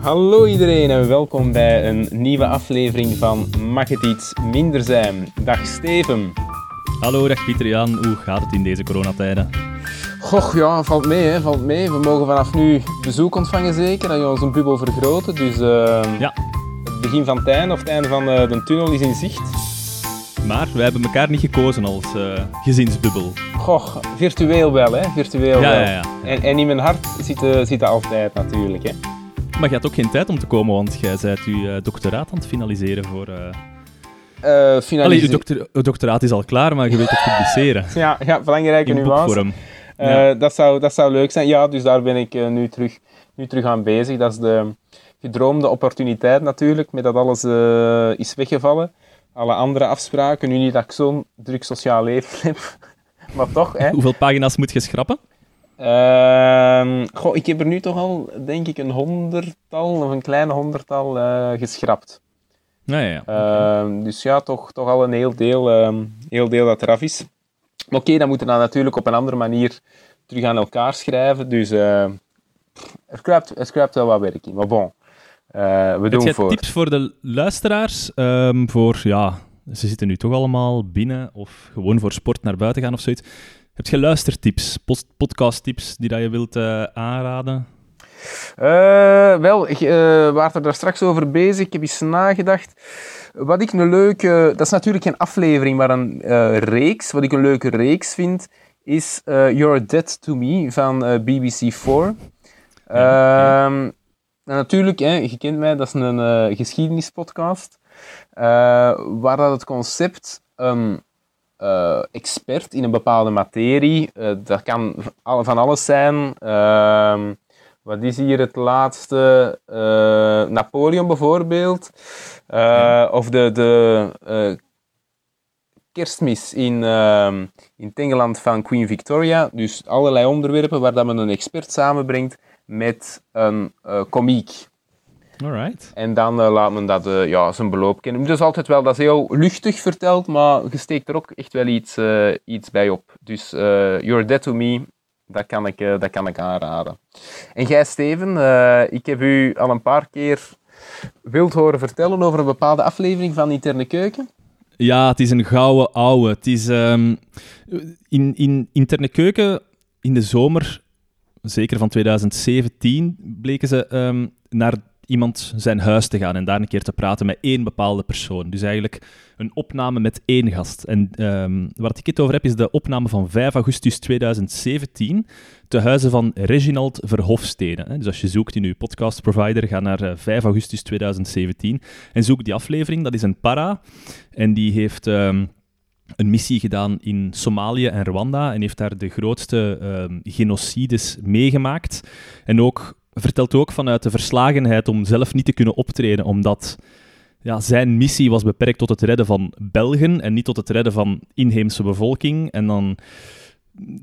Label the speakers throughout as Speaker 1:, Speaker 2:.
Speaker 1: Hallo iedereen en welkom bij een nieuwe aflevering van Mag het iets minder zijn? Dag Steven.
Speaker 2: Hallo, dag Pieter Jan. Hoe gaat het in deze coronatijden?
Speaker 1: Goh, ja, valt mee, hè, valt mee. We mogen vanaf nu bezoek ontvangen zeker, dat je onze bubbel vergroten. Dus uh,
Speaker 2: Ja,
Speaker 1: het begin van het einde, of het einde van eh, de tunnel is in zicht.
Speaker 2: maar wij hebben elkaar niet gekozen als eh, gezinsbubbel.
Speaker 1: Goh, virtueel wel, hè, virtueel
Speaker 2: Ja,
Speaker 1: wel.
Speaker 2: ja, ja.
Speaker 1: En, en in mijn hart zit, eh, zit dat altijd natuurlijk, hè.
Speaker 2: Maar je had ook geen tijd om te komen, want jij bent je eh, doctoraat aan het finaliseren voor... Allee,
Speaker 1: finalise-
Speaker 2: je, doctor- je doctoraat is al klaar, maar je wilt het publiceren.
Speaker 1: Ja, ja, belangrijke
Speaker 2: In
Speaker 1: nuance.
Speaker 2: Ja.
Speaker 1: dat, zou, dat zou leuk zijn. Ja, dus daar ben ik nu, terug, nu terug aan bezig. Dat is de gedroomde opportuniteit natuurlijk, met dat alles is weggevallen. Alle andere afspraken, nu niet dat ik zo'n druk sociaal leven heb, maar toch. Hè.
Speaker 2: Hoeveel pagina's moet je schrappen?
Speaker 1: Ehm, goh, ik heb er nu toch al, denk ik, een honderdtal of een kleine honderdtal eh, geschrapt.
Speaker 2: Ja, ja.
Speaker 1: Ehm, dus ja, toch, toch al een heel deel, ehm, heel deel dat eraf is. Maar oké, dan moeten we dan natuurlijk op een andere manier terug aan elkaar schrijven. Dus eh, er, kruipt, er kruipt wel wat werk in. Maar bon, eh, we
Speaker 2: Heb
Speaker 1: doen
Speaker 2: jij
Speaker 1: voor.
Speaker 2: tips voor de luisteraars? ehm, voor, ja, ze zitten nu toch allemaal binnen of gewoon voor sport naar buiten gaan of zoiets. Heb je luistertips, podcasttips die dat je wilt eh, aanraden?
Speaker 1: Eh, wel, ik, eh, we waren er daar straks over bezig. Ik heb eens nagedacht. Wat ik een leuke... Dat is natuurlijk geen aflevering, maar een reeks. Wat ik een leuke reeks vind, is You're Dead to Me van eh, BBC4.
Speaker 2: Ja,
Speaker 1: Ehm, natuurlijk, hè, je kent mij, dat is een geschiedenispodcast. waar dat het concept een eh, expert in een bepaalde materie, eh, dat kan van alles zijn. Ehm, wat is hier het laatste? Eh, Napoleon bijvoorbeeld. Of de, de kerstmis in, ehm, in Engeland van Queen Victoria. Dus allerlei onderwerpen waar dat men een expert samenbrengt met een komiek.
Speaker 2: Alright.
Speaker 1: En dan eh, laat men dat eh, ja, zijn beloop kennen. Dus altijd wel, dat is heel luchtig verteld, maar je steekt er ook echt wel iets, eh, iets bij op. Dus eh, You're Dead to Me, dat kan ik, dat kan ik aanraden. En jij, Steven, eh, ik heb u al een paar keer wild horen vertellen over een bepaalde aflevering van Interne Keuken.
Speaker 2: Ja, het is een gouden ouwe. Het is ehm, in, in interne keuken in de zomer, zeker van 2017, bleken ze ehm, naar iemand zijn huis te gaan en daar een keer te praten met één bepaalde persoon. Dus eigenlijk een opname met één gast. En ehm, waar ik het over heb, is de opname van 5 augustus 2017 te huize van Reginald Verhofstede. Dus als je zoekt in je podcastprovider, ga naar eh, 5 augustus 2017 en zoek die aflevering. Dat is een para. En die heeft ehm, een missie gedaan in Somalië en Rwanda en heeft daar de grootste ehm, genocides meegemaakt. En ook vertelt ook vanuit de verslagenheid om zelf niet te kunnen optreden, omdat ja, zijn missie was beperkt tot het redden van Belgen en niet tot het redden van inheemse bevolking. En dan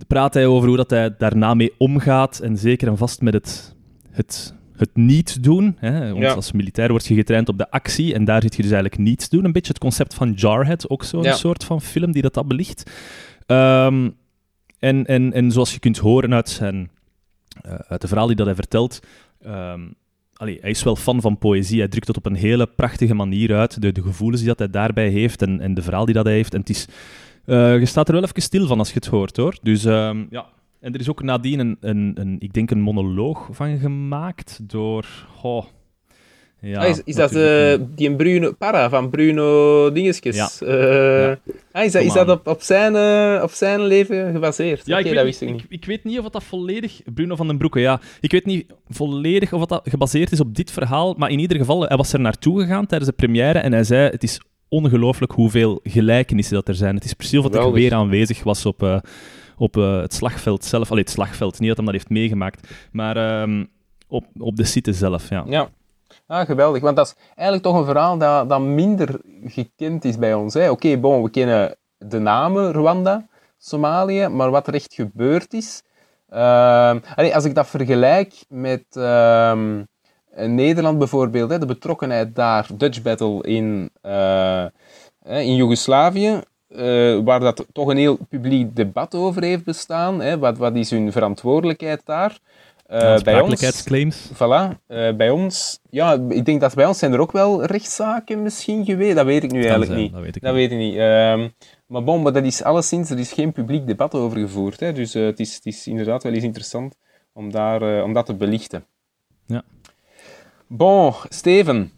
Speaker 2: praat hij over hoe dat hij daarna mee omgaat en zeker en vast met het, het, het niet doen. Hè? Want
Speaker 1: Ja.
Speaker 2: als militair word je getraind op de actie en daar zit je dus eigenlijk niets doen. Een beetje het concept van Jarhead, ook zo'n
Speaker 1: Ja.
Speaker 2: soort van film die dat, dat belicht. Ehm, en, en, en zoals je kunt horen uit, zijn, eh, uit de verhaal die dat hij vertelt, ehm, allee, hij is wel fan van poëzie. Hij drukt het op een hele prachtige manier uit. De, de gevoelens die dat hij daarbij heeft en, en de verhaal die dat hij heeft. En het is, eh, je staat er wel even stil van als je het hoort, hoor. Dus ehm, ja. En er is ook nadien een, een, een, ik denk een monoloog van gemaakt door... ja,
Speaker 1: Ah, is, is dat eh, die een Bruno Parra van Bruno Dingesjes?
Speaker 2: Ja.
Speaker 1: Eh,
Speaker 2: Ja.
Speaker 1: ah, is dat, is dat op, op, zijn, eh, op zijn leven gebaseerd?
Speaker 2: Ja, ik,
Speaker 1: dat
Speaker 2: weet,
Speaker 1: wist ik
Speaker 2: ik,
Speaker 1: niet.
Speaker 2: ik, weet niet of dat volledig... Bruno van den Broeke, ja. Ik weet niet volledig of dat gebaseerd is op dit verhaal, maar in ieder geval, hij was er naartoe gegaan tijdens de première en hij zei, het is ongelooflijk hoeveel gelijkenissen dat er zijn. Het is precies of dat ik weer aanwezig was op, eh, op eh, het slagveld zelf. Allee, het slagveld, niet dat hij dat heeft meegemaakt, maar ehm, op, op de site zelf, ja.
Speaker 1: Ja. Ah, geweldig. Want dat is eigenlijk toch een verhaal dat, dat minder gekend is bij ons. Oké, bon, we kennen de namen Rwanda, Somalië, maar wat er echt gebeurd is... ehm, als ik dat vergelijk met ehm, Nederland bijvoorbeeld, hè, de betrokkenheid daar, Dutch Battle in, hè, in Joegoslavië, eh, waar dat toch een heel publiek debat over heeft bestaan. Hè, wat, wat is hun verantwoordelijkheid daar? Bij ons,
Speaker 2: Aansprakelijkheidsclaims.
Speaker 1: voilà, eh, bij ons, ja, ik denk dat bij ons zijn er ook wel rechtszaken misschien geweest. Dat weet ik nu eigenlijk
Speaker 2: zijn,
Speaker 1: niet.
Speaker 2: dat weet ik
Speaker 1: Dat weet ik niet. Ehm, maar bon, maar dat is alleszins, er is geen publiek debat over gevoerd. Hè? Dus eh, het, is, het is inderdaad wel eens interessant om, daar, om dat te belichten.
Speaker 2: Ja.
Speaker 1: Bon, Steven.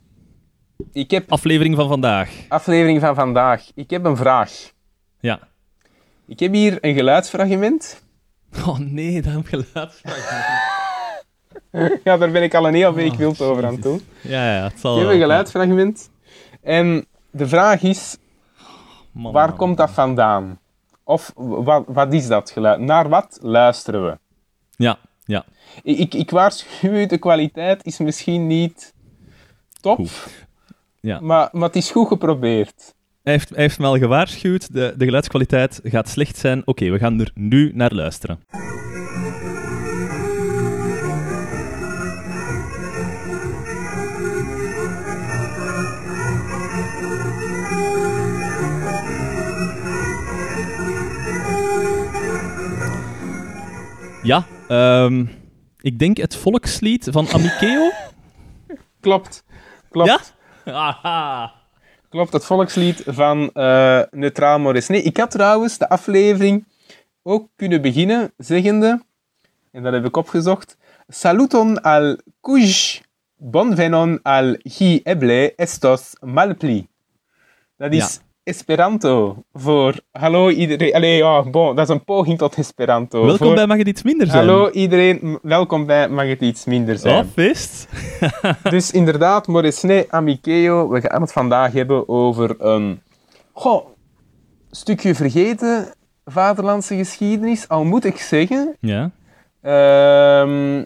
Speaker 1: Ik heb
Speaker 2: Aflevering van vandaag.
Speaker 1: aflevering van vandaag. Ik heb een vraag.
Speaker 2: Ja.
Speaker 1: Ik heb hier een geluidsfragment.
Speaker 2: Oh nee, dat geluid.
Speaker 1: Ja, daar ben ik al een heel week
Speaker 2: Oh,
Speaker 1: wild over aan doen.
Speaker 2: Ja, ja, het zal
Speaker 1: Ik heb
Speaker 2: wel.
Speaker 1: een geluidsfragment. En de vraag is,
Speaker 2: Man,
Speaker 1: waar
Speaker 2: man,
Speaker 1: komt dat vandaan? Of wat, wat is dat geluid? Naar wat luisteren we?
Speaker 2: Ja, ja.
Speaker 1: Ik, ik, waarschuw u, de kwaliteit is misschien niet top,
Speaker 2: Goed. Ja.
Speaker 1: maar, maar het is goed geprobeerd.
Speaker 2: Hij heeft, hij heeft me al gewaarschuwd, de, de geluidskwaliteit gaat slecht zijn. Oké, we gaan er nu naar luisteren. Ja, ehm, ik denk het volkslied van Amikeo.
Speaker 1: Klopt. Klopt.
Speaker 2: Ja? Aha.
Speaker 1: Klopt, het volkslied van eh Neutraal Maurice. Nee, ik had trouwens de aflevering ook kunnen beginnen zeggende, en dat heb ik opgezocht, Saluton al cuj bonvenon al hi eble estos malpli. Dat is Esperanto voor hallo iedereen. Allee, ja, bon, dat is een poging tot Esperanto.
Speaker 2: Welkom
Speaker 1: Voor-
Speaker 2: bij Mag het iets minder zijn?
Speaker 1: Hallo iedereen, welkom bij Mag het iets minder zijn.
Speaker 2: Oh, feest.
Speaker 1: Dus inderdaad, Morisne Amikeo, we gaan het vandaag hebben over een goh, stukje vergeten vaderlandse geschiedenis. Al moet ik zeggen,
Speaker 2: Ja.
Speaker 1: ehm,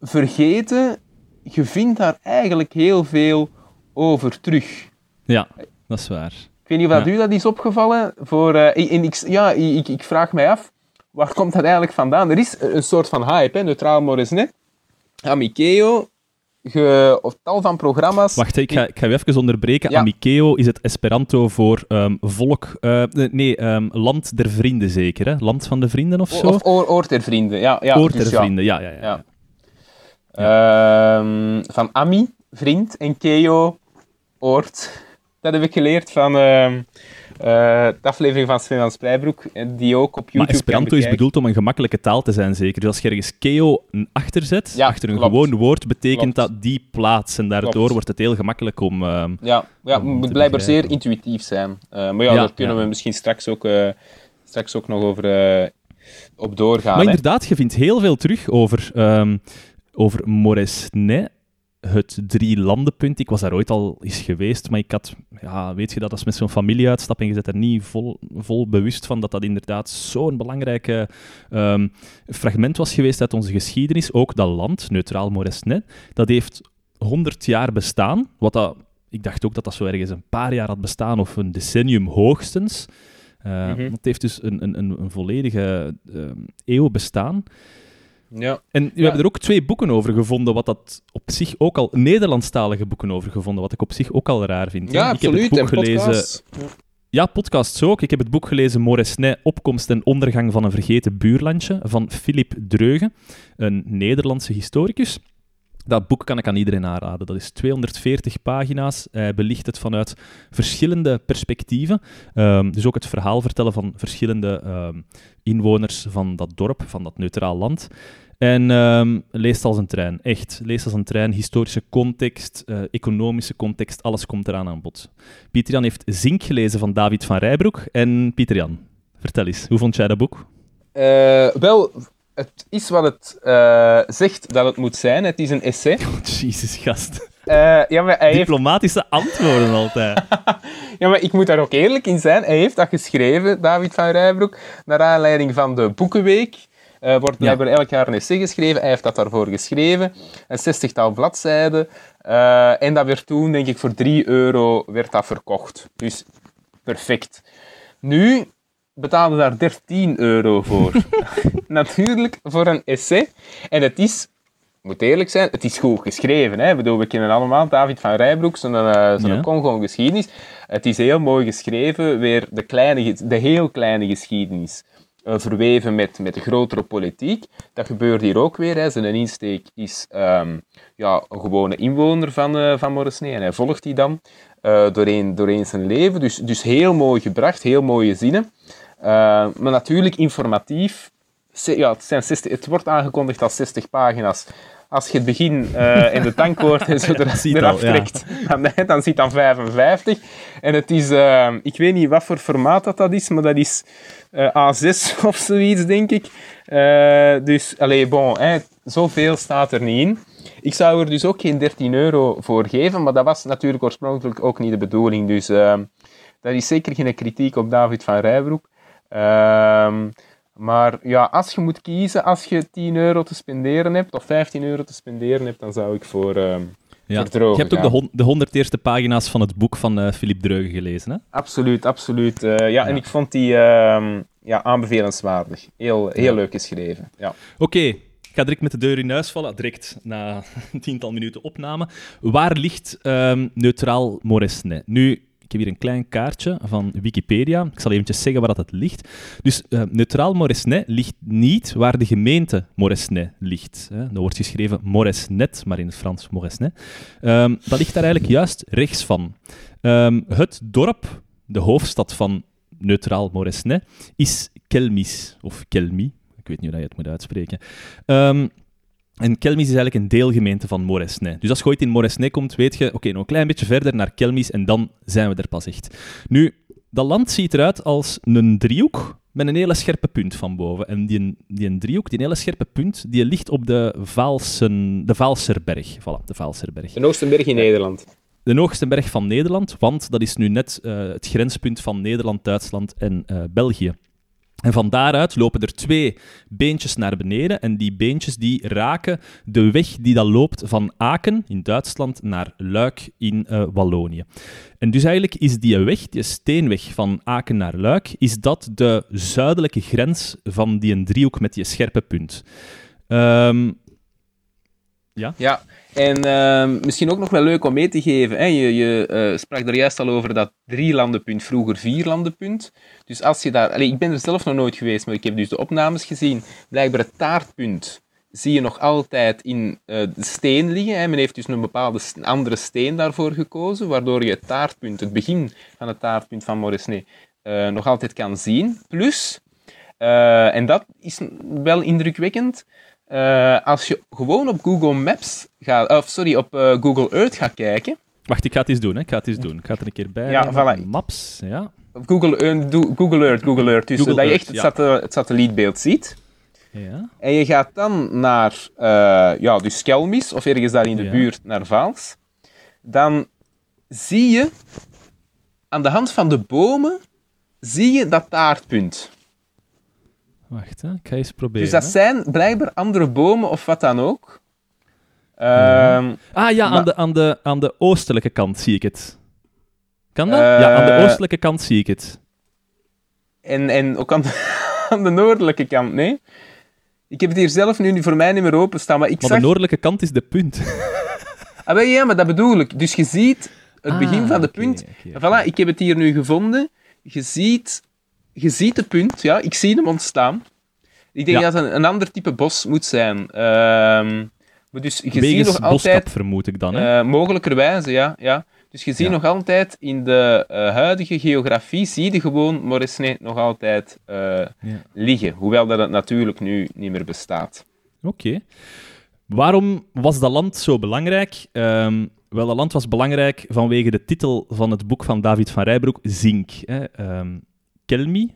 Speaker 1: vergeten, je vindt daar eigenlijk heel veel over terug.
Speaker 2: Ja, dat is waar.
Speaker 1: Ik weet niet of dat
Speaker 2: Ja.
Speaker 1: u dat is opgevallen. Voor, eh, en ik, ja, ik, ik vraag mij af, waar komt dat eigenlijk vandaan? Er is een soort van hype, hè, neutraal Morisne. Amikeo, ge, of tal van programma's.
Speaker 2: Wacht, ik ga, ik ga u even onderbreken.
Speaker 1: Ja.
Speaker 2: Amikeo is het Esperanto voor ehm, volk... eh, nee, ehm, land der vrienden zeker, hè? Land van de vrienden of zo?
Speaker 1: Of oor, oor ter vrienden, ja. ja
Speaker 2: Oor
Speaker 1: dus
Speaker 2: der
Speaker 1: ja.
Speaker 2: vrienden, ja, ja, ja.
Speaker 1: Ja. Ehm, van Ami, vriend, en Keo, oort. Dat heb ik geleerd van ehm, eh, de aflevering van Sven van Sprijbroek, eh, die ook op YouTube
Speaker 2: Maar Esperanto is bedoeld om een gemakkelijke taal te zijn, zeker. Dus als je ergens keo achter zet,
Speaker 1: Ja,
Speaker 2: achter een
Speaker 1: klopt.
Speaker 2: gewoon woord, betekent
Speaker 1: Klopt.
Speaker 2: dat die plaats. En daardoor
Speaker 1: Klopt.
Speaker 2: wordt het heel gemakkelijk om... ehm,
Speaker 1: Ja, ja
Speaker 2: Om
Speaker 1: het moet blijkbaar zeer intuïtief zijn. Eh, maar ja,
Speaker 2: Ja,
Speaker 1: daar kunnen
Speaker 2: ja.
Speaker 1: we misschien straks ook, straks ook nog over op doorgaan.
Speaker 2: Maar
Speaker 1: hè.
Speaker 2: inderdaad, je vindt heel veel terug over, ehm over Moresnet, het drie landenpunt. Ik was daar ooit al eens geweest, maar ik had, ja, weet je dat, als met zo'n familieuitstap en je zit er niet vol, vol bewust van dat dat inderdaad zo'n belangrijk ehm, fragment was geweest uit onze geschiedenis. Ook dat land, neutraal Moresnet, dat heeft 100 jaar bestaan, wat dat... Ik dacht ook dat dat zo ergens een paar jaar had bestaan, of een decennium hoogstens. Want Het heeft dus een, een, een, een volledige ehm, eeuw bestaan.
Speaker 1: Ja.
Speaker 2: En we hebben er ook twee boeken over gevonden, wat dat op zich ook al... Nederlandstalige boeken over gevonden, wat ik op zich ook al raar vind.
Speaker 1: ja,
Speaker 2: ik heb het boek
Speaker 1: en
Speaker 2: gelezen...
Speaker 1: podcasts.
Speaker 2: Ja, podcasts ook. Ik heb het boek gelezen Moresnet, Opkomst en ondergang van een vergeten buurlandje, van Philip Dreugen, een Nederlandse historicus. Dat boek kan ik aan iedereen aanraden. Dat is 240 pagina's. Hij belicht het vanuit verschillende perspectieven. Ehm, dus ook het verhaal vertellen van verschillende ehm, inwoners van dat dorp, van dat neutraal land. En ehm, leest als een trein, echt. Leest als een trein, historische context, eh, economische context, alles komt eraan aan bod. Pieter Jan heeft Zink gelezen van David van Rijbroek. En Pieter Jan, vertel eens, hoe vond jij dat boek?
Speaker 1: Eh, wel, het is wat het eh, zegt dat het moet zijn. Het is een essay.
Speaker 2: Oh, Jezus, gast.
Speaker 1: Eh, ja, maar hij heeft
Speaker 2: Diplomatische antwoorden altijd.
Speaker 1: Ja, maar ik moet daar ook eerlijk in zijn. Hij heeft dat geschreven, David van Rijbroek, naar aanleiding van de Boekenweek. Er wordt blijkbaar elk jaar een essay geschreven. Hij heeft dat daarvoor geschreven. Een zestigtal bladzijden. En dat werd toen, denk ik, voor 3 euro werd dat verkocht. Dus perfect. Nu betaalde daar 13 euro voor. Natuurlijk, voor een essay. En het is moet eerlijk zijn, het is goed geschreven. Hè? Ik bedoel, we kennen allemaal David van Rijbroek, zo'n uh, zo
Speaker 2: Ja.
Speaker 1: Congo-geschiedenis. Het is heel mooi geschreven, weer de, kleine, de heel kleine geschiedenis. eh, verweven met, met de grotere politiek. Dat gebeurt hier ook weer. Hè. Zijn insteek is ehm, ja, een gewone inwoner van, uh, van Moresnee en hij volgt die dan uh, doorheen, doorheen zijn leven. Dus, dus heel mooi gebracht, heel mooie zinnen. Maar natuurlijk informatief. Ja, het, zijn 60, het wordt aangekondigd als 60 pagina's als je het begin uh, en de tankwoord en zo er, eraf trekt, ja. dan, dan zit dan 55. En het is, uh, ik weet niet wat voor formaat dat, dat is, maar dat is uh, A6 of zoiets, denk ik. dus, allez, bon, hè, zoveel staat er niet in. Ik zou er dus ook geen 13 euro voor geven, maar dat was natuurlijk oorspronkelijk ook niet de bedoeling. Dus dat is zeker geen kritiek op David van Rijbroek. Ehm, maar ja, als je moet kiezen, als je 10 euro te spenderen hebt, of 15 euro te spenderen hebt, dan zou ik voor, uh, ja. voor
Speaker 2: Je hebt ook de, de 100 eerste pagina's van het boek van uh, Philippe Dreugen gelezen, hè?
Speaker 1: Absoluut, absoluut. Uh, ja, ja, en ik vond die uh, ja, aanbevelenswaardig. Heel, heel leuk geschreven, ja.
Speaker 2: Oké. Okay. Ik ga direct met de deur in huis vallen, direct na een tiental minuten opname. Waar ligt um, Neutraal Moresnet? Nu, heb hier een klein kaartje van Wikipedia. Ik zal eventjes zeggen waar dat het ligt. Dus uh, Neutraal Moresnet ligt niet waar de gemeente Moresnet ligt. Hè. Wordt geschreven Moresnet, maar in het Frans Moresnet. Um, dat ligt daar eigenlijk juist rechts van. Um, het dorp, de hoofdstad van Neutraal Moresnet, is Kelmis, of Kelmi. Ik weet niet hoe je het moet uitspreken. Um, en Kelmis is eigenlijk een deelgemeente van Moresnet. Dus als je ooit in Moresnet komt, weet je, oké, nog een klein beetje verder naar Kelmis en dan zijn we er pas echt. Nu, dat land ziet eruit als een driehoek met een hele scherpe punt van boven. En die, die een driehoek, die hele scherpe punt, die ligt op de, Vaalsen, de Vaalserberg. Voilà, de Vaalserberg.
Speaker 1: De hoogste berg in Nederland.
Speaker 2: De hoogste berg van Nederland, want dat is nu net uh, het grenspunt van Nederland, Duitsland en uh, België. En van daaruit lopen er twee beentjes naar beneden. En die beentjes die raken de weg die dan loopt van Aken in Duitsland naar Luik in uh, Wallonië. En dus eigenlijk is die weg, die steenweg van Aken naar Luik, is dat de zuidelijke grens van die driehoek met die scherpe punt. Um, ja?
Speaker 1: Ja, en uh, misschien ook nog wel leuk om mee te geven. Hè? Je, je uh, sprak er juist al over dat drie landenpunt, vroeger vier landenpunt. Dus als je daar... Ik ben er zelf nog nooit geweest, maar ik heb dus de opnames gezien. Blijkbaar het taartpunt zie je nog altijd in uh, de steen liggen. Hè? Men heeft dus een bepaalde andere steen daarvoor gekozen, waardoor je het taartpunt, het begin van het taartpunt van Moresnet, uh, nog altijd kan zien. Plus, en dat is wel indrukwekkend, uh, als je gewoon op Google Maps gaat, of sorry, op uh, Google Earth gaat kijken.
Speaker 2: Wacht, ik ga het eens doen. Hè. Ik ga het eens doen. Ik ga het er een keer bij.
Speaker 1: Ja, voilà.
Speaker 2: Maps, ja.
Speaker 1: Google, uh, Google Earth, Google Earth. Dus Google dat je echt het, ja. het, satellietbeeld ziet.
Speaker 2: Ja.
Speaker 1: En je gaat dan naar, ja, dus Kelmis, of ergens daar in de ja. buurt naar Vaals. Dan zie je, aan de hand van de bomen, zie je dat taartpunt.
Speaker 2: Wacht, hè. ik ga eens proberen.
Speaker 1: Dus dat zijn blijkbaar andere bomen of wat dan ook.
Speaker 2: Ja. Um, ah ja, aan, de, aan, de, aan de oostelijke kant zie ik het. Kan dat? Uh, ja, aan de oostelijke kant zie ik het.
Speaker 1: En, en ook aan de, aan de noordelijke kant, nee? Ik heb het hier zelf nu voor mij niet meer openstaan, maar ik
Speaker 2: maar
Speaker 1: zag...
Speaker 2: de noordelijke kant is de punt.
Speaker 1: ah, ja, maar dat bedoel ik. Dus je ziet het ah, begin van de okay, punt. Okay, okay. Voilà, ik heb het hier nu gevonden. Je ziet je ziet de punt, ja, ik zie hem ontstaan. Ik denk ja. dat het een, een, ander type bos moet zijn. Uh, maar dus je ziet nog altijd...
Speaker 2: vermoed ik dan, hè?
Speaker 1: Uh, mogelijkerwijze, ja. ja. Dus je ziet ja. nog altijd in de uh, huidige geografie, zie je gewoon Moresnet nog altijd uh, ja. liggen. Hoewel dat het natuurlijk nu niet meer bestaat.
Speaker 2: Oké. Okay. Waarom was dat land zo belangrijk? Um, wel, dat land was belangrijk vanwege de titel van het boek van David van Rijbroek, Zink. Hè. Um, Kelmi,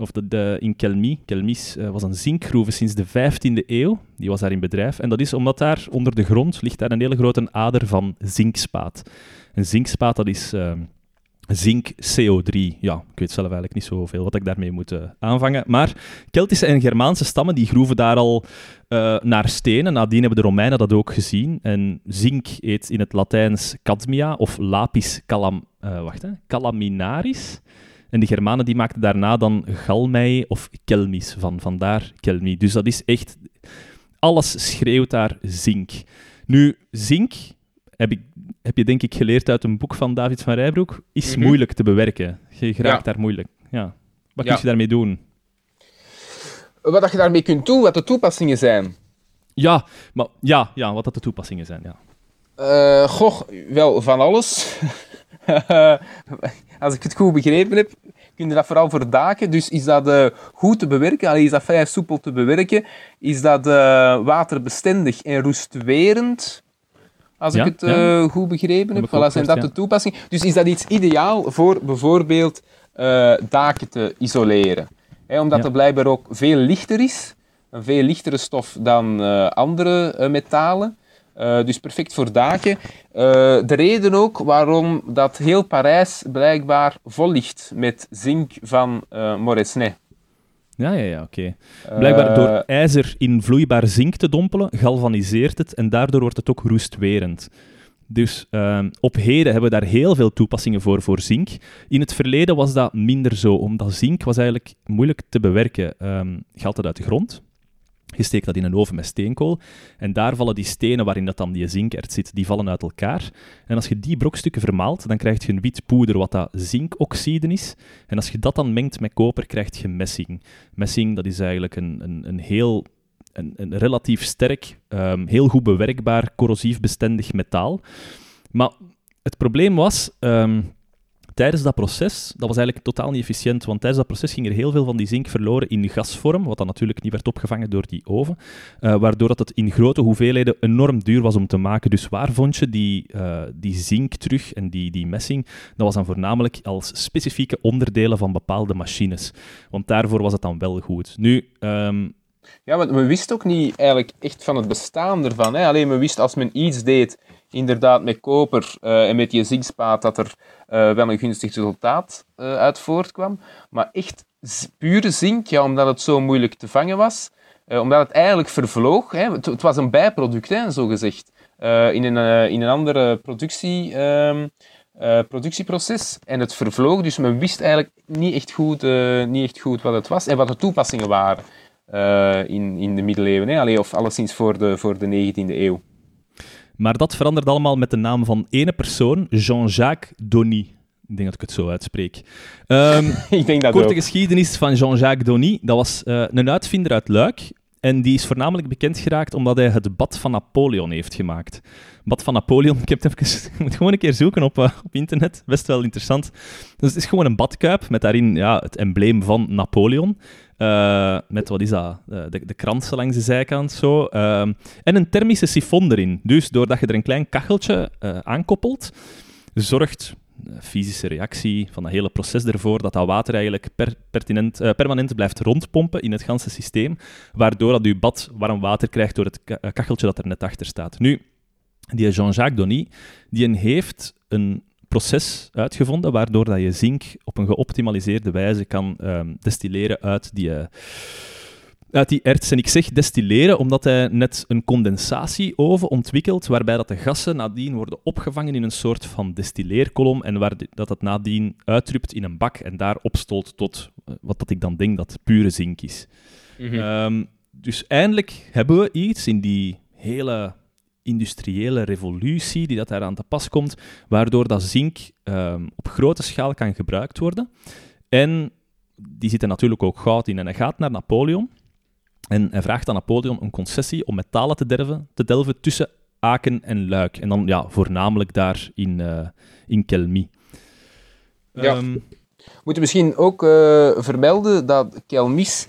Speaker 2: of de, in Kelmi. Kelmis uh, was een zinkgroeve sinds de 15e eeuw. Die was daar in bedrijf. En dat is omdat daar onder de grond ligt daar een hele grote ader van zinkspaat. En zinkspaat, dat is uh, zink CO3. Ja, ik weet zelf eigenlijk niet zoveel wat ik daarmee moet uh, aanvangen. Maar Keltische en Germaanse stammen die groeven daar al naar stenen. Nadien hebben de Romeinen dat ook gezien. En zink heet in het Latijns cadmia of lapis calam, wacht, hè, calaminaris. En de Germanen die maakten daarna dan galmei of kelmis van. Vandaar kelmi. Dus dat is echt... Alles schreeuwt daar zink. Nu, zink, heb, ik, heb je denk ik geleerd uit een boek van David van Rijbroek, is mm -hmm. moeilijk te bewerken. Je raakt ja. daar moeilijk. Ja. Wat ja. kun je daarmee doen?
Speaker 1: Wat dat je daarmee kunt doen, wat de toepassingen zijn.
Speaker 2: Ja, maar, ja, ja wat dat de toepassingen zijn, ja.
Speaker 1: Uh, goh, wel van alles. Als ik het goed begrepen heb, kun je dat vooral voor daken. Dus is dat uh, goed te bewerken? Allee, is dat vrij soepel te bewerken? Is dat uh, waterbestendig en roestwerend? Als ik het ja. goed begrepen heb. Voilà, zijn dat de toepassingen? Dus is dat iets ideaal voor bijvoorbeeld daken te isoleren? Omdat het blijkbaar ook veel lichter is. Een veel lichtere stof dan andere metalen. Uh, dus perfect voor daken. Uh, de reden ook waarom dat heel Parijs blijkbaar vol ligt met zink van uh, Moresnet.
Speaker 2: Ja, ja, ja, oké. Okay. Blijkbaar door ijzer in vloeibaar zink te dompelen, galvaniseert het en daardoor wordt het ook roestwerend. Dus op heden hebben we daar heel veel toepassingen voor, voor zink. In het verleden was dat minder zo, omdat zink was eigenlijk moeilijk te bewerken. Um, haalt het uit de grond, je steekt dat in een oven met steenkool en daar vallen die stenen waarin dat dan die zinkert zit, die vallen uit elkaar. En als je die brokstukken vermaalt, dan krijg je een wit poeder wat dat zinkoxide is. En als je dat dan mengt met koper, krijg je messing. Messing, dat is eigenlijk een, een, een heel een, een, relatief sterk, um, heel goed bewerkbaar, corrosief bestendig metaal. Maar het probleem was, um, tijdens dat proces, dat was eigenlijk totaal niet efficiënt, want tijdens dat proces ging er heel veel van die zink verloren in gasvorm, wat dan natuurlijk niet werd opgevangen door die oven, uh, waardoor dat het in grote hoeveelheden enorm duur was om te maken. Dus waar vond je die, uh, die zink terug en die, die messing? Dat was dan voornamelijk als specifieke onderdelen van bepaalde machines, want daarvoor was het dan wel goed. Nu... Um,
Speaker 1: ja, want men wist ook niet eigenlijk echt van het bestaan ervan. Hè? Alleen men wist als men iets deed, inderdaad met koper uh, en met die zinkspaat, dat er wel een gunstig resultaat uh, uit voortkwam. Maar echt pure zink, ja, omdat het zo moeilijk te vangen was, omdat het eigenlijk vervloog. Hè? Het, was een bijproduct, hè, zo gezegd, in, een, in een andere productie. Uh, productieproces en het vervloog. Dus men wist eigenlijk niet echt goed, uh, niet echt goed wat het was en wat de toepassingen waren uh, in, in de middeleeuwen. Hè? Allee, of alleszins voor de, voor de 19e eeuw.
Speaker 2: Maar dat verandert allemaal met de naam van ene persoon, Jean-Jacques Donny. Ik denk dat ik het zo uitspreek. Um,
Speaker 1: ik denk dat
Speaker 2: korte
Speaker 1: ook.
Speaker 2: geschiedenis van Jean-Jacques Donny. Dat was uh, een uitvinder uit Luik. En die is voornamelijk bekend geraakt omdat hij het Bad van Napoleon heeft gemaakt. Bad van Napoleon, ik heb het even, ik moet gewoon een keer zoeken op, uh, op internet. Best wel interessant. Dus het is gewoon een badkuip met daarin ja, het embleem van Napoleon. Uh, met, wat is dat, uh, de, de kransen langs de zijkant zo. Uh, en een thermische sifon erin. Dus doordat je er een klein kacheltje aankoppelt, zorgt fysische reactie van dat hele proces ervoor dat dat water eigenlijk per, permanent blijft rondpompen in het ganse systeem, waardoor dat je bad warm water krijgt door het kacheltje dat er net achter staat. Nu, die Jean-Jacques Donny, die heeft een proces uitgevonden waardoor dat je zink op een geoptimaliseerde wijze kan um, destilleren uit die, uh, uit die erts. En ik zeg destilleren omdat hij net een condensatieoven ontwikkelt waarbij dat de gassen nadien worden opgevangen in een soort van destilleerkolom en waar dat het nadien uitdrupt in een bak en daar opstolt tot uh, wat dat ik dan denk dat pure zink is. Mm -hmm. um, dus eindelijk hebben we iets in die hele industriële revolutie die dat daar aan te pas komt, waardoor dat zink um, op grote schaal kan gebruikt worden. En die zit er natuurlijk ook goud in. En hij gaat naar Napoleon en hij vraagt aan Napoleon een concessie om metalen te delven, te delven tussen Aken en Luik. En dan ja, voornamelijk daar in, uh, in Kelmy.
Speaker 1: Ja. Um, we moeten misschien ook uh, vermelden dat Kelmis,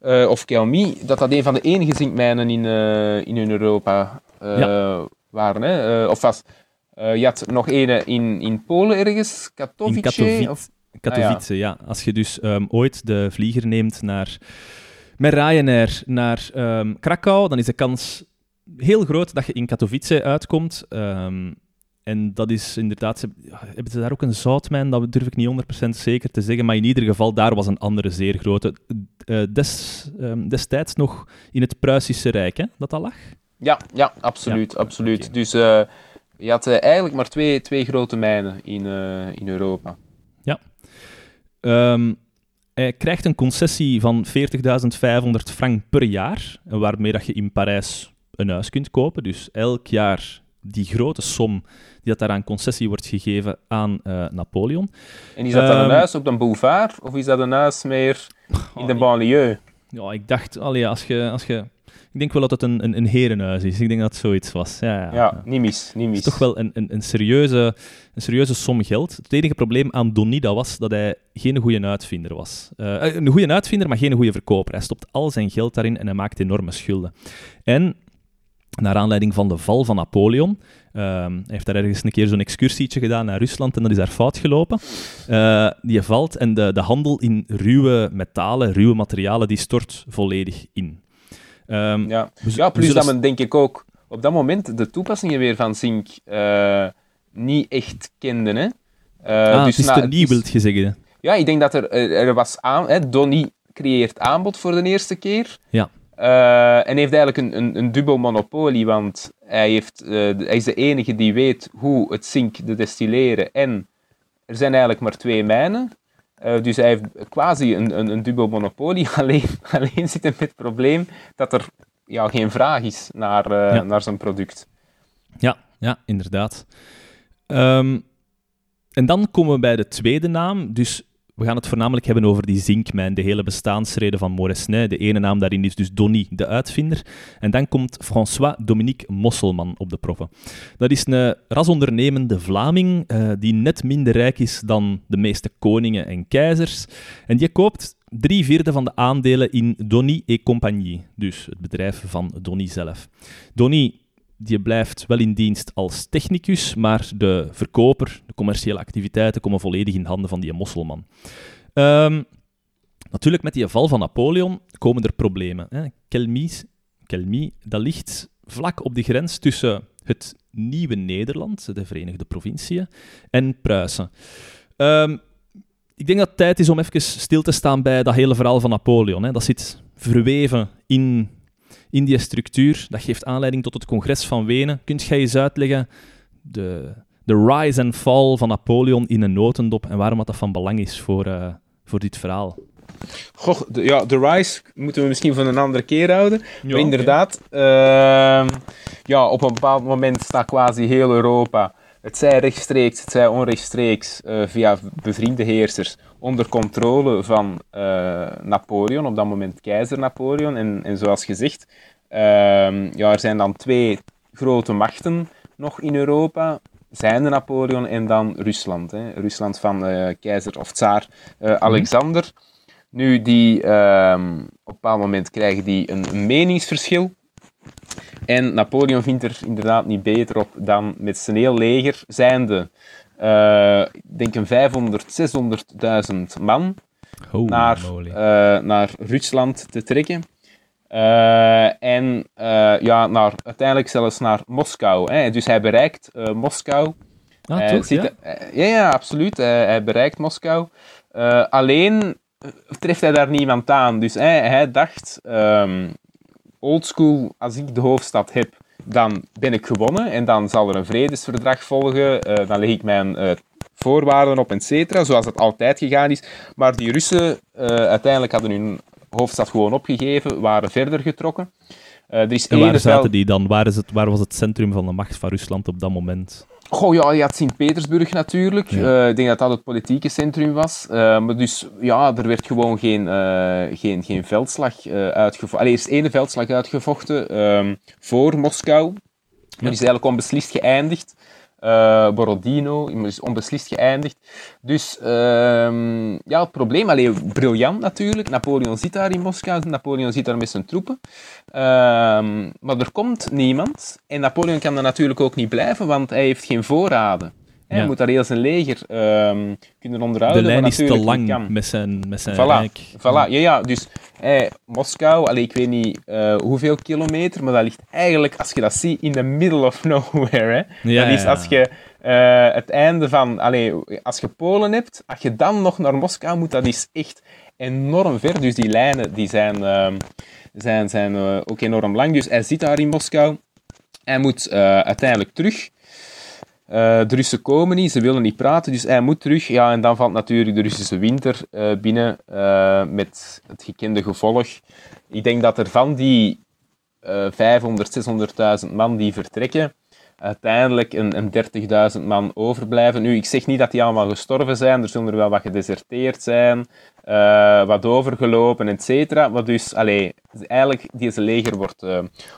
Speaker 1: uh, of Kelmy, dat dat een van de enige zinkmijnen in, in Europa ja. waren. Hè? of was, je had nog een in, in Polen ergens, Katowice?
Speaker 2: In Katowice, of... Katowice ah, ja. ja. Als je dus um, ooit de vlieger neemt naar, met Ryanair naar um, Krakau, dan is de kans heel groot dat je in Katowice uitkomt. Um, en dat is inderdaad... Ze, hebben ze daar ook een zoutmijn? Dat durf ik niet 100% zeker te zeggen. Maar in ieder geval, daar was een andere zeer grote. Des, um, destijds nog in het Pruisische Rijk, hè, dat dat lag?
Speaker 1: Ja, ja absoluut. Ja. absoluut. Okay. Dus uh, je had uh, eigenlijk maar twee, twee grote mijnen in, uh, in Europa.
Speaker 2: Ja. Um, hij krijgt een concessie van 40.500 frank per jaar, waarmee dat je in Parijs een huis kunt kopen. Dus elk jaar die grote som die dat daar aan concessie wordt gegeven aan Napoleon.
Speaker 1: En is dat dan um, een huis op de boulevard, of is dat een huis meer in de banlieue?
Speaker 2: Ja, ik dacht, allee, als je, als je... Ik denk wel dat het een, een, een herenhuis is. Ik denk dat het zoiets was. Ja, ja,
Speaker 1: Ja, niet mis, niet
Speaker 2: Het
Speaker 1: mis.
Speaker 2: is toch wel een, een, een, serieuze, een serieuze som geld. Het enige probleem aan Donnie dat was dat hij geen goede uitvinder was. Eh, een goede uitvinder, maar geen goede verkoper. Hij stopt al zijn geld daarin en hij maakt enorme schulden. En naar aanleiding van de val van Napoleon. ehm, hij heeft daar ergens een keer zo'n excursietje gedaan naar Rusland en dat is daar fout gelopen. Eh, die valt en de, de handel in ruwe metalen, ruwe materialen, die stort volledig in. Ehm,
Speaker 1: Ja, plus dat men denk ik ook op dat moment de toepassingen weer van zink eh, niet echt kende. Hè? Eh,
Speaker 2: ah,
Speaker 1: dus
Speaker 2: het is
Speaker 1: na-
Speaker 2: te
Speaker 1: het
Speaker 2: nieuw,
Speaker 1: is-
Speaker 2: wilt je zeggen.
Speaker 1: Ja, ik denk dat er, er er was aan... Hè, Donnie creëert aanbod voor de eerste keer.
Speaker 2: Ja.
Speaker 1: Eh, en heeft eigenlijk een, een, een dubbel monopolie, want hij, heeft, eh, hij is de enige die weet hoe het zink te destilleren. En er zijn eigenlijk maar twee mijnen. Eh, dus hij heeft quasi een, een, een dubbel monopolie. Alleen, alleen zit hij met het probleem dat er ja, geen vraag is naar,
Speaker 2: Ja.
Speaker 1: naar zijn product.
Speaker 2: Ja, ja inderdaad. Ehm, en dan komen we bij de tweede naam. Dus we gaan het voornamelijk hebben over die zinkmijn, de hele bestaansreden van Moresnet. De ene naam daarin is dus Donny, de uitvinder. En dan komt François Dominique Mosselman op de proppen. Dat is een rasondernemende Vlaming eh, die net minder rijk is dan de meeste koningen en keizers. En die koopt drie vierde van de aandelen in Donny et Compagnie, dus het bedrijf van Donny zelf. Donny die blijft wel in dienst als technicus, maar de verkoper, de commerciële activiteiten komen volledig in handen van die mosselman. Ehm, natuurlijk, met die val van Napoleon komen er problemen. Hè. Kelmi, dat ligt vlak op de grens tussen het nieuwe Nederland, de Verenigde Provinciën, en Pruisen. Ehm, ik denk dat het tijd is om even stil te staan bij dat hele verhaal van Napoleon. Hè. Dat zit verweven in in die structuur. Dat geeft aanleiding tot het congres van Wenen. Kunt jij eens uitleggen de, de rise and fall van Napoleon in een notendop en waarom dat van belang is voor, eh, voor dit verhaal?
Speaker 1: Goh, de, ja, de Rise moeten we misschien voor een andere keer houden.
Speaker 2: Ja,
Speaker 1: maar inderdaad, ehm, ja, op een bepaald moment staat quasi heel Europa, het zij rechtstreeks, het zij onrechtstreeks, eh, via bevriende heersers, onder controle van eh, Napoleon, op dat moment keizer Napoleon. En, en zoals gezegd, ehm, ja, er zijn dan twee grote machten nog in Europa. Zijnde Napoleon en dan Rusland. Hè. Rusland van eh, keizer of tsaar eh, Alexander. Nu, die, ehm, op een bepaald moment krijgen die een meningsverschil. En Napoleon vindt er inderdaad niet beter op dan met zijn heel leger, zijnde, ik denk een 500, 600.000 man,
Speaker 2: Holy
Speaker 1: naar, eh, naar Rusland te trekken. Eh, en ja, naar, uiteindelijk zelfs naar Moskou. Hè. Dus hij bereikt Moskou.
Speaker 2: ah,
Speaker 1: Hij
Speaker 2: toch?
Speaker 1: zit-
Speaker 2: Ja?
Speaker 1: ja, ja, absoluut. Hij, bereikt Moskou. Alleen treft hij daar niemand aan. Dus hij, hij dacht, ehm oldschool, als ik de hoofdstad heb, dan ben ik gewonnen. En dan zal er een vredesverdrag volgen. Eh, dan leg ik mijn eh, voorwaarden op, et cetera. Zoals het altijd gegaan is. Maar die Russen eh, uiteindelijk hadden hun hoofdstad gewoon opgegeven, waren verder getrokken. Er is
Speaker 2: En waar zaten die dan? Waar, is het, waar was het centrum van de macht van Rusland op dat moment?
Speaker 1: Goh, ja, je had Sint-Petersburg natuurlijk.
Speaker 2: Ja.
Speaker 1: Eh, ik denk dat dat het politieke centrum was. Eh, maar dus, ja, er werd gewoon geen, eh, geen, geen veldslag uitgevochten. Allee, er is één veldslag uitgevochten ehm, voor Moskou. Maar die is eigenlijk onbeslist geëindigd. Eh, Borodino is onbeslist geëindigd. Dus ehm, ja, het probleem, alleen briljant natuurlijk. Napoleon zit daar in Moskou, Napoleon zit daar met zijn troepen. Ehm, maar er komt niemand. En Napoleon kan er natuurlijk ook niet blijven, want hij heeft geen voorraden. Hij
Speaker 2: Ja.
Speaker 1: moet daar heel zijn leger ehm, kunnen
Speaker 2: De
Speaker 1: onderhouden.
Speaker 2: lijn
Speaker 1: wat
Speaker 2: is te lang met zijn, met zijn
Speaker 1: Voilà,
Speaker 2: rijk.
Speaker 1: voilà. Ja, ja, dus eh, Moskou, allee, ik weet niet eh, hoeveel kilometer, maar dat ligt eigenlijk, als je dat ziet, in the middle of nowhere. Hè.
Speaker 2: Ja,
Speaker 1: dat is als je eh, het einde van, allee, als je Polen hebt, als je dan nog naar Moskou moet, dat is echt enorm ver. Dus die lijnen die zijn, ehm, zijn, zijn eh, ook enorm lang. Dus hij zit daar in Moskou. Hij moet uiteindelijk terug. Eh, de Russen komen niet, ze willen niet praten, dus hij moet terug. Ja, en dan valt natuurlijk de Russische winter eh, binnen eh, met het gekende gevolg. Ik denk dat er van die eh 500, 600.000 man die vertrekken, uiteindelijk een, een 30.000 man overblijven. Nu, ik zeg niet dat die allemaal gestorven zijn, er zullen er wel wat gedeserteerd zijn, wat overgelopen, et cetera. Maar dus, allee, eigenlijk, deze leger wordt,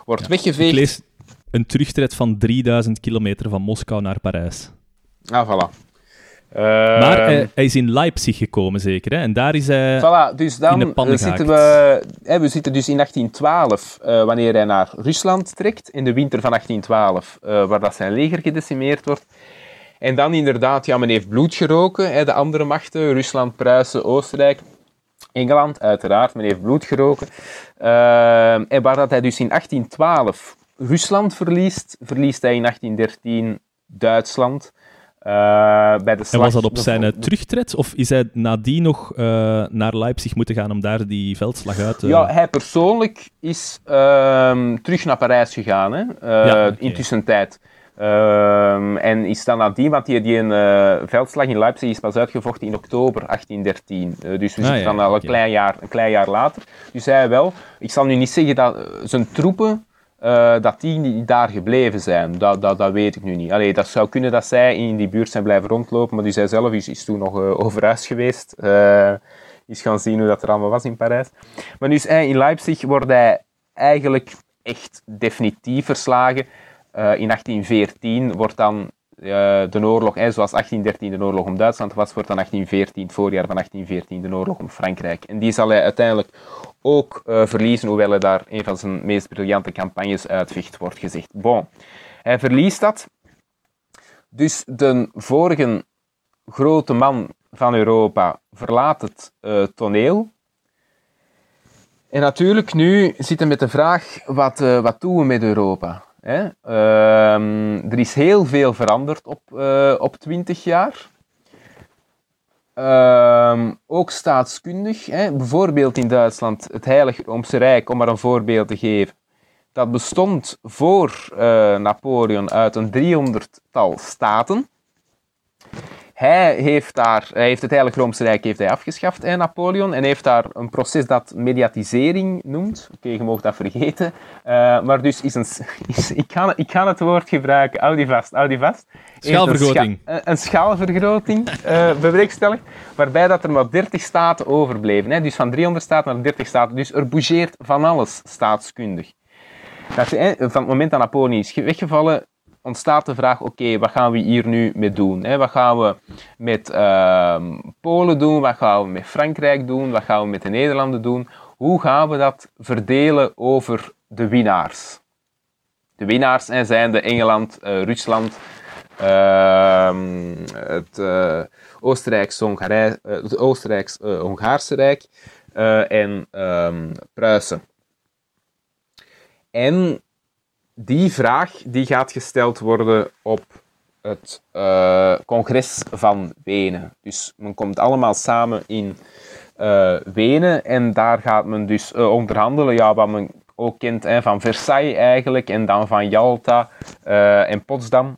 Speaker 1: wordt weggeveegd.
Speaker 2: Een terugtred van 3000 kilometer van Moskou naar Parijs.
Speaker 1: Ah, voilà.
Speaker 2: Maar hij, ehm, hij, is in Leipzig gekomen, zeker. Hè? En daar is hij
Speaker 1: voilà, dus dan in de zitten we, hè, we zitten dus in 1812, uh, eh, wanneer hij naar Rusland trekt, in de winter van 1812, uh, eh, waar dat zijn leger gedecimeerd wordt. En dan inderdaad, ja, men heeft bloed geroken, hè, de andere machten, Rusland, Pruisen, Oostenrijk, Engeland, uiteraard, men heeft bloed geroken. Uh, en waar dat hij dus in 1812 Rusland verliest, verliest hij in 1813 Duitsland.
Speaker 2: Uh, bij de slag, en was dat op zijn uh, terugtred, of is hij nadien nog uh, naar Leipzig moeten gaan om daar die veldslag uit te...
Speaker 1: Ja, hij persoonlijk is ehm, terug naar Parijs gegaan, hè, ja, okay. intussen tijd. Ehm, en is dan nadien, want die, die een veldslag in Leipzig is pas uitgevochten in oktober 1813. dus we ah, zitten dan al een, klein jaar, een klein jaar later. Dus hij wel, ik zal nu niet zeggen dat zijn troepen uh, dat die daar gebleven zijn. Dat, dat, dat weet ik nu niet. Allee, dat zou kunnen dat zij in die buurt zijn blijven rondlopen, maar die zij zelf is, is toen nog uh, over huis geweest. Uh, is gaan zien hoe dat er allemaal was in Parijs. Maar dus in Leipzig wordt hij eigenlijk echt definitief verslagen. in 1814 wordt dan de oorlog, zoals 1813 de oorlog om Duitsland was, wordt dan 1814, het voorjaar van 1814, de oorlog om Frankrijk. En die zal hij uiteindelijk ook uh, verliezen, hoewel hij daar een van zijn meest briljante campagnes uitvecht, wordt gezegd. Bon, hij verliest dat. Dus de vorige grote man van Europa verlaat het uh, toneel. En natuurlijk, nu zitten met de vraag, wat, wat doen we met Europa? Hè? Uh, er is heel veel veranderd op, uh, op 20 jaar. Uh, ook staatskundig. Hè. Bijvoorbeeld in Duitsland het Heilige Roomse Rijk, om maar een voorbeeld te geven. Dat bestond voor uh, Napoleon uit een driehonderdtal staten. Hij heeft, daar, hij heeft het Heilige Roomse Rijk heeft hij afgeschaft, hè, Napoleon, en heeft daar een proces dat mediatisering noemt. Oké, okay, je mag dat vergeten. Uh, maar dus is een... Is, ik, ga, ik ga het woord gebruiken, hou die vast, hou die vast.
Speaker 2: Schaalvergroting.
Speaker 1: Een, scha een schaalvergroting uh, bewerkstelligd, waarbij dat er maar 30 staten overbleven. Hè, dus van 300 staten naar 30 staten. Dus er bougeert van alles staatskundig. Dat, van het moment dat Napoleon is weggevallen, ontstaat de vraag, oké, wat gaan we hier nu mee doen? Hè? Wat gaan we met uh, Polen doen? Wat gaan we met Frankrijk doen? Wat gaan we met de Nederlanden doen? Hoe gaan we dat verdelen over de winnaars? De winnaars zijn de Engeland, uh, Rusland, uh, het Oostenrijks-Hongaarse Rijk en ehm, Pruisen. En die vraag die gaat gesteld worden op het uh, congres van Wenen. Dus men komt allemaal samen in uh, Wenen en daar gaat men dus uh, onderhandelen, ja, wat men ook kent hè, van Versailles eigenlijk, en dan van Jalta en Potsdam.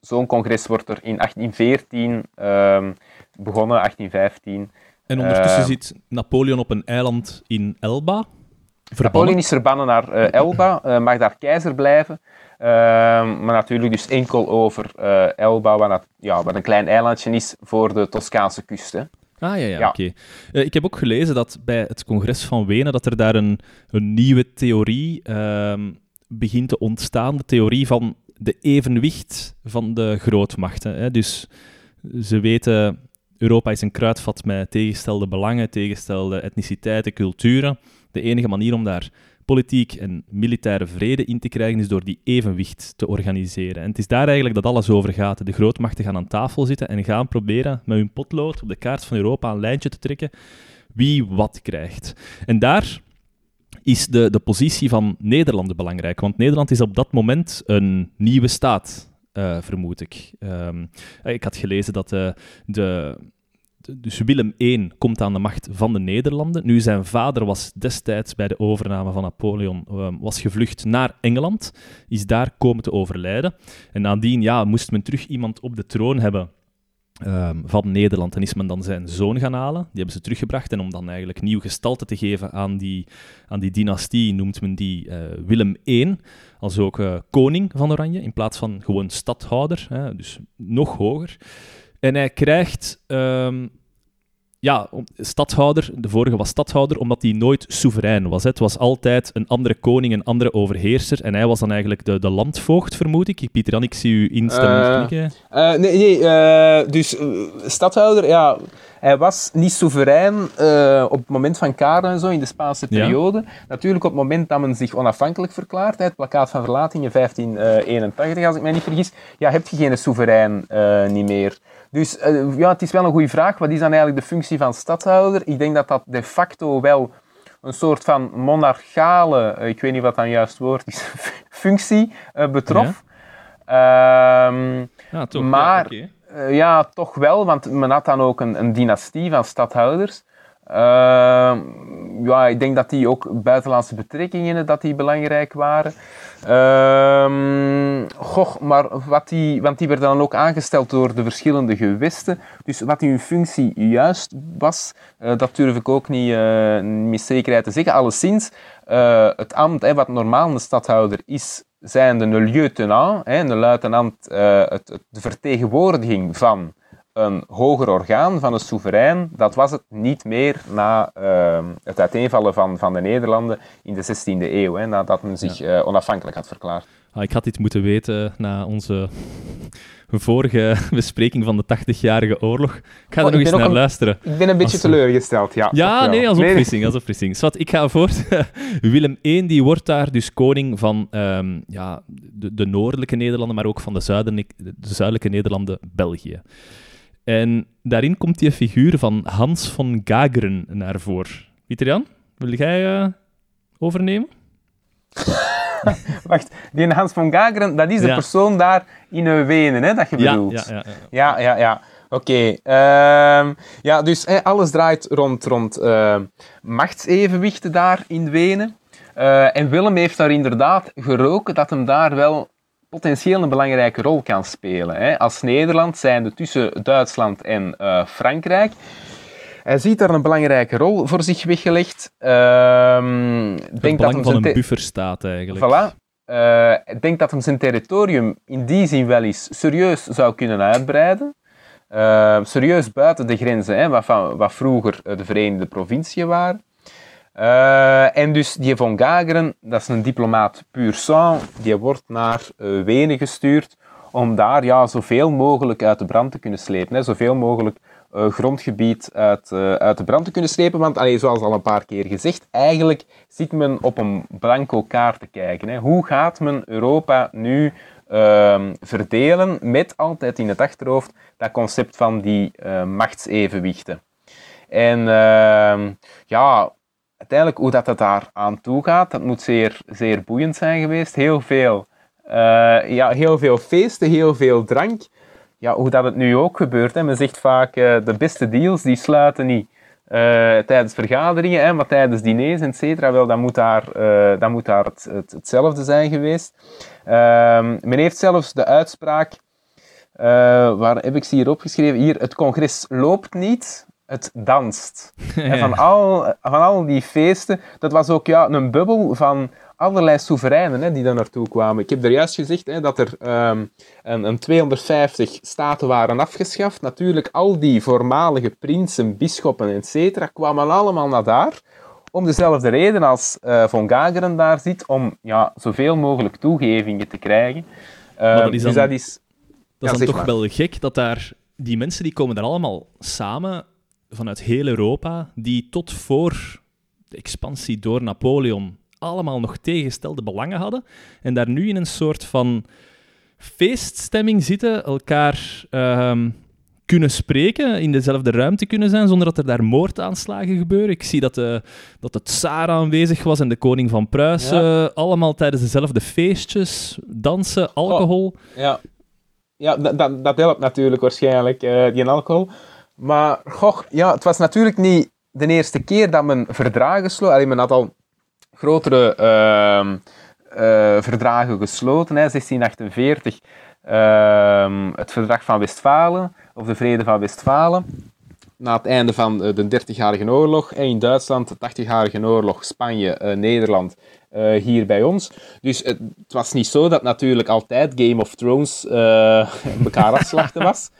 Speaker 1: Zo'n congres wordt er in 1814 ehm, begonnen, 1815.
Speaker 2: En ondertussen zit Napoleon op een eiland in Elba.
Speaker 1: Napoleon is verbannen naar uh, Elba, uh, mag daar keizer blijven. Uh, maar natuurlijk dus enkel over Elba, wat, ja, wat een klein eilandje is voor de Toscaanse kust. Hè.
Speaker 2: Ah, ja, ja, ja. oké. ik heb ook gelezen dat bij het congres van Wenen, dat er daar een, een nieuwe theorie ehm, begint te ontstaan. De theorie van de evenwicht van de grootmachten. Hè. Dus ze weten, Europa is een kruidvat met tegenstelde belangen, tegenstelde etniciteiten, culturen. De enige manier om daar politiek en militaire vrede in te krijgen is door die evenwicht te organiseren. En het is daar eigenlijk dat alles over gaat. De grootmachten gaan aan tafel zitten en gaan proberen met hun potlood op de kaart van Europa een lijntje te trekken wie wat krijgt. En daar is de, de positie van Nederland belangrijk, want Nederland is op dat moment een nieuwe staat. Uh, vermoed ik. Um, ik had gelezen dat uh, de, dus Willem I komt aan de macht van de Nederlanden. Nu, zijn vader was destijds bij de overname van Napoleon ehm, was gevlucht naar Engeland, is daar komen te overlijden. En nadien ja, moest men terug iemand op de troon hebben ehm, van Nederland. En is men dan zijn zoon gaan halen. Die hebben ze teruggebracht. En om dan eigenlijk nieuw gestalte te geven aan die, aan die dynastie, noemt men die eh, Willem I. Als ook eh, koning van Oranje, in plaats van gewoon stadhouder. Hè, dus nog hoger. En hij krijgt ehm, ja, stadhouder. De vorige was stadhouder omdat hij nooit soeverein was. Hè. Het was altijd een andere koning, een andere overheerser. En hij was dan eigenlijk de, de landvoogd, vermoed ik. Pieter Jan, ik zie u instemmend
Speaker 1: uh, uh, nee, nee uh, dus stadhouder, ja, hij was niet soeverein op het moment van Karel en zo, in de Spaanse periode. Ja. Natuurlijk op het moment dat men zich onafhankelijk verklaart, het plakkaat van verlating in 1581, als ik mij niet vergis, ja, heb je geen soeverein niet meer. Dus uh, ja, het is wel een goede vraag. Wat is dan eigenlijk de functie van stadhouder? Ik denk dat dat de facto wel een soort van monarchale, uh, ik weet niet wat dan juist woord is, functie uh, betrof. Ja. Um, ja, toch, maar ja, okay. ja, toch wel, want men had dan ook een, een dynastie van stadhouders. Uh, ja, ik denk dat die ook buitenlandse betrekkingen dat die belangrijk waren. Uh, goh, maar wat die, want die werden dan ook aangesteld door de verschillende gewesten. Dus wat hun functie juist was, uh, dat durf ik ook niet uh, met zekerheid te zeggen. Alleszins, uh, het ambt, wat normaal een stadhouder is, zijn de lieutenant, hè, een luitenant, het, de vertegenwoordiging van een hoger orgaan van een soeverein, dat was het niet meer na uh, het uiteenvallen van, van de Nederlanden in de 16e eeuw, hè, nadat men zich ja. uh, onafhankelijk had verklaard.
Speaker 2: Ah, ik had dit moeten weten na onze vorige bespreking van de 80-jarige oorlog. Ik ga oh, er nog eens naar
Speaker 1: een,
Speaker 2: luisteren.
Speaker 1: Ik ben een beetje als, teleurgesteld, ja.
Speaker 2: Ja, nee, als opfrissing. Als opfrissing. Zwat, ik ga voort. Willem I die wordt daar dus koning van um, ja, de, de, noordelijke Nederlanden, maar ook van de, zuiden, de zuidelijke Nederlanden, België. En daarin komt die figuur van Hans von Gageren naar voren. Pieter Jan, wil jij uh, overnemen?
Speaker 1: Wacht, die Hans von Gageren, dat is de ja. persoon daar in Wenen, hè, dat je bedoelt?
Speaker 2: Ja, ja, ja.
Speaker 1: ja, ja, ja. Oké. Okay. Uh, ja, dus alles draait rond, rond uh, machtsevenwichten daar in Wenen. Uh, en Willem heeft daar inderdaad geroken dat hem daar wel potentieel een belangrijke rol kan spelen. Hè. Als Nederland zijnde tussen Duitsland en uh, Frankrijk. Hij ziet daar een belangrijke rol voor zich weggelegd. Uh,
Speaker 2: het denk belang dat van een bufferstaat eigenlijk.
Speaker 1: Voilà. Uh, ik denk dat hem zijn territorium in die zin wel eens serieus zou kunnen uitbreiden. Uh, serieus buiten de grenzen, hè, wat, van, wat vroeger de Verenigde Provinciën waren. Uh, en dus die von Gageren, dat is een diplomaat puur sang, die wordt naar uh, Wenen gestuurd om daar ja, zoveel mogelijk uit de brand te kunnen slepen. Hè, zoveel mogelijk uh, grondgebied uit, uit de brand te kunnen slepen. Want allee, zoals al een paar keer gezegd, eigenlijk zit men op een blanco kaart te kijken. Hè. Hoe gaat men Europa nu ehm, verdelen met altijd in het achterhoofd dat concept van die machtsevenwichten. En ehm, ja, uiteindelijk hoe dat, daar aan toe gaat, dat moet zeer, zeer boeiend zijn geweest. Heel veel, uh, ja, heel veel feesten, heel veel drank. Ja, hoe dat het nu ook gebeurt. Men zegt vaak, uh, de beste deals die sluiten niet uh, tijdens vergaderingen, hè, maar tijdens diners, et. Wel, dat moet daar, dat moet daar het, het, hetzelfde zijn geweest. Ehm, men heeft zelfs de uitspraak, waar heb ik ze hier opgeschreven? Hier, het congres loopt niet, het danst. En van, al, van al die feesten, dat was ook ja, een bubbel van allerlei soevereinen hè, die daar naartoe kwamen. Ik heb er juist gezegd hè, dat er um, een, een, 250 staten waren afgeschaft. Natuurlijk, al die voormalige prinsen, bisschoppen, etc. kwamen allemaal naar daar. Om dezelfde reden als uh, Von Gageren daar zit, om ja, zoveel mogelijk toegevingen te krijgen.
Speaker 2: Uh, dat is dus dan, dus dat is, dat is ja, dan toch maar. wel gek dat daar die mensen die komen daar allemaal samen vanuit heel Europa, die tot voor de expansie door Napoleon allemaal nog tegengestelde belangen hadden, en daar nu in een soort van feeststemming zitten, elkaar uh, kunnen spreken, in dezelfde ruimte kunnen zijn, zonder dat er daar moordaanslagen gebeuren. Ik zie dat, de, dat het Tsar aanwezig was en de koning van Pruisen, ja. allemaal tijdens dezelfde feestjes, dansen, alcohol. Oh,
Speaker 1: ja, ja dat, dat, dat helpt natuurlijk waarschijnlijk, uh, die alcohol. Maar goh, ja, het was natuurlijk niet de eerste keer dat men verdragen sloot. Allee, men had al grotere uh, verdragen gesloten. Hè. 1648 ehm, het verdrag van Westfalen, of de vrede van Westfalen. Na het einde van de 30-jarige oorlog. in Duitsland, de 80-jarige oorlog, Spanje, Nederland, hier bij ons. Dus het, het, was niet zo dat natuurlijk altijd Game of Thrones elkaar afslachten was.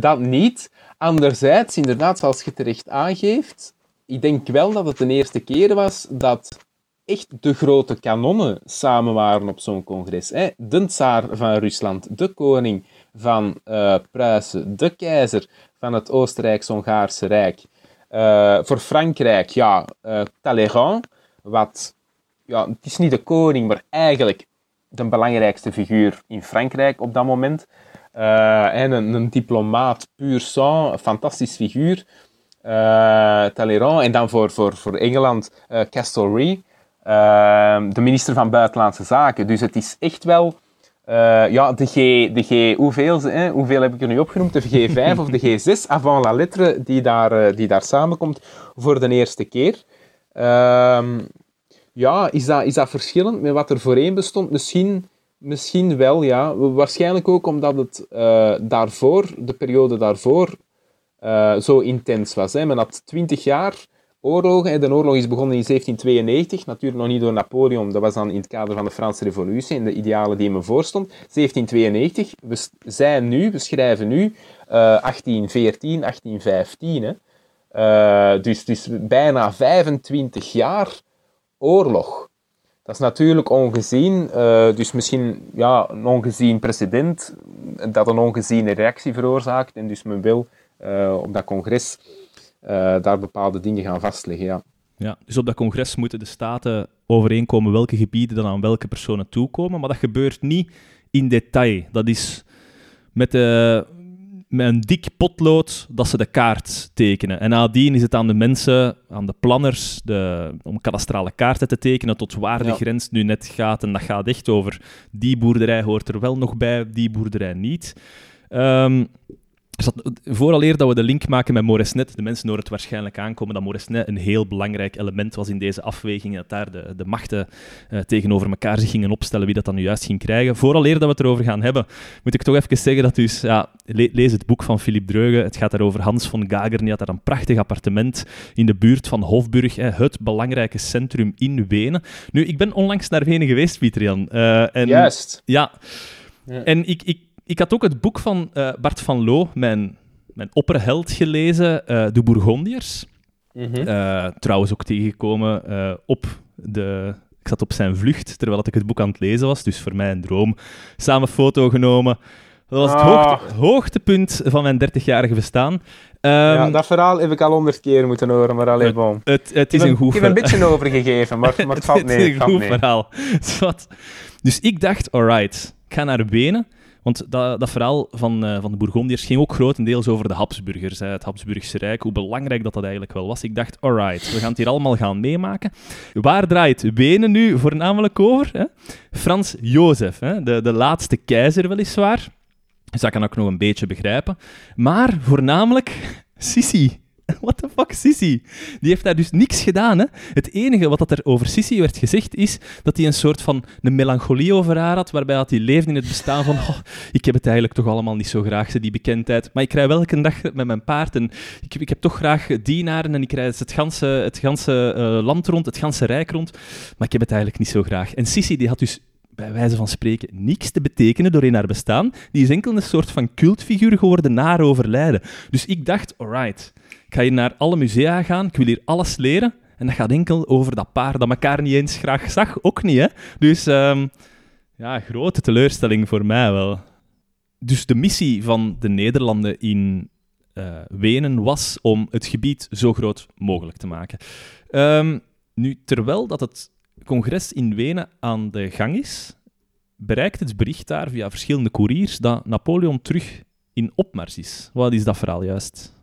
Speaker 1: dat niet. Anderzijds, inderdaad, zoals je terecht aangeeft, ik denk wel dat het de eerste keer was dat echt de grote kanonnen samen waren op zo'n congres. Hè? De tsaar van Rusland, de koning van uh, Pruisen, de keizer van het Oostenrijks-Hongaarse Rijk. Uh, voor Frankrijk, ja, uh, Talleyrand, wat, ja, het is niet de koning, maar eigenlijk de belangrijkste figuur in Frankrijk op dat moment. En een, een, diplomaat puur sang, een fantastisch figuur. Talleyrand. En dan voor, voor, voor Engeland, Castlereagh. Ehm, de minister van Buitenlandse Zaken. Dus het is echt wel... Uh, ja, de G, de G hoeveel, hè, hoeveel heb ik er nu opgenoemd? De G5 of de G6, avant la lettre, die daar, die daar samenkomt voor de eerste keer. Uh, ja, is dat, is dat verschillend met wat er voorheen bestond? Misschien, misschien wel, ja. Waarschijnlijk ook omdat het uh, daarvoor, de periode daarvoor, zo intens was. Hè. Men had twintig jaar oorlogen. De oorlog is begonnen in 1792, natuurlijk nog niet door Napoleon, dat was dan in het kader van de Franse Revolutie en de idealen die me voorstond. 1792, we zijn nu, we schrijven nu uh, 1814, 1815. Hè. Dus, dus bijna 25 jaar oorlog. Dat is natuurlijk ongezien, uh, dus misschien ja, een ongezien precedent dat een ongeziene reactie veroorzaakt. En dus men wil uh, op dat congres uh, daar bepaalde dingen gaan vastleggen. Ja.
Speaker 2: Ja, dus op dat congres moeten de staten overeenkomen welke gebieden dan aan welke personen toekomen, maar dat gebeurt niet in detail. Dat is met, de, met een dik potlood dat ze de kaart tekenen. En nadien is het aan de mensen, aan de planners, de, om kadastrale kaarten te tekenen tot waar de grens nu net gaat. En dat gaat echt over die boerderij hoort er wel nog bij, die boerderij niet. Um, vooraleer dat we de link maken met Moresnet, de mensen horen het waarschijnlijk aankomen dat Moresnet een heel belangrijk element was in deze afweging, dat daar de, de machten uh, tegenover elkaar zich gingen opstellen, wie dat dan nu juist ging krijgen. Vooraleer dat we het erover gaan hebben, moet ik toch even zeggen dat dus, ja, lees het boek van Philippe Dreugen, het gaat daar over Hans von Gager, die had daar een prachtig appartement in de buurt van Hofburg, hè, het belangrijke centrum in Wenen. Nu, ik ben onlangs naar Wenen geweest, Pieter Jan.
Speaker 1: Uh, en, Juist.
Speaker 2: Ja. ja. En ik, ik ik had ook het boek van uh, Bart van Loo, mijn, mijn opperheld, gelezen, uh, De Bourgondiërs. Mm -hmm. uh, trouwens ook tegengekomen op de... Ik zat op zijn vlucht, terwijl ik het boek aan het lezen was. Dus voor mij een droom. Samen foto genomen. Dat was het ah. hoogte, hoogtepunt van mijn 30-jarige bestaan. Um,
Speaker 1: ja, dat verhaal heb ik al honderd keer moeten horen, maar alleen bon.
Speaker 2: Het, het is een goed
Speaker 1: Ik heb een beetje overgegeven, maar, maar het valt mee.
Speaker 2: Het is een goed verhaal. Dus ik dacht, alright, ik ga naar Wenen. Want dat, dat verhaal van, uh, van de Bourgondiërs ging ook grotendeels over de Habsburgers, hè, het Habsburgse Rijk, hoe belangrijk dat dat eigenlijk wel was. Ik dacht, alright, we gaan het hier allemaal gaan meemaken. Waar draait Wenen nu voornamelijk over? Hè? Frans Jozef, hè? De, de laatste keizer weliswaar. Dus dat kan ik nog een beetje begrijpen. Maar voornamelijk Sissi. What the fuck, Sissy? Die heeft daar dus niks gedaan. Hè? Het enige wat dat er over Sissy werd gezegd is dat hij een soort van een melancholie over haar had, waarbij hij leefde in het bestaan van ik heb het eigenlijk toch allemaal niet zo graag, die bekendheid. Maar ik rij wel elke dag met mijn paard en ik, ik heb toch graag dienaren en ik reis het ganse, het ganse uh, land rond, het ganse rijk rond, maar ik heb het eigenlijk niet zo graag. En Sissy die had dus bij wijze van spreken niks te betekenen door in haar bestaan. Die is enkel een soort van cultfiguur geworden na haar overlijden. Dus ik dacht, alright, ik ga hier naar alle musea gaan, ik wil hier alles leren. En dat gaat enkel over dat paar dat elkaar niet eens graag zag, ook niet, hè. Dus um, ja, grote teleurstelling voor mij wel. Dus de missie van de Nederlanden in uh, Wenen was om het gebied zo groot mogelijk te maken. Um, nu, terwijl dat het congres in Wenen aan de gang is, bereikt het bericht daar via verschillende couriers dat Napoleon terug in opmars is. Wat is dat verhaal juist?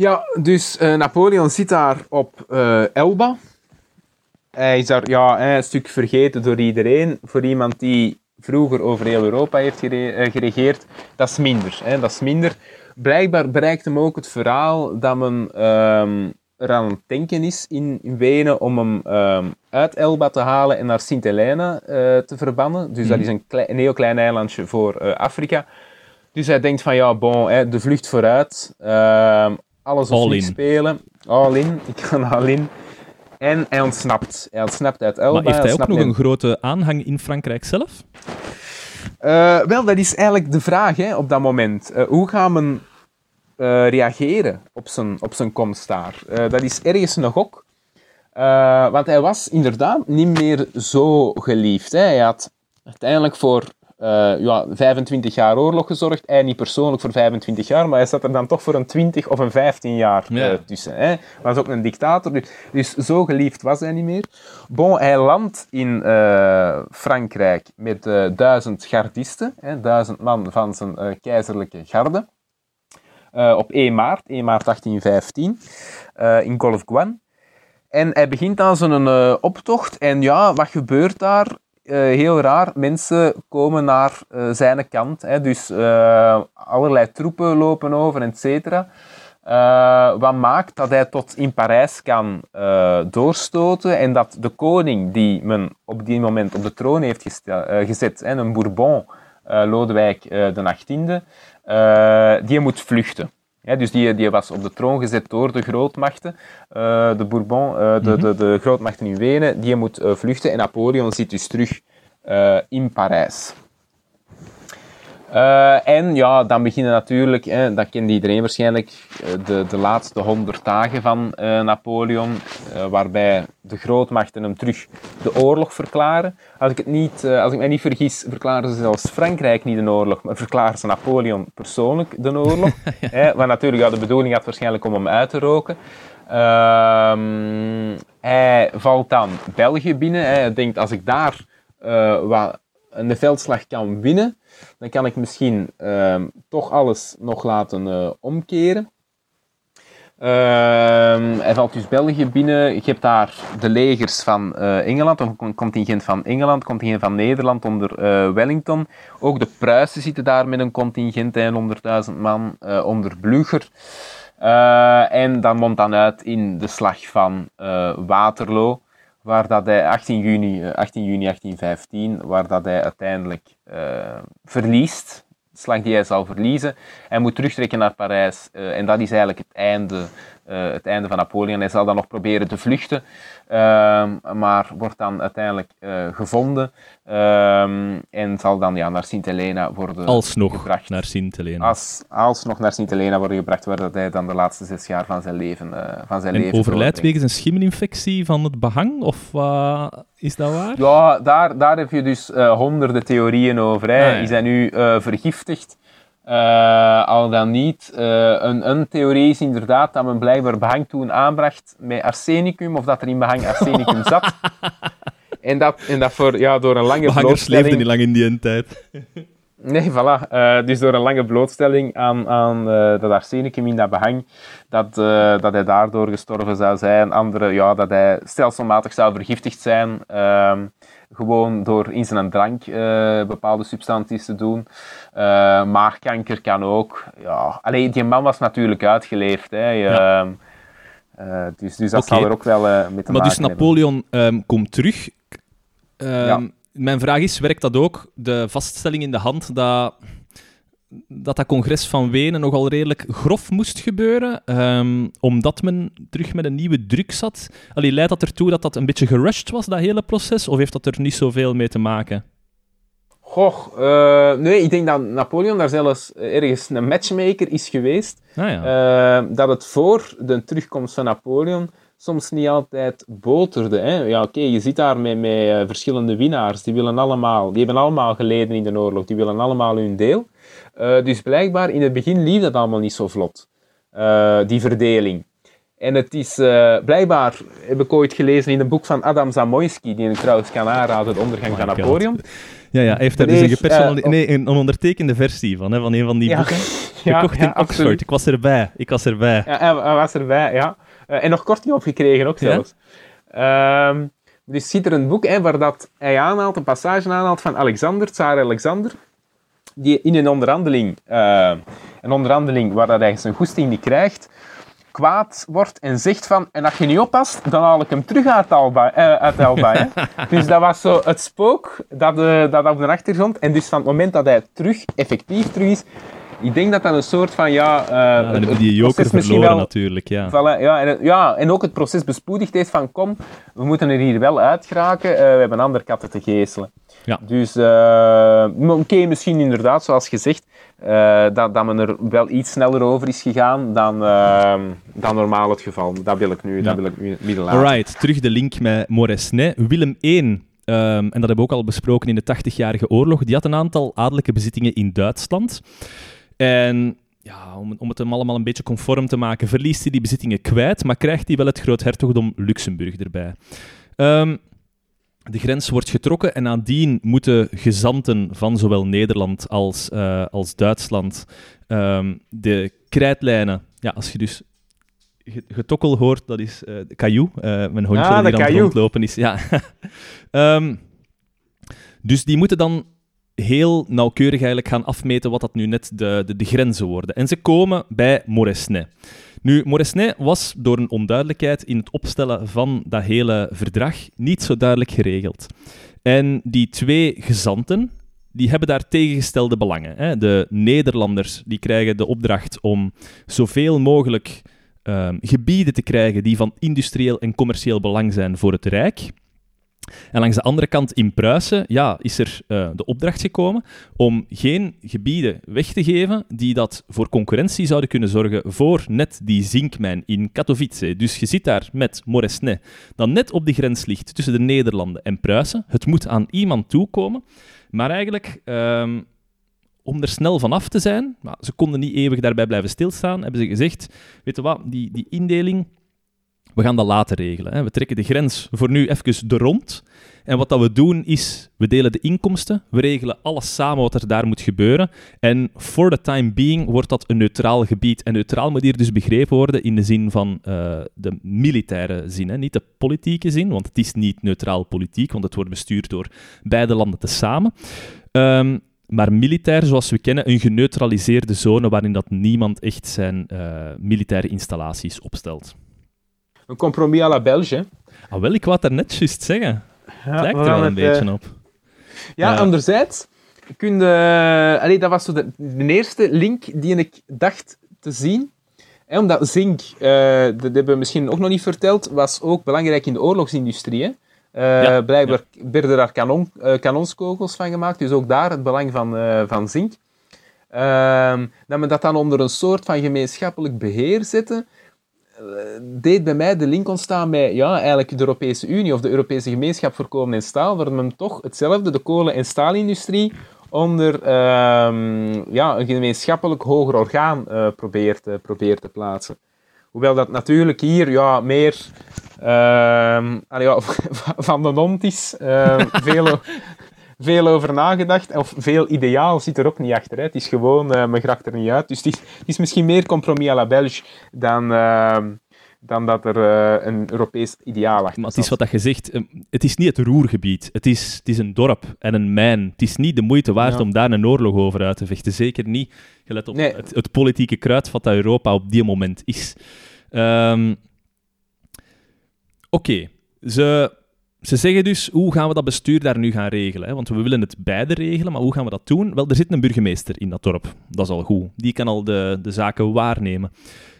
Speaker 1: Ja, dus uh, Napoleon zit daar op uh, Elba. Hij is daar ja, een stuk vergeten door iedereen. Voor iemand die vroeger over heel Europa heeft uh, geregeerd, dat is minder. Hè, dat is minder. Blijkbaar bereikt hem ook het verhaal dat men um, eraan het denken is in, in Wenen om hem ehm, uit Elba te halen en naar Sint Helena eh, te verbannen. Dus dat
Speaker 2: Mhm.
Speaker 1: is een, heel klein eilandje voor eh, Afrika. Dus hij denkt van ja, bon, hè, de vlucht vooruit. ehm, alles of spelen. All in. Ik ga all in. En hij ontsnapt. Hij ontsnapt uit Elba.
Speaker 2: Maar heeft hij ook nog een grote aanhang in Frankrijk zelf?
Speaker 1: Eh, wel, dat is eigenlijk de vraag hè, op dat moment. Eh, hoe gaan men eh, reageren op zijn, op zijn komst daar? Dat is ergens een gok. Eh, want hij was inderdaad niet meer zo geliefd. Hè. Hij had uiteindelijk voor eh, ja, 25 jaar oorlog gezorgd. Hij niet persoonlijk voor 25 jaar, maar hij zat er dan toch voor een 20 of een 15 jaar
Speaker 2: Ja.
Speaker 1: eh, tussen. Hè. Hij was ook een dictator, dus, dus zo geliefd was hij niet meer. Bon, hij landt in eh, Frankrijk met duizend gardisten, hè, duizend man van zijn keizerlijke garde. Op 1 maart, 1 maart 1815, eh, in Golf-Guan. En hij begint aan zijn optocht. En ja, wat gebeurt daar? Eh, heel raar, mensen komen naar eh, zijn kant. Hè, dus eh, allerlei troepen lopen over, et cetera. Wat maakt dat hij tot in Parijs kan doorstoten en dat de koning die men op die moment op de troon heeft gezet, hè, een Bourbon, Lodewijk de 18e, eh, die moet vluchten. Ja, dus die, die was op de troon gezet door de grootmachten, eh, de Bourbon, eh, de, de, de grootmachten in Wenen, die moet eh, vluchten en Napoleon zit dus terug in Parijs. Eh, en ja, dan beginnen natuurlijk, hè, dat kent iedereen waarschijnlijk, eh, de, de laatste honderd dagen van eh, Napoleon, waarbij de grootmachten hem terug de oorlog verklaren. Als ik, het niet, als ik mij niet vergis, verklaren ze zelfs Frankrijk niet de oorlog, maar verklaren ze Napoleon persoonlijk de oorlog. hè, wat natuurlijk ja, de bedoeling had waarschijnlijk om hem uit te roken. Ehm, hij valt dan België binnen. Hij denkt, als ik daar wat een veldslag kan winnen, dan kan ik misschien ehm, toch alles nog laten eh, omkeren. Ehm, hij valt dus België binnen. Je hebt daar de legers van eh, Engeland, een contingent van Engeland, contingent van Nederland onder eh, Wellington. Ook de Pruisen zitten daar met een contingent, hè, 100.000 man, onder Blücher. En dat mondt dan uit in de slag van Waterloo, waar dat hij 18 juni, eh, 18 juni 1815, waar dat hij uiteindelijk eh, verliest. De slag die hij zal verliezen. Hij moet terugtrekken naar Parijs eh, en dat is eigenlijk het einde, eh, het einde van Napoleon. Hij zal dan nog proberen te vluchten, ehm, maar wordt dan uiteindelijk eh, gevonden ehm, en zal dan ja, naar Sint-Helena worden
Speaker 2: Alsnog
Speaker 1: gebracht
Speaker 2: naar Sint-Helena.
Speaker 1: als, alsnog naar Sint-Helena worden gebracht, waar dat hij dan de laatste zes jaar van zijn leven, eh, van zijn
Speaker 2: En
Speaker 1: leven
Speaker 2: overlijdt wegens een schimmelinfectie van het behang? Of is dat waar?
Speaker 1: Ja, daar, daar heb je dus eh, honderden theorieën over. Hè.
Speaker 2: Ah, ja.
Speaker 1: Is hij nu eh, vergiftigd? Eh, al dan niet. Eh, een, een theorie is inderdaad dat men blijkbaar behang toen aanbracht met arsenicum, of dat er in behang arsenicum zat. En dat, en dat voor, ja, door een lange
Speaker 2: Behangers
Speaker 1: blootstelling...
Speaker 2: leefden niet lang in die tijd.
Speaker 1: Nee, voilà. Eh, dus door een lange blootstelling aan, aan dat arsenicum in dat behang, dat, dat hij daardoor gestorven zou zijn. Andere, ja, dat hij stelselmatig zou vergiftigd zijn. Gewoon door in zijn drank eh, bepaalde substanties te doen. Eh, maagkanker kan ook. Ja. Allee, die man was natuurlijk uitgeleefd. Hè.
Speaker 2: Ja.
Speaker 1: Ehm, eh, dus, dus dat
Speaker 2: Oké.
Speaker 1: zal er ook wel mee te
Speaker 2: Maar dus
Speaker 1: maken.
Speaker 2: Napoleon ehm, komt terug. Ehm,
Speaker 1: Ja.
Speaker 2: Mijn vraag is, werkt dat ook, de vaststelling in de hand, dat dat, dat congres van Wenen nogal redelijk grof moest gebeuren, ehm, omdat men terug met een nieuwe druk zat? Allee, leidt dat ertoe dat dat een beetje gerushed was, dat hele proces, of heeft dat er niet zoveel mee te maken?
Speaker 1: Goh, eh, nee, ik denk dat Napoleon daar zelfs ergens een matchmaker is geweest.
Speaker 2: Ah ja.
Speaker 1: Eh, dat het voor de terugkomst van Napoleon soms niet altijd boterde. Hè? Ja, oké, je zit daar met, met eh, verschillende winnaars. Die, willen allemaal, die hebben allemaal geleden in de oorlog. Die willen allemaal hun deel. Eh, dus blijkbaar, in het begin liep dat allemaal niet zo vlot. Eh, die verdeling. En het is eh, blijkbaar, heb ik ooit gelezen in een boek van Adam Zamoyski, die ik trouwens kan aanraden, De ondergang
Speaker 2: Oh
Speaker 1: van
Speaker 2: God.
Speaker 1: Napoleon.
Speaker 2: ja, ja, hij heeft daar dus een,
Speaker 1: eh,
Speaker 2: nee, een, ondertekende versie van, hè, van een van die
Speaker 1: Ja,
Speaker 2: boeken.
Speaker 1: ja,
Speaker 2: Gekocht
Speaker 1: ja,
Speaker 2: in Oxford.
Speaker 1: absoluut.
Speaker 2: Ik was erbij. Ik was erbij.
Speaker 1: Ja, hij, was erbij, ja. En nog korting opgekregen ook zelfs. Ehm, dus ziet er een boek hè, waar dat hij aanhaalt, een passage aanhaalt van Alexander, Tsaar Alexander, die in een onderhandeling, eh, een onderhandeling waar dat hij zijn goesting niet krijgt, kwaad wordt en zegt van, en als je niet oppast, dan haal ik hem terug uit uit Alba hè. dus dat was zo het spook dat, uh, dat op de achtergrond. En dus van het moment dat hij terug, effectief terug is, ik denk dat dat een soort van, ja... Uh,
Speaker 2: ja dan hebben die joker verloren wel, natuurlijk, ja.
Speaker 1: Voilà, ja, en, ja. En ook het proces bespoedigd heeft van, kom, we moeten er hier wel uit geraken, uh, we hebben andere katten te geestelen. Ja. Dus, uh, oké, misschien inderdaad, zoals gezegd, dat, dat men er wel iets sneller over is gegaan dan, uh, dan normaal het geval. Dat wil ik nu, ja. dat wil ik nu midden laten.
Speaker 2: Alright, terug de link met Moresnet. Willem I, um, en dat hebben we ook al besproken in de 80-jarige oorlog, die had een aantal adellijke bezittingen in Duitsland. En ja, om, om het hem allemaal een beetje conform te maken, verliest hij die bezittingen kwijt, maar krijgt hij wel het groothertogdom Luxemburg erbij. Um, de grens wordt getrokken en nadien moeten gezanten van zowel Nederland als, uh, als Duitsland um, de krijtlijnen, ja, als je dus getokkel hoort, dat is uh, de caillou, uh, mijn hondje ah, die aan het rondlopen is. Ja. um, dus die moeten dan heel nauwkeurig eigenlijk gaan afmeten wat dat nu net de, de, de grenzen worden. En ze komen bij Moresnet. Nu, Moresnet was door een onduidelijkheid in het opstellen van dat hele verdrag niet zo duidelijk geregeld. En die twee gezanten, die hebben daar tegengestelde belangen. Hè. De Nederlanders die krijgen de opdracht om zoveel mogelijk um, gebieden te krijgen die van industrieel en commercieel belang zijn voor het Rijk. En langs de andere kant in Pruisen ja, is er uh, de opdracht gekomen om geen gebieden weg te geven die dat voor concurrentie zouden kunnen zorgen voor net die zinkmijn in Katowice. Dus je zit daar met Moresnet, dat net op de grens ligt tussen de Nederlanden en Pruisen. Het moet aan iemand toekomen, maar eigenlijk... Um, om er snel vanaf te zijn, maar ze konden niet eeuwig daarbij blijven stilstaan, hebben ze gezegd, weet je wat, die, die indeling, we gaan dat later regelen. Hè. We trekken de grens voor nu even de rond. En wat dat we doen is, we delen de inkomsten, we regelen alles samen wat er daar moet gebeuren. En for the time being wordt dat een neutraal gebied. En neutraal moet hier dus begrepen worden in de zin van uh, de militaire zin, hè. niet de politieke zin, want het is niet neutraal politiek, want het wordt bestuurd door beide landen tezamen. Um, maar militair, zoals we kennen, een geneutraliseerde zone waarin dat niemand echt zijn uh, militaire installaties opstelt.
Speaker 1: Een compromis à la Belge.
Speaker 2: Ah, wel, ik wou het daar net juist zeggen. Ja, het lijkt er wel een beetje uh... op.
Speaker 1: Ja, ja, anderzijds kun je... Allee, dat was zo de, de, eerste link die ik dacht te zien. Hè, omdat zink, uh, dat hebben we misschien ook nog niet verteld, was ook belangrijk in de oorlogsindustrie. Hè. Uh, ja, blijkbaar ja. werden daar kanon, uh, kanonskogels van gemaakt, dus ook daar het belang van, uh, van zink. Ehm, dat men dat dan onder een soort van gemeenschappelijk beheer zette, deed bij mij de link ontstaan met ja, eigenlijk de Europese Unie of de Europese Gemeenschap voor Kolen en Staal, waar men toch hetzelfde, de kolen- en staalindustrie, onder um, ja, een gemeenschappelijk hoger orgaan uh, probeert, uh, probeert te plaatsen. Hoewel dat natuurlijk hier ja, meer uh, ja, van de mond is, uh, veel, over nagedacht. Of veel ideaal zit er ook niet achter. Hè. Het is gewoon, uh, men gracht er niet uit. Dus het is, het is misschien meer compromis à la Belge dan, uh, dan dat er uh, een Europees ideaal achter
Speaker 2: Maar het is wat dat je zegt, het is niet het roergebied. Het is, het is een dorp en een mijn. Het is niet de moeite waard ja. om daar een oorlog over uit te vechten. Zeker niet. Gelet op nee. het, het, politieke kruidvat dat Europa op die moment is. Um, Oké, okay. ze ze zeggen dus, hoe gaan we dat bestuur daar nu gaan regelen? Hè? Want we willen het beide regelen, maar hoe gaan we dat doen? Wel, er zit een burgemeester in dat dorp. Dat is al goed. Die kan al de, de zaken waarnemen.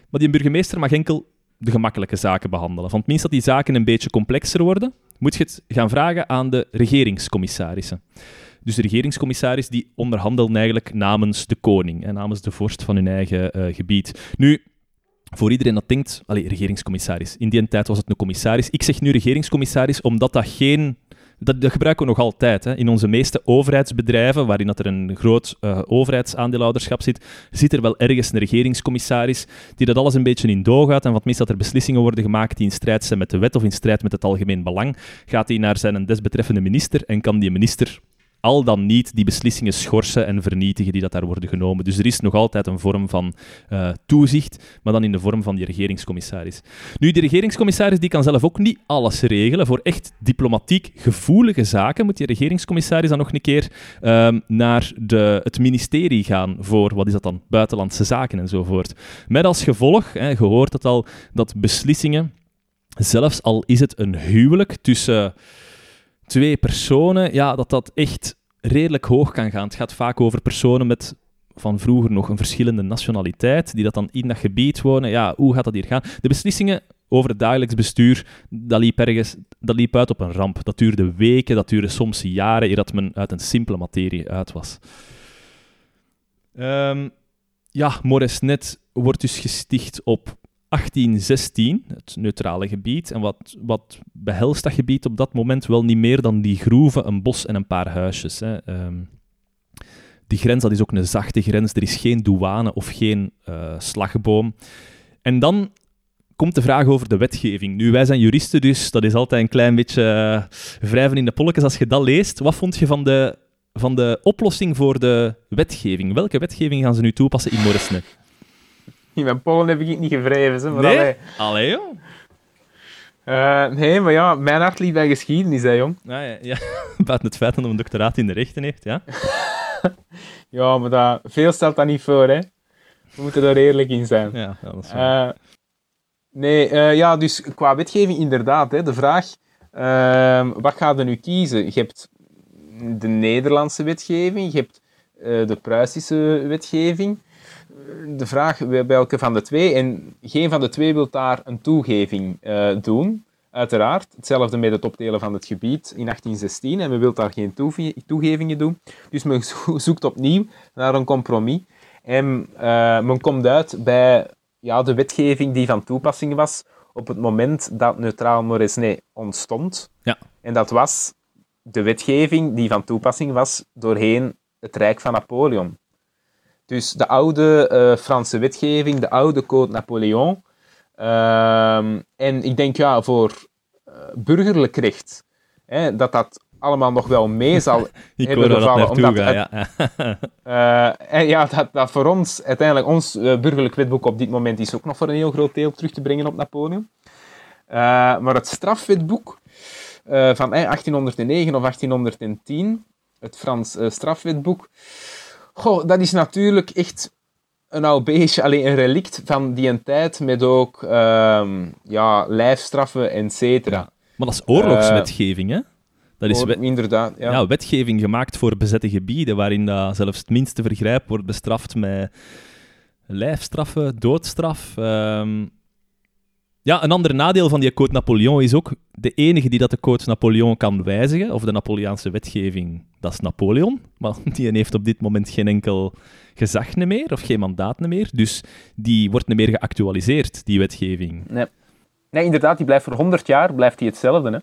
Speaker 2: Maar die burgemeester mag enkel de gemakkelijke zaken behandelen. Van het minst dat die zaken een beetje complexer worden, moet je het gaan vragen aan de regeringscommissarissen. Dus de regeringscommissaris die onderhandelt eigenlijk namens de koning en namens de vorst van hun eigen uh, gebied. Nu, voor iedereen dat denkt, allez, regeringscommissaris. In die tijd was het een commissaris. Ik zeg nu regeringscommissaris omdat dat geen. Dat, dat gebruiken we nog altijd. Hè. In onze meeste overheidsbedrijven, waarin dat er een groot uh, overheidsaandeelhouderschap zit, zit er wel ergens een regeringscommissaris die dat alles een beetje in doog gaat. En wat meest dat er beslissingen worden gemaakt die in strijd zijn met de wet of in strijd met het algemeen belang, gaat hij naar zijn desbetreffende minister en kan die minister al dan niet die beslissingen schorsen en vernietigen die dat daar worden genomen. Dus er is nog altijd een vorm van uh, toezicht, maar dan in de vorm van die regeringscommissaris. Nu, die regeringscommissaris die kan zelf ook niet alles regelen. Voor echt diplomatiek gevoelige zaken moet die regeringscommissaris dan nog een keer uh, naar de, het ministerie gaan voor, wat is dat dan, buitenlandse zaken enzovoort. Met als gevolg, hè, je hoort het al, dat beslissingen, zelfs al is het een huwelijk tussen twee personen, ja, dat dat echt redelijk hoog kan gaan. Het gaat vaak over personen met van vroeger nog een verschillende nationaliteit, die dat dan in dat gebied wonen. Ja, hoe gaat dat hier gaan? De beslissingen over het dagelijks bestuur, dat liep, ergens, dat liep uit op een ramp. Dat duurde weken, dat duurde soms jaren, eer dat men uit een simpele materie uit was. Um, ja, Moresnet wordt dus gesticht op 1816, het neutrale gebied. En wat, wat behelst dat gebied op dat moment? Wel niet meer dan die groeven, een bos en een paar huisjes. Hè. Um, die grens dat is ook een zachte grens. Er is geen douane of geen uh, slagboom. En dan komt de vraag over de wetgeving. Nu, wij zijn juristen, dus dat is altijd een klein beetje uh, wrijven in de polletjes als je dat leest. Wat vond je van de, van de oplossing voor de wetgeving? Welke wetgeving gaan ze nu toepassen in Moresnet?
Speaker 1: In mijn pollen heb ik niet gevreven. Maar
Speaker 2: nee? Allee, allee joh.
Speaker 1: Uh, nee, maar ja, mijn hart ligt bij geschiedenis, hè, jong.
Speaker 2: Ah, ja, ja. Buiten het feit dat hij een doctoraat in de rechten heeft, ja.
Speaker 1: ja, maar dat, veel stelt dat niet voor, hè. We moeten er eerlijk in zijn.
Speaker 2: Ja, dat is waar. Uh,
Speaker 1: nee, uh, ja, dus qua wetgeving inderdaad, hè, de vraag, ehm, wat ga je nu kiezen? Je hebt de Nederlandse wetgeving, je hebt de Pruisische wetgeving de vraag bij welke van de twee. En geen van de twee wil daar een toegeving uh, doen. Uiteraard. Hetzelfde met het opdelen van het gebied in 1816. En men wil daar geen toegevingen doen. Dus men zoekt opnieuw naar een compromis. En uh, men komt uit bij ja, de wetgeving die van toepassing was op het moment dat Neutraal Moresnet ontstond.
Speaker 2: Ja.
Speaker 1: En dat was de wetgeving die van toepassing was doorheen het Rijk van Napoleon. Dus de oude uh, Franse wetgeving, de oude Code Napoleon. Uh, en ik denk ja, voor uh, burgerlijk recht, hè, dat dat allemaal nog wel mee zal hebben gevallen.
Speaker 2: Omdat gaan, ja.
Speaker 1: uh, en ja, dat, dat voor ons, uiteindelijk, ons burgerlijk wetboek op dit moment is ook nog voor een heel groot deel terug te brengen op Napoleon. maar het strafwetboek van 1809 of 1810, het Frans strafwetboek, Goh, dat is natuurlijk echt een oud beestje, alleen een relict van die een tijd met ook uh, ja, lijfstraffen, et cetera.
Speaker 2: Maar dat is oorlogswetgeving, hè?
Speaker 1: Dat is wet... inderdaad, ja.
Speaker 2: ja. wetgeving gemaakt voor bezette gebieden, waarin dat zelfs het minste vergrijp wordt bestraft met lijfstraffen, doodstraf. Um, ja, een ander nadeel van die Code Napoleon is ook de enige die dat de Code Napoleon kan wijzigen, of de Napoleaanse wetgeving, dat is Napoleon. Maar die heeft op dit moment geen enkel gezag meer, of geen mandaat meer. Dus die wordt niet meer geactualiseerd, die wetgeving.
Speaker 1: Nee. nee, inderdaad, die blijft voor 100 jaar blijft die hetzelfde. Hè?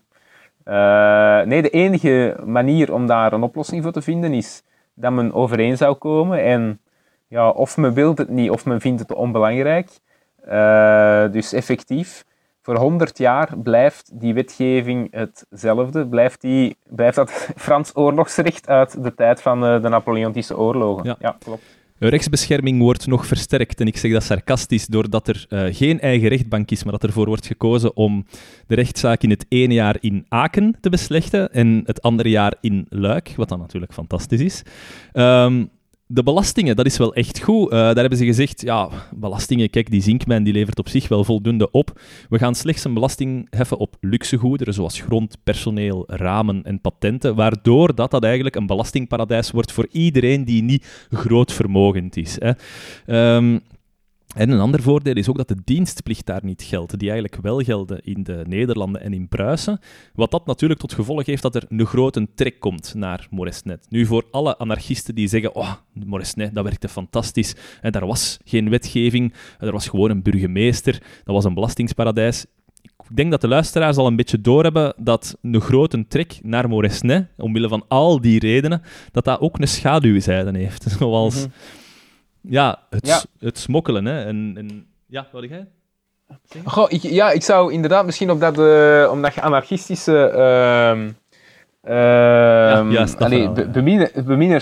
Speaker 1: Uh, nee, de enige manier om daar een oplossing voor te vinden is dat men overeen zou komen. En ja, of men wil het niet, of men vindt het onbelangrijk. Uh, dus effectief, voor 100 jaar blijft die wetgeving hetzelfde. Blijft, die, blijft dat Frans oorlogsrecht uit de tijd van uh, de Napoleontische oorlogen.
Speaker 2: Ja,
Speaker 1: ja klopt.
Speaker 2: Rechtsbescherming wordt nog versterkt. En ik zeg dat sarcastisch, doordat er uh, geen eigen rechtbank is, maar dat ervoor wordt gekozen om de rechtszaak in het ene jaar in Aken te beslechten en het andere jaar in Luik, wat dan natuurlijk fantastisch is. Um, de belastingen, dat is wel echt goed. Uh, daar hebben ze gezegd, ja, belastingen, kijk, die zinkmijn die levert op zich wel voldoende op. We gaan slechts een belasting heffen op luxegoederen, zoals grond, personeel, ramen en patenten, waardoor dat, dat eigenlijk een belastingparadijs wordt voor iedereen die niet grootvermogend is. Hè. Um, en een ander voordeel is ook dat de dienstplicht daar niet geldt, die eigenlijk wel gelden in de Nederlanden en in Pruisen. Wat dat natuurlijk tot gevolg heeft dat er een grote trek komt naar Moresnet. Nu, voor alle anarchisten die zeggen, oh, Moresnet, dat werkte fantastisch, en daar was geen wetgeving, er was gewoon een burgemeester, dat was een belastingsparadijs. Ik denk dat de luisteraars al een beetje doorhebben dat een grote trek naar Moresnet, omwille van al die redenen, dat dat ook een schaduwzijde heeft. Zoals... Mhm ja, het, het smokkelen. Hè. En, en, ja, wat jij?
Speaker 1: Goh, ik, ja, ik zou inderdaad misschien op dat, uh, omdat je anarchistische uh,
Speaker 2: juist,
Speaker 1: allee,
Speaker 2: verhaal,
Speaker 1: be-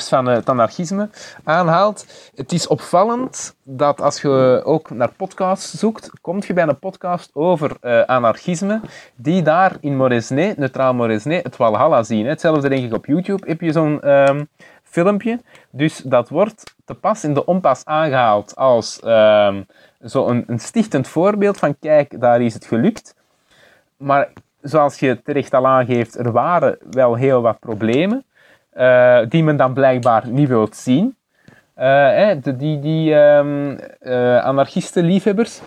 Speaker 1: van eh, het anarchisme aanhaalt. Het is opvallend dat als je ook naar podcasts zoekt, kom je bij een podcast over eh, anarchisme, die daar in Moresnet, Neutraal Moresnet, het Walhalla zien. hè. Hetzelfde denk ik op YouTube, heb je zo'n ehm, filmpje. Dus dat wordt te in de onpas aangehaald als ehm zo een, een stichtend voorbeeld van kijk, daar is het gelukt. Maar zoals je terecht al aangeeft, er waren wel heel wat problemen eh, die men dan blijkbaar niet wilt zien. Eh, de, die die ehm eh, anarchisten-liefhebbers,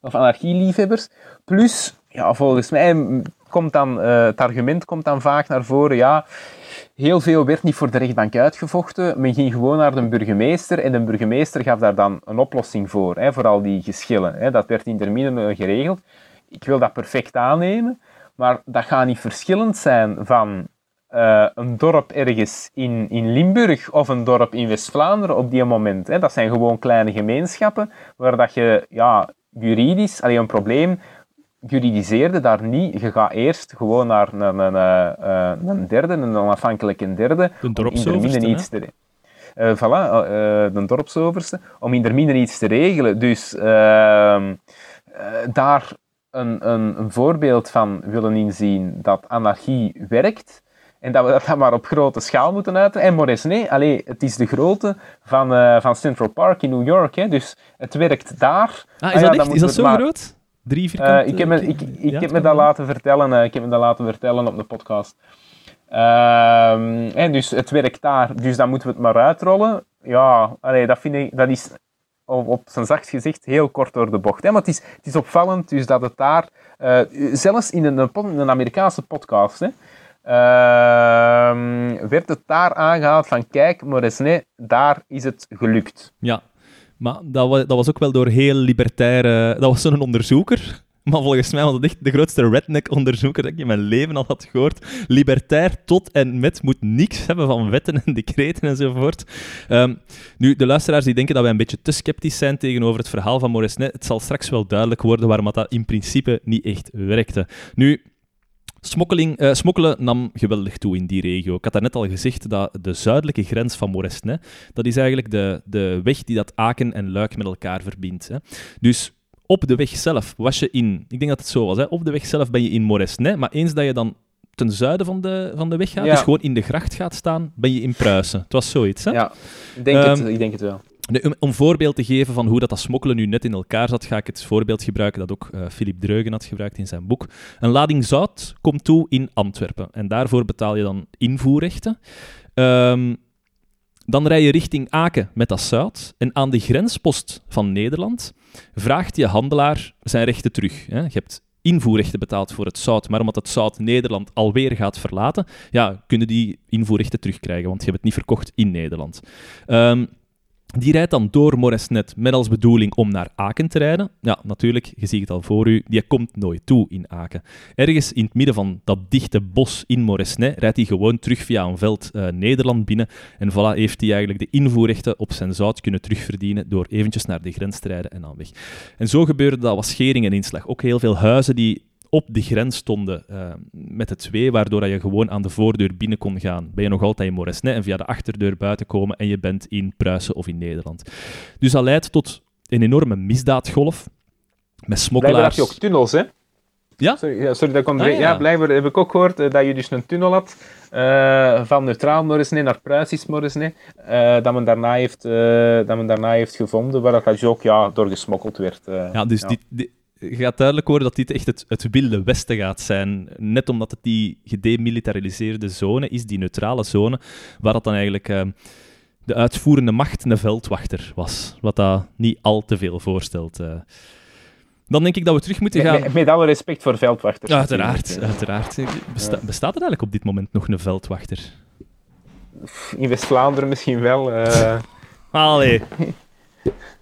Speaker 1: of anarchieliefhebbers, plus, ja, volgens mij komt dan, eh, het argument komt dan vaak naar voren, ja, heel veel werd niet voor de rechtbank uitgevochten. Men ging gewoon naar de burgemeester en de burgemeester gaf daar dan een oplossing voor, hè, voor al die geschillen. Hè. Dat werd in termine geregeld. Ik wil dat perfect aannemen, maar dat gaat niet verschillend zijn van eh, een dorp ergens in, in Limburg of een dorp in West-Vlaanderen op die moment. Hè. Dat zijn gewoon kleine gemeenschappen waar dat je ja, juridisch alleen een probleem juridiseerde daar niet. Je gaat eerst gewoon naar een, een, eh, eh, een derde, een onafhankelijke derde,
Speaker 2: De dorpsoverste,
Speaker 1: iets te Eh, voilà, eh, de dorpsoverste, om in der mine iets te regelen. Dus ehm, eh, daar een, een, een voorbeeld van willen inzien dat anarchie werkt. En dat we dat maar op grote schaal moeten uiten. En Moresnet, allee, het is de grootte van, van Central Park in New York. Hè. Dus het werkt daar.
Speaker 2: Ah,
Speaker 1: Ah
Speaker 2: is
Speaker 1: ja,
Speaker 2: dat echt? Is dat zo
Speaker 1: maar-
Speaker 2: groot? Drie
Speaker 1: eh,
Speaker 2: vierkante...
Speaker 1: ik heb me, ik, ik
Speaker 2: ja,
Speaker 1: heb me dat laten vertellen. eh, ik heb me dat laten vertellen op de podcast. Ehm, en dus het werkt daar, dus dan moeten we het maar uitrollen. Ja, allee, dat vind ik, dat is op, op zijn zacht gezegd heel kort door de bocht. Hè? Maar het is, het is opvallend dus dat het daar, eh, zelfs in een, in een Amerikaanse podcast, hè, ehm, werd het daar aangehaald van kijk, Moresnet, daar is het gelukt.
Speaker 2: Ja, maar dat was, dat was ook wel door heel libertaire... Dat was zo'n onderzoeker. Maar volgens mij was dat echt de grootste redneck-onderzoeker dat ik in mijn leven al had gehoord. Libertair tot en met moet niks hebben van wetten en decreten enzovoort. Ehm, nu, de luisteraars die denken dat wij een beetje te sceptisch zijn tegenover het verhaal van Moresnet, het zal straks wel duidelijk worden waarom dat in principe niet echt werkte. Nu, Smokkeling, eh, smokkelen nam geweldig toe in die regio. Ik had daarnet al gezegd dat de zuidelijke grens van Moresnet, dat is eigenlijk de, de weg die dat Aken en Luik met elkaar verbindt. Hè. Dus op de weg zelf was je in, ik denk dat het zo was, hè, op de weg zelf ben je in Moresnet, maar eens dat je dan ten zuiden van de, van de weg gaat,
Speaker 1: Ja.
Speaker 2: dus gewoon in de gracht gaat staan, ben je in Pruisen. Het was zoiets, hè?
Speaker 1: Ja, ik denk,
Speaker 2: Ehm,
Speaker 1: het, ik denk het wel.
Speaker 2: Om, voorbeeld te geven van hoe dat, dat smokkelen nu net in elkaar zat, ga ik het voorbeeld gebruiken dat ook eh Philip Dreugen had gebruikt in zijn boek. Een lading zout komt toe in Antwerpen en daarvoor betaal je dan invoerrechten. Ehm, dan rij je richting Aken met dat zout en aan de grenspost van Nederland vraagt je handelaar zijn rechten terug. Hè. Je hebt invoerrechten betaald voor het zout, maar omdat het zout Nederland alweer gaat verlaten, ja, kunnen die invoerrechten terugkrijgen, want je hebt het niet verkocht in Nederland. Ehm, die rijdt dan door Moresnet met als bedoeling om naar Aken te rijden. Ja, natuurlijk, je ziet het al voor u, die komt nooit toe in Aken. Ergens in het midden van dat dichte bos in Moresnet rijdt hij gewoon terug via een veld eh, Nederland binnen. En voilà, heeft hij eigenlijk de invoerrechten op zijn zout kunnen terugverdienen door eventjes naar de grens te rijden en dan weg. En zo gebeurde dat, was schering en inslag. Ook heel veel huizen die op de grens stonden eh, met de twee, waardoor dat je gewoon aan de voordeur binnen kon gaan. Ben je nog altijd in Moresnet en via de achterdeur buiten komen en je bent in Pruisen of in Nederland. Dus dat leidt tot een enorme misdaadgolf. Met
Speaker 1: Blijkbaar
Speaker 2: smokkelaars.
Speaker 1: heb je ook tunnels, hè?
Speaker 2: Ja?
Speaker 1: Sorry, ja, sorry dat ik onderbreek.
Speaker 2: Ah, ja.
Speaker 1: ja. blijkbaar heb ik ook gehoord eh, dat je dus een tunnel had eh, van neutraal Moresnet naar Pruisisch Moresnet, eh, dat, men daarna heeft, dat men daarna heeft gevonden, waar dat dus ook ja, door gesmokkeld werd.
Speaker 2: Ja, dus Dit, dit- je gaat duidelijk worden dat dit echt het, het wilde westen gaat zijn. Net omdat het die gedemilitariseerde zone is, die neutrale zone, waar dat dan eigenlijk eh, de uitvoerende macht een veldwachter was. Wat dat niet al te veel voorstelt. eh. Dan denk ik dat we terug moeten gaan...
Speaker 1: met, met alle respect voor veldwachters.
Speaker 2: Uiteraard, uiteraard. Besta- bestaat er eigenlijk op dit moment nog een veldwachter?
Speaker 1: In West-Vlaanderen misschien wel. eh.
Speaker 2: Allee,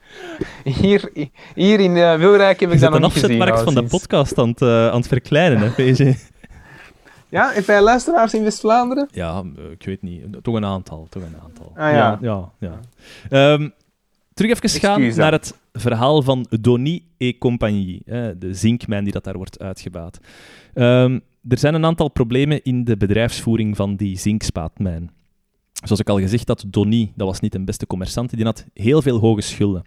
Speaker 1: hier, hier in eh, Wilrijk heb ik dat
Speaker 2: een
Speaker 1: nog niet gezien.
Speaker 2: afzetmarkt van de podcast aan het, eh, aan het verkleinen, hè, PG?
Speaker 1: Ja, heb jij luisteraars in West-Vlaanderen?
Speaker 2: Ja, eh, ik weet niet. Toch een aantal. Toch een aantal.
Speaker 1: Ah, ja.
Speaker 2: ja, ja. Ehm, terug even gaan naar het verhaal van Donny et compagnie. Hè, de zinkmijn die dat daar wordt uitgebaat. Ehm, er zijn een aantal problemen in de bedrijfsvoering van die zinkspaatmijn. Zoals ik al gezegd had, Donny, dat was niet de beste commerçant, die had heel veel hoge schulden.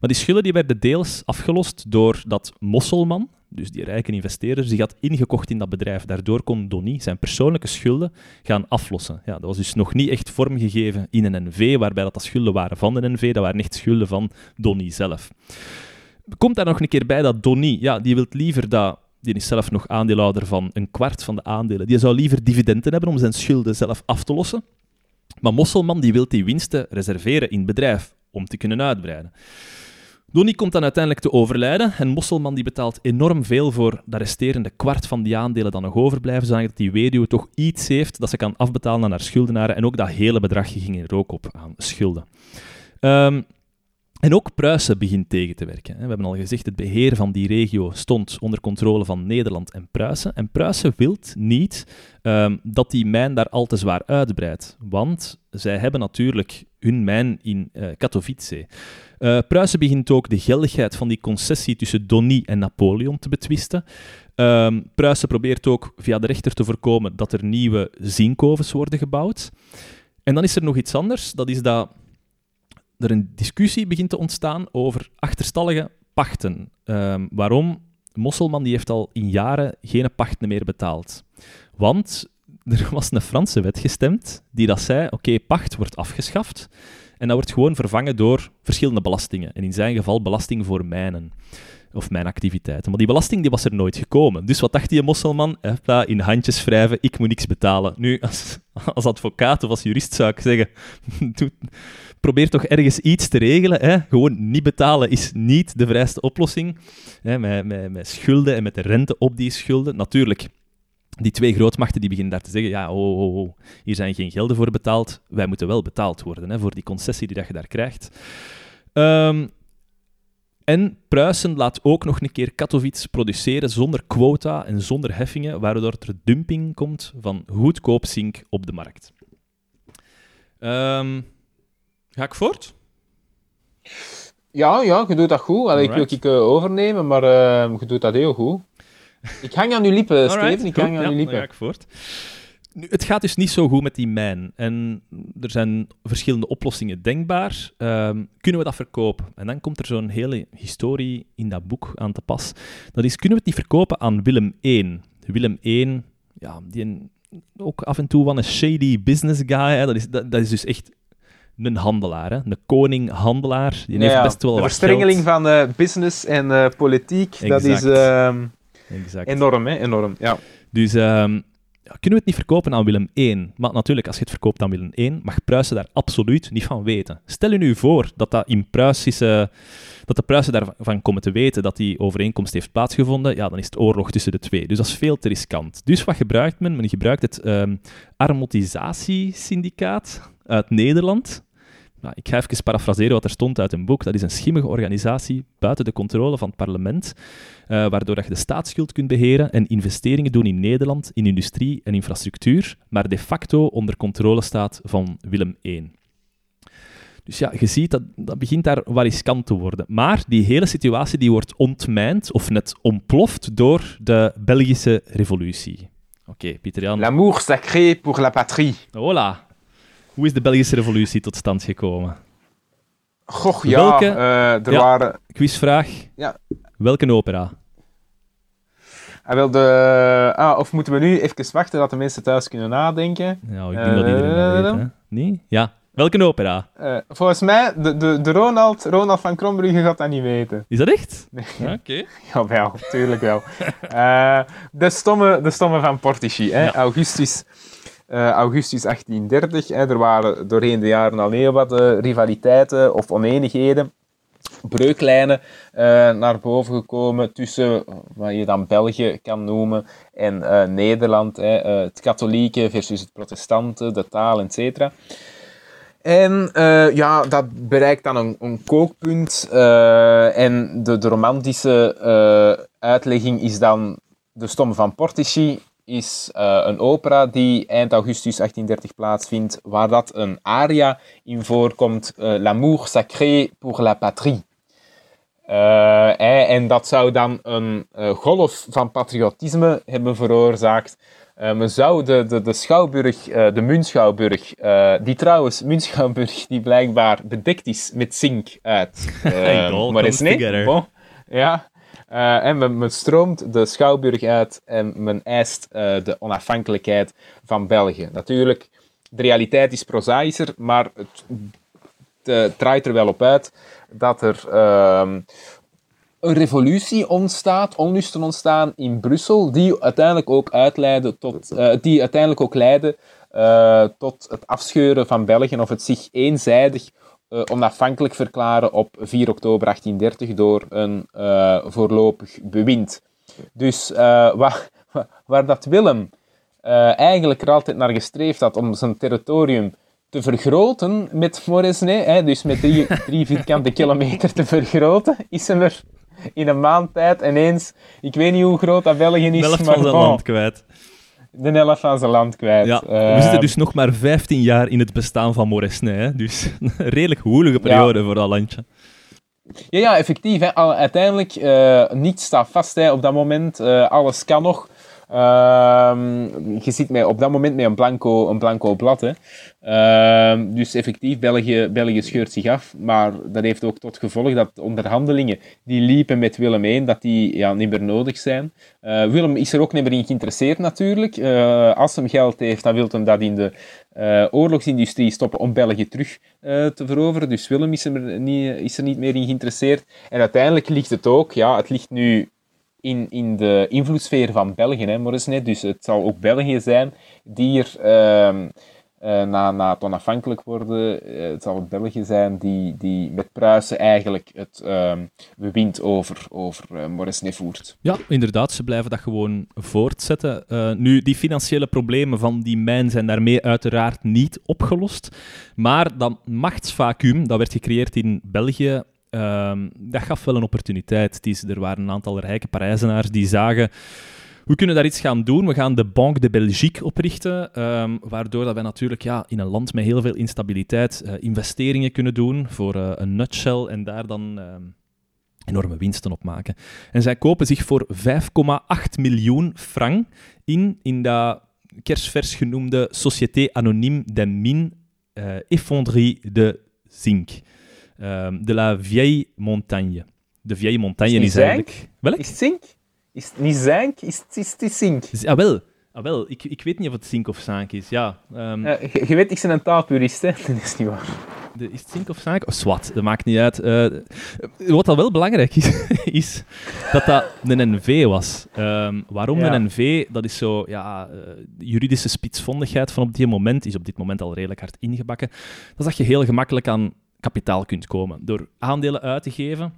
Speaker 2: Maar die schulden die werden deels afgelost door dat Mosselman, dus die rijke investeerder, die had ingekocht in dat bedrijf. Daardoor kon Donny zijn persoonlijke schulden gaan aflossen. Ja, dat was dus nog niet echt vormgegeven in een NV, waarbij dat, dat schulden waren van de NV, dat waren echt schulden van Donny zelf. Komt daar nog een keer bij dat Donny, ja, die wil liever dat die is zelf nog aandeelhouder van een kwart van de aandelen. Die zou liever dividenden hebben om zijn schulden zelf af te lossen. Maar Mosselman die wil die winsten reserveren in bedrijf om te kunnen uitbreiden. Donny komt dan uiteindelijk te overlijden en Mosselman die betaalt enorm veel voor de resterende kwart van die aandelen dan nog overblijven, zodat die weduwe toch iets heeft dat ze kan afbetalen aan haar schuldenaren en ook dat hele bedrag ging in rook op aan schulden. Um, en ook Pruisen begint tegen te werken. We hebben al gezegd, het beheer van die regio stond onder controle van Nederland en Pruisen. En Pruisen wil niet um, dat die mijn daar al te zwaar uitbreidt. Want zij hebben natuurlijk hun mijn in uh, Katowice. Uh, Pruisen begint ook de geldigheid van die concessie tussen Donny en Napoleon te betwisten. Um, Pruisen probeert ook via de rechter te voorkomen dat er nieuwe zinkovens worden gebouwd. En dan is er nog iets anders, dat is dat er een discussie begint te ontstaan over achterstallige pachten. Um, waarom? Mosselman die heeft al in jaren geen pachten meer betaald. Want er was een Franse wet gestemd die dat zei, oké, pacht wordt afgeschaft en dat wordt gewoon vervangen door verschillende belastingen. En in zijn geval belasting voor mijnen of mijn activiteiten. Maar die belasting die was er nooit gekomen. Dus wat dacht die mosselman? Hopla, in handjes wrijven, ik moet niks betalen. Nu, als, als advocaat of als jurist zou ik zeggen, probeer toch ergens iets te regelen. Hè? Gewoon niet betalen is niet de vrijste oplossing. Hè? Met, met, schulden en met de rente op die schulden. Natuurlijk, die twee grootmachten die beginnen daar te zeggen, ja, oh, hier zijn geen gelden voor betaald, wij moeten wel betaald worden hè, voor die concessie die dat je daar krijgt. Um, en Pruisen laat ook nog een keer Katowice produceren zonder quota en zonder heffingen, waardoor er dumping komt van goedkoop zink op de markt. Um, ga ik voort?
Speaker 1: Ja, ja, je doet dat goed. Allee, ik wil ik uh, overnemen, maar uh, je doet dat heel goed. Ik hang aan uw lippen, Steven. Ik hang aan uw lippen.
Speaker 2: ga ik voort. Nu, het gaat dus niet zo goed met die mijn. En er zijn verschillende oplossingen denkbaar. Um, kunnen we dat verkopen? En dan komt er zo'n hele historie in dat boek aan te pas. Dat is, kunnen we het niet verkopen aan Willem I? Willem I, ja, die ook af en toe van een shady business guy. Hè. Dat, is, dat, dat is dus echt een handelaar, hè? een koning-handelaar. Die heeft best wel
Speaker 1: de verstrengeling van uh, business en uh, politiek, exact. dat is uh, enorm, hè? enorm. Ja.
Speaker 2: Dus um, ja, kunnen we het niet verkopen aan Willem I? Maar natuurlijk, als je het verkoopt aan Willem I, mag Pruisen daar absoluut niet van weten. Stel je nu voor dat, dat, in Pruisische, dat de Pruisen daarvan komen te weten dat die overeenkomst heeft plaatsgevonden, ja, dan is het oorlog tussen de twee. Dus dat is veel te riskant. Dus wat gebruikt men? Men gebruikt het um, Armotisatiesyndicaat uit Nederland. Nou, ik ga even parafraseren wat er stond uit een boek. Dat is een schimmige organisatie buiten de controle van het parlement, uh, waardoor je de staatsschuld kunt beheren en investeringen doen in Nederland, in industrie en infrastructuur, maar de facto onder controle staat van Willem I. Dus ja, je ziet dat dat begint daar wat riskant te worden. Maar die hele situatie die wordt ontmijnd of net ontploft door de Belgische revolutie. Oké, okay, Pieter Jan.
Speaker 1: L'amour sacré pour la patrie.
Speaker 2: Hola. Hoe is de Belgische revolutie tot stand gekomen?
Speaker 1: Goh, ja. Welke, uh, er waren...
Speaker 2: Quizvraag. Ja. Welke opera?
Speaker 1: Ah, wel de... ah, of moeten we nu even wachten dat de mensen thuis kunnen nadenken?
Speaker 2: Ja, ik denk uh, dat iedereen dat weet, hè? Nee? Ja. Welke opera?
Speaker 1: Uh, volgens mij, de, de, de Ronald, Ronald van Krombrugge gaat dat niet weten.
Speaker 2: Is dat echt?
Speaker 1: Nee.
Speaker 2: Ja, Oké.
Speaker 1: Okay. Jawel, tuurlijk wel. de, stomme, de stomme van Portici, hè? Augustus uh, augustus 1830. Hè, er waren doorheen de jaren al heel wat uh, rivaliteiten of oneenigheden, breuklijnen uh, naar boven gekomen tussen wat je dan België kan noemen en Nederland. Hè, het katholieke versus het protestante, de taal, etc. En ja, dat bereikt dan een, een kookpunt. En de, romantische uitlegging is dan de Stomme van Portici is uh, een opera die eind augustus 1830 plaatsvindt, waar dat een aria in voorkomt, uh, L'amour sacré pour la patrie. en dat zou dan een golf van patriotisme hebben veroorzaakt. men zou de, de, de Schouwburg, de Munschouwburg, die trouwens, Munschouwburg, die blijkbaar bedekt is met zink uit.
Speaker 2: maar is niet. Bon,
Speaker 1: ja, uh, en men, stroomt de Schouwburg uit en men eist uh, de onafhankelijkheid van België. Natuurlijk, de realiteit is prozaïscher, maar het, draait er wel op uit dat er uh, een revolutie ontstaat, onlusten ontstaan in Brussel, die uiteindelijk ook uitleiden tot, uh, die uiteindelijk ook leiden tot het afscheuren van België of het zich eenzijdig uh, onafhankelijk verklaren op 4 oktober 1830 door een uh, voorlopig bewind. Dus uh, waar, waar, dat Willem eigenlijk er altijd naar gestreefd had om zijn territorium te vergroten met Moresnet, hè, dus met drie, drie vierkante kilometer te vergroten, is hem er in een maand tijd ineens, ik weet niet hoe groot dat België is,
Speaker 2: maar van zijn land kwijt
Speaker 1: de helft van zijn land kwijt.
Speaker 2: Ja, we zitten ehm, dus nog maar 15 jaar in het bestaan van Moresnet. Dus een redelijk woelige periode voor dat landje.
Speaker 1: Ja, ja effectief. Hè. Uiteindelijk, uh, niets staat vast hè. op dat moment. Uh, alles kan nog. Uh, je ziet mij op dat moment met een blanco, een blanco blad. Hè. Uh, dus effectief, België, België scheurt zich af. Maar dat heeft ook tot gevolg dat onderhandelingen die liepen met Willem I, dat die ja, niet meer nodig zijn. Uh, Willem is er ook niet meer in geïnteresseerd natuurlijk. Uh, als hem geld heeft, dan wil hij dat in de uh, oorlogsindustrie stoppen om België terug te veroveren. Dus Willem is er, niet, is er niet meer in geïnteresseerd. En uiteindelijk ligt het ook, ja, het ligt nu in, in de invloedssfeer van België, hè, Morrisnet. Dus het zal ook België zijn die er uh, na, na het onafhankelijk worden, uh, het zal België zijn die, die met Pruisen eigenlijk het ehm, bewind over, over uh, Morrisnet voert.
Speaker 2: Ja, inderdaad, ze blijven dat gewoon voortzetten. nu, die financiële problemen van die mijn zijn daarmee uiteraard niet opgelost. Maar dat machtsvacuum, dat werd gecreëerd in België Ehm, dat gaf wel een opportuniteit. Er waren een aantal rijke Parijzenaars die zagen we kunnen daar iets gaan doen. We gaan de Banque de Belgique oprichten, um, waardoor dat wij natuurlijk ja, in een land met heel veel instabiliteit uh, investeringen kunnen doen voor uh, een nutshell en daar dan ehm, enorme winsten op maken. En zij kopen zich voor 5,8 miljoen frank in, in dat kerstvers genoemde Société Anonyme des Mines uh, Effondrie de Zinc. Um, de la Vieille Montagne. De Vieille Montagne is,
Speaker 1: is
Speaker 2: eigenlijk...
Speaker 1: Welk? Is het zink? Is het niet zink? Is het, is het zink?
Speaker 2: Ah, wel. Ah, wel. Ik, ik weet niet of het zink of zank is, ja.
Speaker 1: Um, uh, je, je, weet, ik ben een taalpurist, hè. Dat is niet waar.
Speaker 2: De, is het zink of zank? Oh, zwart, dat maakt niet uit. Uh, wat al wel belangrijk is, is dat dat een NV was. Um, waarom ja. een NV? Dat is zo, ja, uh, juridische spitsvondigheid van op dit moment is op dit moment al redelijk hard ingebakken. Dat is dat je heel gemakkelijk aan kapitaal kunt komen. Door aandelen uit te geven,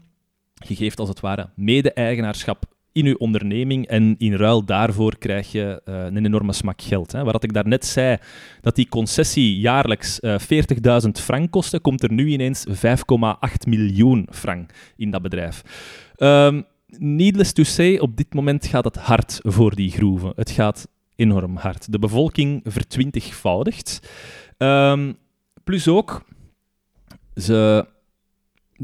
Speaker 2: je geeft als het ware mede-eigenaarschap in je onderneming en in ruil daarvoor krijg je uh, een enorme smak geld. Hè. Waar ik daarnet zei dat die concessie jaarlijks uh, eh, 40.000 frank kostte, komt er nu ineens 5,8 miljoen frank in dat bedrijf. Um, needless to say, op dit moment gaat het hard voor die groeven. Het gaat enorm hard. De bevolking vertwintigvoudigt. Um, plus ook, ze,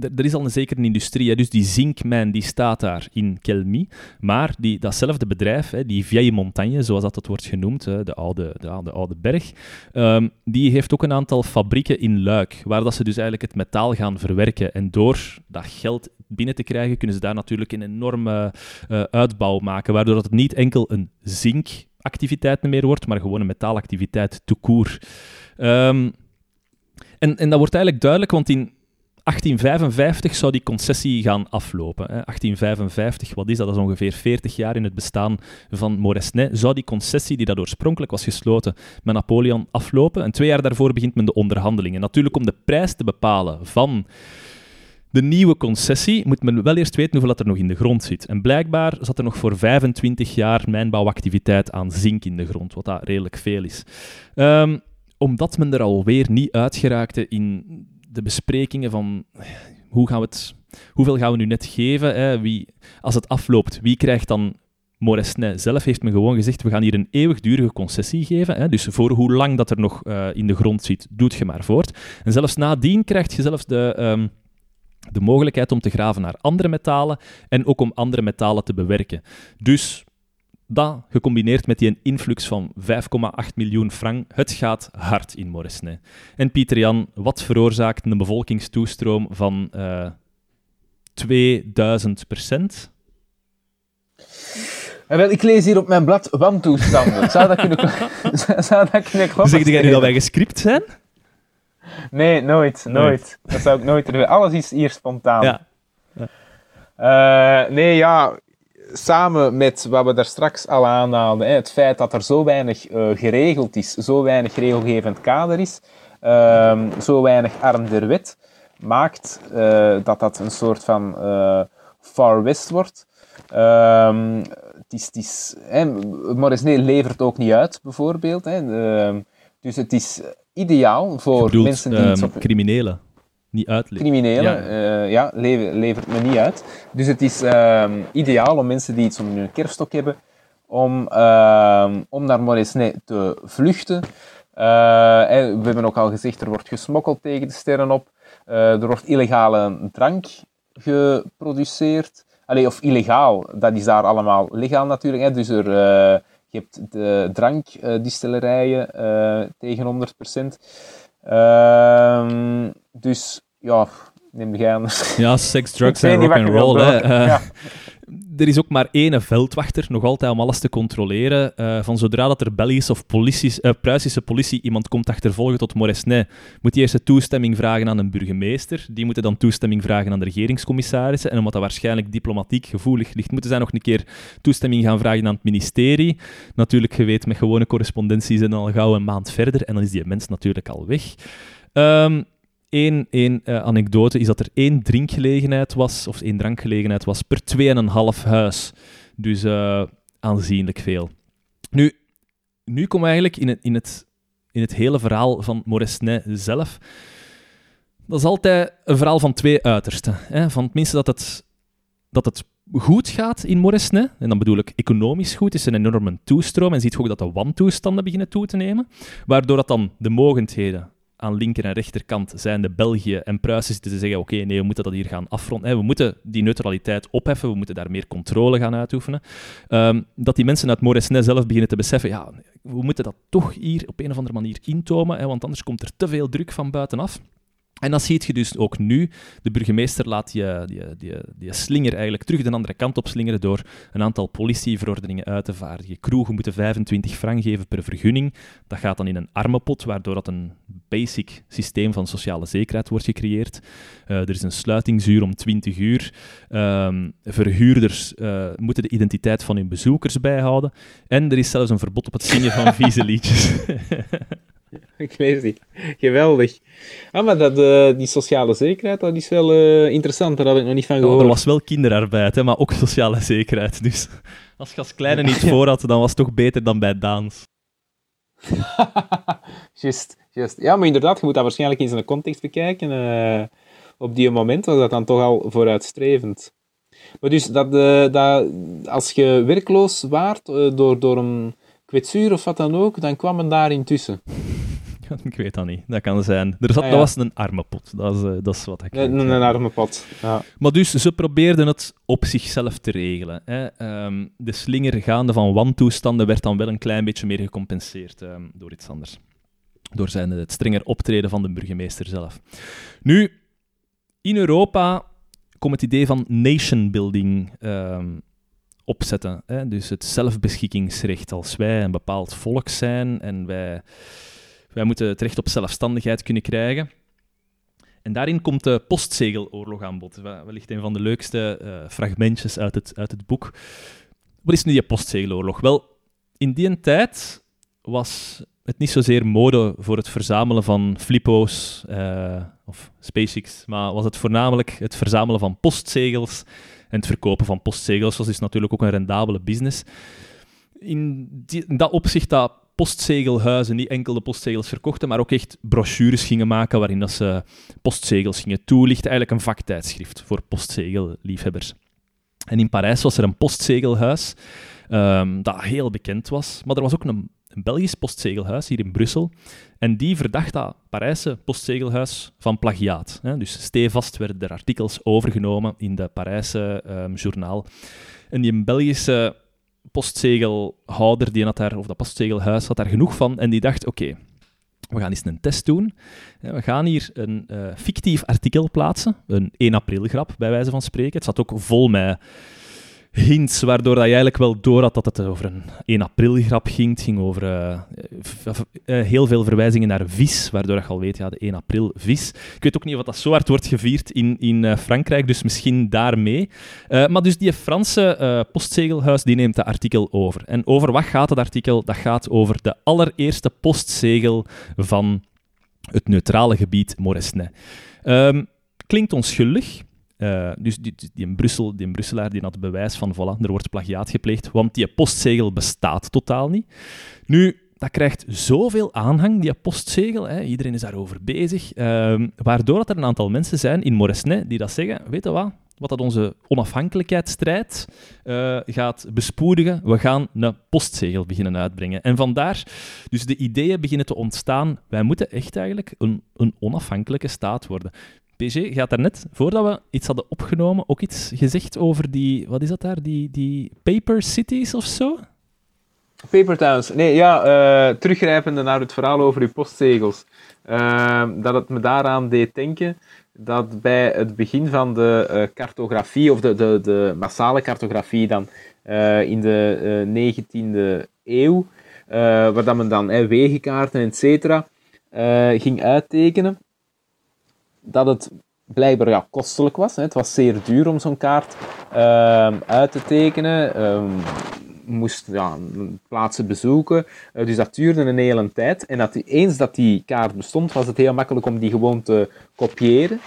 Speaker 2: er is al een zekere industrie, hè, dus die zinkmijn die staat daar in Kelmy, maar die, datzelfde bedrijf, hè, die Vieille Montagne, zoals dat, wordt genoemd, hè, de, oude, de, oude, oude berg, um, die heeft ook een aantal fabrieken in Luik, waar dat ze dus eigenlijk het metaal gaan verwerken. En door dat geld binnen te krijgen, kunnen ze daar natuurlijk een enorme uh, uitbouw maken, waardoor het niet enkel een zinkactiviteit meer wordt, maar gewoon een metaalactiviteit tout court. Um, en, en dat wordt eigenlijk duidelijk, want in 1855 zou die concessie gaan aflopen. Hè. 1855, wat is dat? Dat is ongeveer 40 jaar in het bestaan van Moresnet. Zou die concessie, die dat oorspronkelijk was gesloten met Napoleon, aflopen? En twee jaar daarvoor begint men de onderhandelingen. Natuurlijk om de prijs te bepalen van de nieuwe concessie moet men wel eerst weten hoeveel dat er nog in de grond zit. En blijkbaar zat er nog voor 25 jaar mijnbouwactiviteit aan zink in de grond, wat dat redelijk veel is. Um, omdat men er alweer niet uitgeraakte in de besprekingen van hoe gaan we het, hoeveel gaan we nu net geven, hè? Wie, als het afloopt, wie krijgt dan Moresnet zelf heeft me gewoon gezegd, we gaan hier een eeuwigdurige concessie geven. Hè? Dus voor hoe lang dat er nog uh, in de grond zit, doet je maar voort. En zelfs nadien krijg je zelfs de, um, de mogelijkheid om te graven naar andere metalen en ook om andere metalen te bewerken. Dus dat, gecombineerd met die influx van 5,8 miljoen frank, het gaat hard in Moresnet. En Pieter Jan, wat veroorzaakt een bevolkingstoestroom van uh, eh, 2000 procent?
Speaker 1: wel, ik lees hier op mijn blad wantoestanden. Zou dat kunnen, zou dat kunnen kloppen?
Speaker 2: Zeg jij nu dat wij gescript zijn?
Speaker 1: Nee, nooit, nooit. Dat zou ik nooit doen. Alles is hier spontaan. Ja. ja. Uh, nee, ja, samen met wat we daar straks al aanhaalden, het feit dat er zo weinig uh, geregeld is, zo weinig regelgevend kader is, uh, zo weinig arm der wet, maakt uh, dat dat een soort van far west wordt. Ehm, het is, het is, hè, levert ook niet uit, bijvoorbeeld. Hè. Ehm, dus het is ideaal voor mensen die...
Speaker 2: Um, criminelen niet uitleveren.
Speaker 1: Criminelen, ja, uh, ja levert me niet uit. Dus het is uh, ideaal om mensen die iets om hun kerfstok hebben, om, uh, om naar Moresnet te vluchten. Uh, we hebben ook al gezegd, er wordt gesmokkeld tegen de sterren op. er wordt illegale drank geproduceerd. Allee, of illegaal, dat is daar allemaal legaal natuurlijk. Hè. Dus er, je hebt de drankdistillerijen tegen 100%. Ehm, dus ja, neem jij anders.
Speaker 2: Ja, seks, drugs en rock and roll. Hè. Uh, er is ook maar één veldwachter, nog altijd om alles te controleren. Uh, van zodra dat er Belgische of uh, Pruisische politie iemand komt achtervolgen tot Moresnet, moet hij eerst de toestemming vragen aan een burgemeester. Die moeten dan toestemming vragen aan de regeringscommissarissen. En omdat dat waarschijnlijk diplomatiek gevoelig ligt, moeten zij nog een keer toestemming gaan vragen aan het ministerie. Natuurlijk, je weet, met gewone correspondentie zijn al gauw een maand verder en dan is die mens natuurlijk al weg. Um, Eén, één uh, anekdote is dat er één drinkgelegenheid was, of één drankgelegenheid was, per 2,5 huis. Dus uh, aanzienlijk veel. Nu, nu komen we eigenlijk in het, in, het, in het hele verhaal van Moresnet zelf. Dat is altijd een verhaal van twee uitersten. Hè? Van tenminste dat het, dat het goed gaat in Moresnet, en dan bedoel ik economisch goed, is een enorme toestroom en ziet ook dat de wantoestanden beginnen toe te nemen, waardoor dat dan de mogendheden aan linker en rechterkant zijn de België en Pruisen zitten te zeggen: oké, nee, we moeten dat hier gaan afronden. We moeten die neutraliteit opheffen, we moeten daar meer controle gaan uitoefenen. Um, dat die mensen uit Moresnet zelf beginnen te beseffen: ja, we moeten dat toch hier op een of andere manier intomen, hè, want anders komt er te veel druk van buitenaf. En dan zie je dus ook nu, de burgemeester laat die, die, die, die slinger eigenlijk terug de andere kant op slingeren door een aantal politieverordeningen uit te vaardigen. Kroegen moeten 25 frank geven per vergunning. Dat gaat dan in een armenpot, waardoor dat een basic systeem van sociale zekerheid wordt gecreëerd. Uh, er is een sluitingsuur om 20 uur. Um, verhuurders uh, moeten de identiteit van hun bezoekers bijhouden. En er is zelfs een verbod op het zingen van vieze liedjes.
Speaker 1: ik weet niet. Geweldig. Ah, maar dat, uh, die sociale zekerheid, dat is wel uh, interessant. Daar had ik nog niet van gehoord.
Speaker 2: er was wel kinderarbeid, hè, maar ook sociale zekerheid. Dus als je als kleine niet voor had, dan was het toch beter dan bij Daans.
Speaker 1: just, just. Ja, maar inderdaad, je moet dat waarschijnlijk in zijn context bekijken. Uh, op die moment was dat dan toch al vooruitstrevend. Maar dus, dat, dat, als je werkloos waart door, door een kwetsuur of wat dan ook, dan kwam men daar intussen.
Speaker 2: ik weet dat niet. Dat kan zijn. Er zat, ah, Dat was een arme pot. Dat is, uh, dat is wat ik
Speaker 1: Een, een arme pot, ja.
Speaker 2: Maar dus, ze probeerden het op zichzelf te regelen. Hè. Ehm, de slinger gaande van wantoestanden werd dan wel een klein beetje meer gecompenseerd um, door iets anders. Door zijn, het strenger optreden van de burgemeester zelf. Nu, in Europa komt het idee van nation building um, opzetten. Hè? Dus het zelfbeschikkingsrecht. Als wij een bepaald volk zijn en wij, wij moeten het recht op zelfstandigheid kunnen krijgen. En daarin komt de postzegeloorlog aan bod. Wellicht een van de leukste uh, fragmentjes uit het, uit het boek. Wat is nu die postzegeloorlog? Wel, in die tijd was het niet zozeer mode voor het verzamelen van flippo's uh, of SpaceX, maar was het voornamelijk het verzamelen van postzegels en het verkopen van postzegels was dus natuurlijk ook een rendabele business. In, dat opzicht dat postzegelhuizen niet enkel de postzegels verkochten, maar ook echt brochures gingen maken waarin dat ze postzegels gingen toelichten. Eigenlijk een vaktijdschrift voor postzegelliefhebbers. En in Parijs was er een postzegelhuis um, dat heel bekend was, maar er was ook een Belgisch postzegelhuis hier in Brussel. En die verdacht dat Parijse postzegelhuis van plagiaat. Dus stevast werden er artikels overgenomen in de Parijse um, journaal. En die Belgische postzegelhouder, die had daar, of dat postzegelhuis, had daar genoeg van. En die dacht, oké, we gaan eens een test doen. We gaan hier een uh, fictief artikel plaatsen, een 1 april grap bij wijze van spreken. Het zat ook vol met hints, waardoor dat je eigenlijk wel door had dat het over een 1 april grap ging. Het ging over uh, uh, heel veel verwijzingen naar vis, waardoor je al weet, ja, de 1 april vis. Ik weet ook niet of dat zo hard wordt gevierd in, in uh, Frankrijk, dus misschien daarmee. maar dus die Franse postzegelhuis die neemt dat artikel over. En over wat gaat het artikel? Dat gaat over de allereerste postzegel van het neutrale gebied Moresnet. Um, klinkt onschuldig, uh, dus die, in Brussel, die Brusselaar die had bewijs van, voilà, er wordt plagiaat gepleegd, want die postzegel bestaat totaal niet. Nu, dat krijgt zoveel aanhang, die postzegel. Hè. Iedereen is daarover bezig. Uh, waardoor dat er een aantal mensen zijn in Moresnet die dat zeggen, weet je wat, wat dat onze onafhankelijkheidsstrijd uh, gaat bespoedigen. We gaan een postzegel beginnen uitbrengen. En vandaar dus de ideeën beginnen te ontstaan. Wij moeten echt eigenlijk een, een onafhankelijke staat worden. PG, gaat daarnet, voordat we iets hadden opgenomen, ook iets gezegd over die, wat is dat daar, die, die paper cities of zo?
Speaker 1: Paper towns. Nee, ja, uh, teruggrijpende naar het verhaal over uw postzegels. Uh, dat het me daaraan deed denken dat bij het begin van de uh, cartografie, of de, de, de massale cartografie dan, in de 19e eeuw, waar dat men dan wegenkaarten, et cetera, ging uittekenen, dat het blijkbaar ja, kostelijk was. Hè. Het was zeer duur om zo'n kaart uh, uit te tekenen. Um, moest ja, plaatsen bezoeken. Uh, dus dat duurde een hele tijd. En dat, eens dat die kaart bestond, was het heel makkelijk om die gewoon te kopiëren.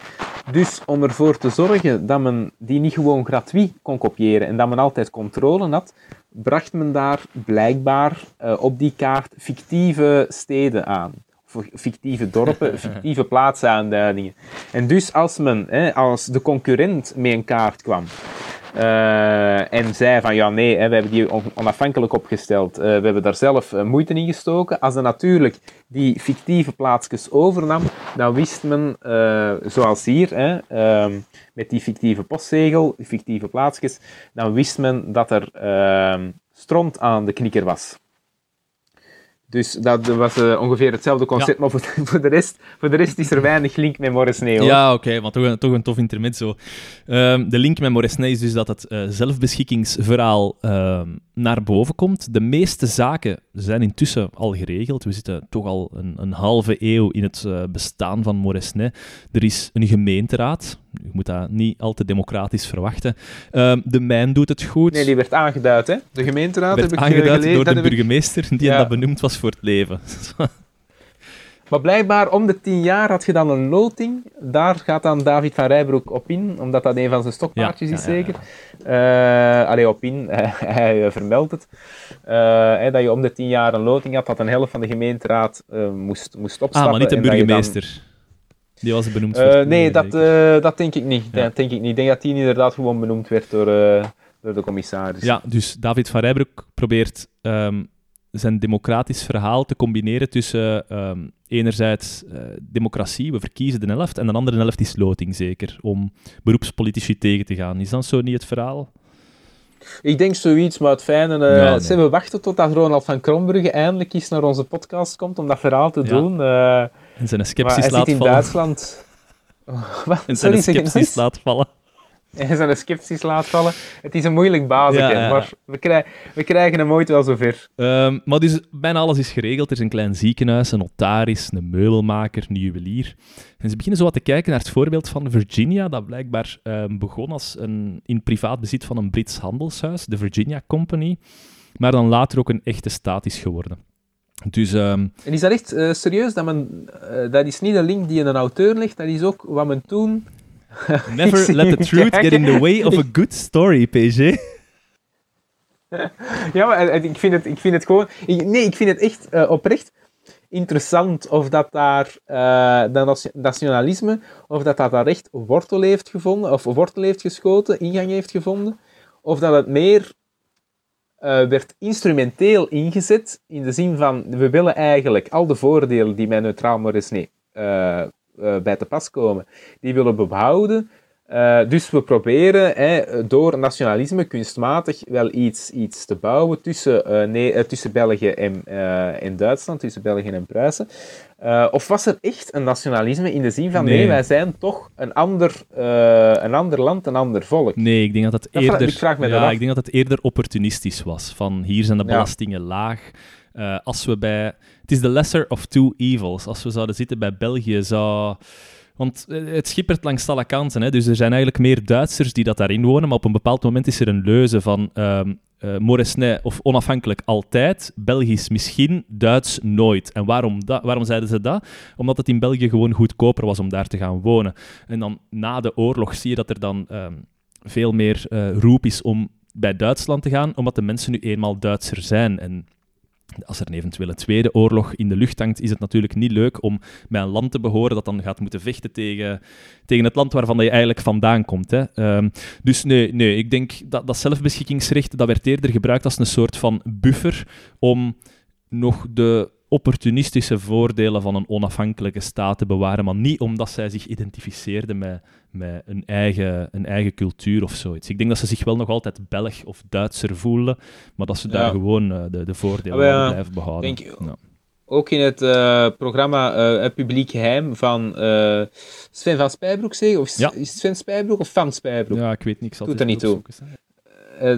Speaker 1: Dus om ervoor te zorgen dat men die niet gewoon gratuit kon kopiëren en dat men altijd controle had, bracht men daar blijkbaar uh, op die kaart fictieve steden aan fictieve dorpen, fictieve plaatsaanduidingen. En dus als men, hè, als de concurrent met een kaart kwam uh, en zei van ja nee, hè, we hebben die onafhankelijk opgesteld, uh, we hebben daar zelf uh, moeite in gestoken. Als er natuurlijk die fictieve plaatsjes overnam, dan wist men, zoals hier, hè, ehm, met die fictieve postzegel, die fictieve plaatsjes, dan wist men dat er ehm, stront aan de knikker was. Dus dat was uh, ongeveer hetzelfde concept, ja. maar voor, voor, de rest, voor de rest is er weinig link met Morris Neo.
Speaker 2: Ja, oké, okay, maar toch een, toch een tof intermezzo. Um, de link met Morris is dus dat het uh, zelfbeschikkingsverhaal uh, naar boven komt. De meeste zaken zijn intussen al geregeld. We zitten toch al een, een halve eeuw in het uh, bestaan van Moresnet. Er is een gemeenteraad. Je moet dat niet al te democratisch verwachten. Uh, de mijn doet het goed.
Speaker 1: Nee, die werd aangeduid, hè? De gemeenteraad
Speaker 2: werd
Speaker 1: heb
Speaker 2: ik aangeduid gelezen, door de burgemeester, die ja. dat benoemd was voor het leven.
Speaker 1: Maar blijkbaar om de tien jaar had je dan een loting. Daar gaat dan David van Rijbroek op in, omdat dat een van zijn stokpaardjes ja, is, ja, zeker. Uh, allee, op in, hij uh, vermeldt het. Uh, dat je om de tien jaar een loting had, dat een helft van de gemeenteraad moest, moest opstappen.
Speaker 2: Ah, maar niet de burgemeester. Die was benoemd
Speaker 1: voor Nee, dat, dat denk ik niet. Dat denk ik niet. Ik denk dat die inderdaad gewoon benoemd werd door, door de commissaris.
Speaker 2: Ja, dus David van Rijbroek probeert um, zijn democratisch verhaal te combineren tussen um, enerzijds uh, democratie, we verkiezen de helft, en de andere helft is loting zeker, om beroepspolitici tegen te gaan. Is dat zo niet het verhaal?
Speaker 1: Ik denk zoiets, maar het fijne... Uh, ja, nee. We wachten totdat Ronald van Krombrugge eindelijk eens naar onze podcast komt om dat verhaal te ja. doen. Uh,
Speaker 2: en zijn sceptisch laat
Speaker 1: in
Speaker 2: vallen.
Speaker 1: Duitsland...
Speaker 2: en zijn sceptisch laat vallen
Speaker 1: en zijn sceptisch laat vallen. Het is een moeilijk basis, ja, maar we, krij we, krijgen hem ooit wel zover.
Speaker 2: Um, maar dus bijna alles is geregeld. Er is een klein ziekenhuis, een notaris, een meubelmaker, een juwelier. En ze beginnen zo wat te kijken naar het voorbeeld van Virginia, dat blijkbaar um, begon als een, in privaat bezit van een Brits handelshuis, de Virginia Company, maar dan later ook een echte staat is geworden. Dus, um...
Speaker 1: En is dat echt uh, serieus? Dat, men, uh, dat is niet een link die in een auteur ligt, dat is ook wat men toen
Speaker 2: Never let the truth get in the way of a good story, PG.
Speaker 1: ja, maar ik vind het, ik vind het gewoon... Ik, nee, ik vind het echt uh, oprecht interessant of dat daar dat nationalisme, of dat dat daar echt wortel heeft gevonden, of wortel heeft geschoten, ingang heeft gevonden, of dat het meer werd instrumenteel ingezet in de zin van we willen eigenlijk al de voordelen die bij neutraal Moresnet uh, bij te pas komen, die willen behouden uh, dus we proberen hè, door nationalisme kunstmatig wel iets, iets te bouwen tussen, uh, nee, uh, tussen België en, en Duitsland, tussen België en Pruisen. of was er echt een nationalisme in de zin van nee, nee wij zijn toch een ander, een ander land, een ander volk?
Speaker 2: Nee, ik denk dat het eerder, ik vraag me ja, ik denk dat het eerder opportunistisch was. Van hier zijn de belastingen ja. laag. als we bij, het is de lesser of two evils. Als we zouden zitten bij België, zou want eh, het schippert langs alle kanten. Hè. Dus er zijn eigenlijk meer Duitsers die dat daarin wonen. Maar op een bepaald moment is er een leuze van um, of onafhankelijk altijd, Belgisch misschien, Duits nooit. En waarom, waarom zeiden ze dat? Omdat het in België gewoon goedkoper was om daar te gaan wonen. En dan na de oorlog zie je dat er dan um, veel meer uh, roep is om bij Duitsland te gaan, omdat de mensen nu eenmaal Duitser zijn. En als er een eventuele tweede oorlog in de lucht hangt, is het natuurlijk niet leuk om bij een land te behoren dat dan gaat moeten vechten tegen, tegen het land waarvan je eigenlijk vandaan komt. Hè. Um, dus nee, nee, ik denk dat dat zelfbeschikkingsrecht dat werd eerder gebruikt als een soort van buffer om nog de opportunistische voordelen van een onafhankelijke staat te bewaren, maar niet omdat zij zich identificeerden met, met een, eigen, een eigen cultuur of zoiets. Ik denk dat ze zich wel nog altijd Belg of Duitser voelen, maar dat ze daar gewoon uh, de, de voordelen ah, blijven behouden. Denk, ja.
Speaker 1: Ook in het uh, programma uh, Publiek Geheim van Sven van Spijbroek, zeg Of het Sven Spijbroek of Van Spijbroek?
Speaker 2: Ja, ik weet niet.
Speaker 1: Ik Doet er niet toe.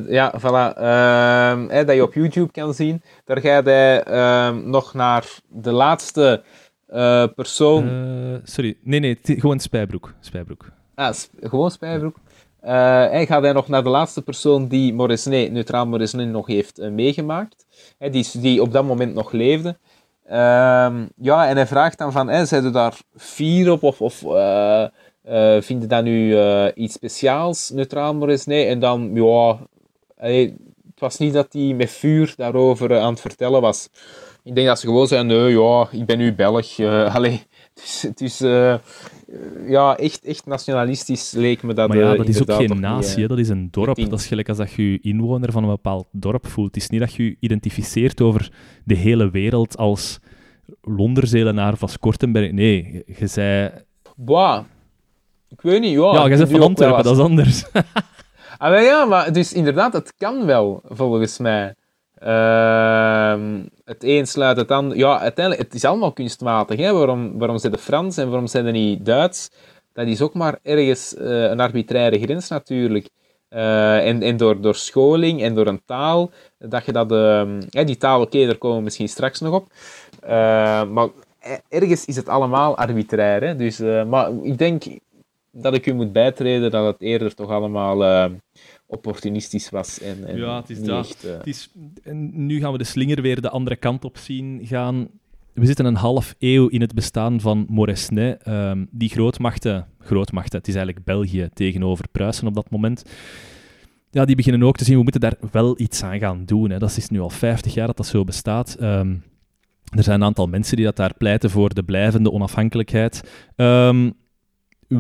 Speaker 1: Ja, voilà. Uh, dat je op YouTube kan zien. Daar ga je uh, nog naar de laatste uh, persoon.
Speaker 2: Eh, sorry, nee, nee, gewoon Spijbroek. Spijbroek.
Speaker 1: Ah, sp gewoon Spijbroek. en gaat hij nog naar de laatste persoon die Morisnet, neutraal Morisnet, nog heeft meegemaakt. die, die op dat moment nog leefde. Ehm, ja, en hij vraagt dan van, hey, zijn er daar vier op? Of, of uh, vind je dat nu uh, iets speciaals, neutraal Morisnet? En dan, ja, het was niet dat hij met vuur daarover uh, aan het vertellen was. Ik denk dat ze gewoon zeiden, nee, ja, ik ben nu Belg. Uh, allee, het is, uh, ja, echt, echt nationalistisch leek me dat.
Speaker 2: Maar ja, dat is ook geen natie, dat is een dorp. Dat is gelijk als dat je je inwoner van een bepaald dorp voelt. Het is niet dat je je identificeert over de hele wereld als Londerzelenaar of als Kortenberg. Nee, je zei...
Speaker 1: Boah, ik weet niet, ja.
Speaker 2: Ja, je bent van Antwerpen, dat is anders.
Speaker 1: ah, ja, maar dus inderdaad, het kan wel, volgens mij. Uh, het een sluit het ander. Ja, uiteindelijk, het is allemaal kunstmatig. Hè? Waarom, waarom zijn de Frans en waarom zijn ze niet Duits? Dat is ook maar ergens uh, een arbitraire grens natuurlijk. Uh, en en door, door scholing en door een taal, dat je dat... Uh, die taal, oké, daar komen we misschien straks nog op. Uh, maar ergens is het allemaal arbitrair. Hè? Dus, maar ik denk dat ik u moet bijtreden dat het eerder toch allemaal uh, opportunistisch was. En, en
Speaker 2: ja, het is dat. Echt, uh... het is, en nu gaan we de slinger weer de andere kant op zien gaan. We zitten een half eeuw in het bestaan van Moresnet. Um, die grootmachten, grootmachten, het is eigenlijk België tegenover Pruisen op dat moment. Ja, die beginnen ook te zien, we moeten daar wel iets aan gaan doen. Hè. Dat is nu al 50 jaar dat dat zo bestaat. Um, er zijn een aantal mensen die dat daar pleiten voor de blijvende onafhankelijkheid. Um,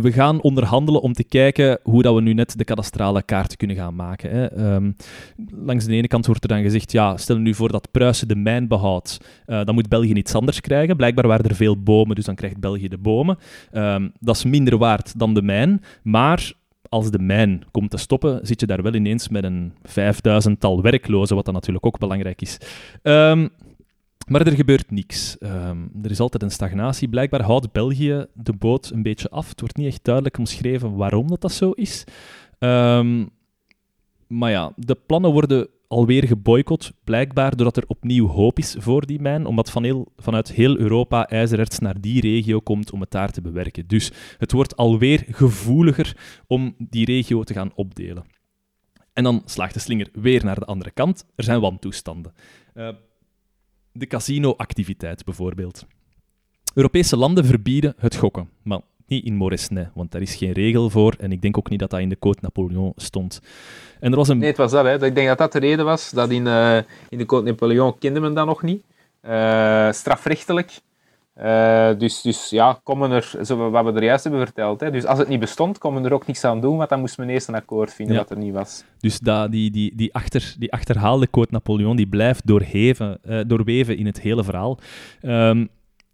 Speaker 2: we gaan onderhandelen om te kijken hoe dat we nu net de kadastrale kaart kunnen gaan maken. Hè. Um, langs de ene kant wordt er dan gezegd, ja, stel nu voor dat Pruisen de mijn behoudt, uh, dan moet België iets anders krijgen. Blijkbaar waren er veel bomen, dus dan krijgt België de bomen. Um, dat is minder waard dan de mijn, maar als de mijn komt te stoppen, zit je daar wel ineens met een vijfduizendtal werklozen, wat dan natuurlijk ook belangrijk is. Um, maar er gebeurt niks. Ehm, er is altijd een stagnatie. Blijkbaar houdt België de boot een beetje af. Het wordt niet echt duidelijk omschreven waarom dat, dat zo is. Um, maar ja, de plannen worden alweer geboycott, blijkbaar doordat er opnieuw hoop is voor die mijn, omdat van heel, vanuit heel Europa ijzererts naar die regio komt om het daar te bewerken. Dus het wordt alweer gevoeliger om die regio te gaan opdelen. En dan slaagt de slinger weer naar de andere kant. Er zijn wantoestanden. Uh, de casino-activiteit bijvoorbeeld. Europese landen verbieden het gokken, maar niet in Moresnet, want daar is geen regel voor en ik denk ook niet dat dat in de Code Napoleon stond.
Speaker 1: En er was een... Nee, het was dat. Hè. Ik denk dat dat de reden was, dat in, uh, in de Code Napoleon kende men dat nog niet. Uh, strafrechtelijk Uh, dus, dus ja, komen er, zo, wat we er juist hebben verteld. Hè. Dus als het niet bestond, komen er ook niks aan doen, want dan moesten we eerst een akkoord vinden
Speaker 2: Ja.
Speaker 1: wat er niet was.
Speaker 2: Dus dat, die, die, die, achter, die achterhaalde quote Napoleon die blijft doorheven, eh, doorweven in het hele verhaal. Ehm,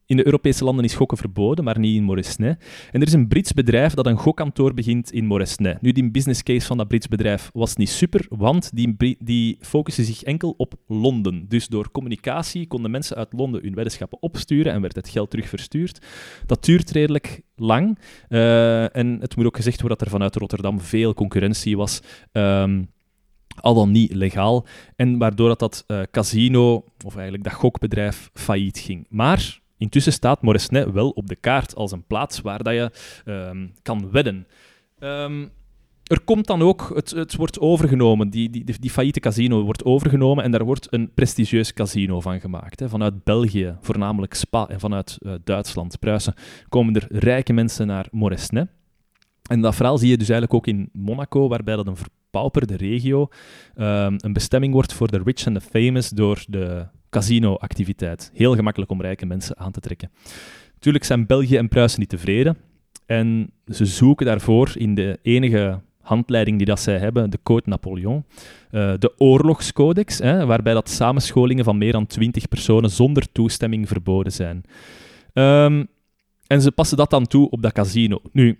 Speaker 2: in de Europese landen is gokken verboden, maar niet in Moresnet. En er is een Brits bedrijf dat een gokkantoor begint in Moresnet. Nu, die business case van dat Brits bedrijf was niet super, want die, die focussen zich enkel op Londen. Dus door communicatie konden mensen uit Londen hun weddenschappen opsturen en werd het geld terug verstuurd. Dat duurt redelijk lang. Eh, en het moet ook gezegd worden dat er vanuit Rotterdam veel concurrentie was. Ehm, al dan niet legaal. En waardoor dat, dat eh, casino, of eigenlijk dat gokbedrijf, failliet ging. Maar intussen staat Moresnet wel op de kaart als een plaats waar dat je ehm, kan wedden. Ehm, er komt dan ook, het, het wordt overgenomen, die, die, die, failliete casino wordt overgenomen en daar wordt een prestigieus casino van gemaakt. Hè. Vanuit België, voornamelijk Spa, en vanuit eh, Duitsland, Pruisen, komen er rijke mensen naar Moresnet. En dat verhaal zie je dus eigenlijk ook in Monaco, waarbij dat een verpauperde regio ehm, een bestemming wordt voor de rich and the famous door de casino-activiteit. Heel gemakkelijk om rijke mensen aan te trekken. Natuurlijk zijn België en Pruisen niet tevreden. En ze zoeken daarvoor in de enige handleiding die dat zij hebben, de Code Napoleon, eh, de oorlogscodex, hè, waarbij dat samenscholingen van meer dan 20 personen zonder toestemming verboden zijn. Ehm, en ze passen dat dan toe op dat casino. Nu,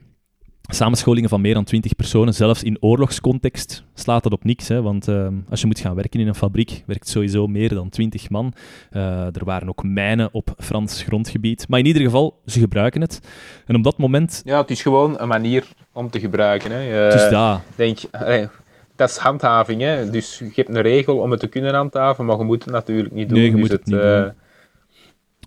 Speaker 2: samenscholingen van meer dan 20 personen, zelfs in oorlogscontext, slaat dat op niks. Hè, want ehm, als je moet gaan werken in een fabriek, werkt sowieso meer dan 20 man. Eh, er waren ook mijnen op Frans grondgebied. Maar in ieder geval, ze gebruiken het. En op dat moment...
Speaker 1: Ja, het is gewoon een manier om te gebruiken. Hè. Je
Speaker 2: Dus daar,
Speaker 1: denk, allee, dat is handhaving. Hè. Dus je hebt een regel om het te kunnen handhaven, maar je moet het natuurlijk niet doen.
Speaker 2: Nee, je
Speaker 1: Dus
Speaker 2: moet het niet
Speaker 1: eh,
Speaker 2: doen.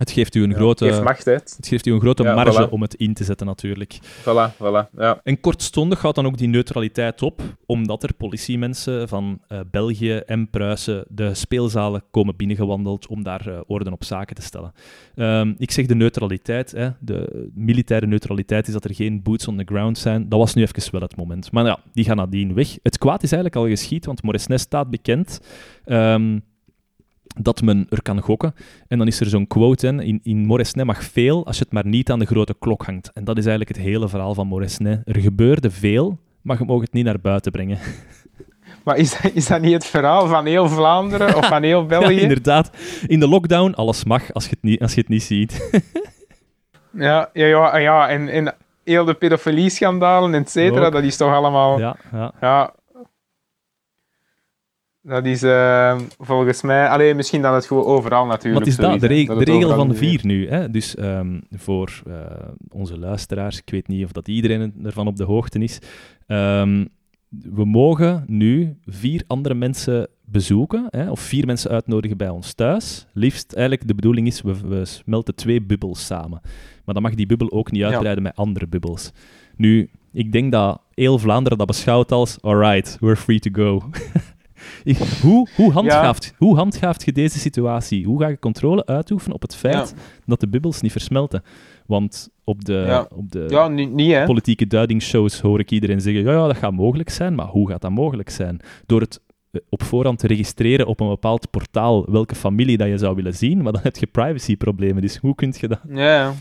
Speaker 2: Het geeft u een
Speaker 1: ja,
Speaker 2: grote...
Speaker 1: Het geeft macht, hè.
Speaker 2: Het geeft u een grote
Speaker 1: Ja,
Speaker 2: marge
Speaker 1: voilà.
Speaker 2: om het in te zetten, natuurlijk.
Speaker 1: Voilà, voilà. Ja.
Speaker 2: En kortstondig gaat dan ook die neutraliteit op, omdat er politiemensen van eh, België en Pruisen de speelzalen komen binnengewandeld om daar eh, orde op zaken te stellen. Ehm, ik zeg de neutraliteit, hè, de militaire neutraliteit is dat er geen boots on the ground zijn. Dat was nu even wel het moment. Maar ja, die gaan nadien weg. Het kwaad is eigenlijk al geschied, want Moresnet staat bekend. ehm, dat men er kan gokken. En dan is er zo'n quote in, in, in Moresnet mag veel als je het maar niet aan de grote klok hangt. En dat is eigenlijk het hele verhaal van Moresnet. Er gebeurde veel, maar je mag het niet naar buiten brengen.
Speaker 1: Maar is dat, is dat niet het verhaal van heel Vlaanderen of van heel
Speaker 2: Ja,
Speaker 1: België?
Speaker 2: inderdaad. In de lockdown, alles mag als je het niet, als je het niet ziet.
Speaker 1: Ja, ja, ja, ja en, en heel de pedofilie-schandalen, et cetera, dat is toch allemaal... Ja,
Speaker 2: ja, ja.
Speaker 1: Dat is eh, volgens mij... Alleen misschien dat het gewoon overal natuurlijk
Speaker 2: Wat is dat? De,
Speaker 1: dat
Speaker 2: regel van de vier nu. Hè? Dus ehm, voor eh, onze luisteraars, ik weet niet of dat iedereen ervan op de hoogte is. Ehm, we mogen nu vier andere mensen bezoeken, hè, of vier mensen uitnodigen bij ons thuis. Liefst, eigenlijk, de bedoeling is, we, we smelten twee bubbels samen. Maar dan mag die bubbel ook niet
Speaker 1: Ja.
Speaker 2: uitbreiden met andere bubbels. Nu, ik denk dat heel Vlaanderen dat beschouwt als, alright, we're free to go. Ik- hoe, hoe, handhaaft, hoe handhaaft je deze situatie? Hoe ga je controle uitoefenen op het feit dat de bubbels niet versmelten? Want op de,
Speaker 1: Ja.
Speaker 2: op de
Speaker 1: niet, niet
Speaker 2: politieke duidingsshows hoor ik iedereen zeggen, ja, ja, dat gaat mogelijk zijn, maar hoe gaat dat mogelijk zijn? Door het eh, op voorhand te registreren op een bepaald portaal welke familie dat je zou willen zien, maar dan heb je privacyproblemen, dus hoe kun je dat...
Speaker 1: Ja, ja.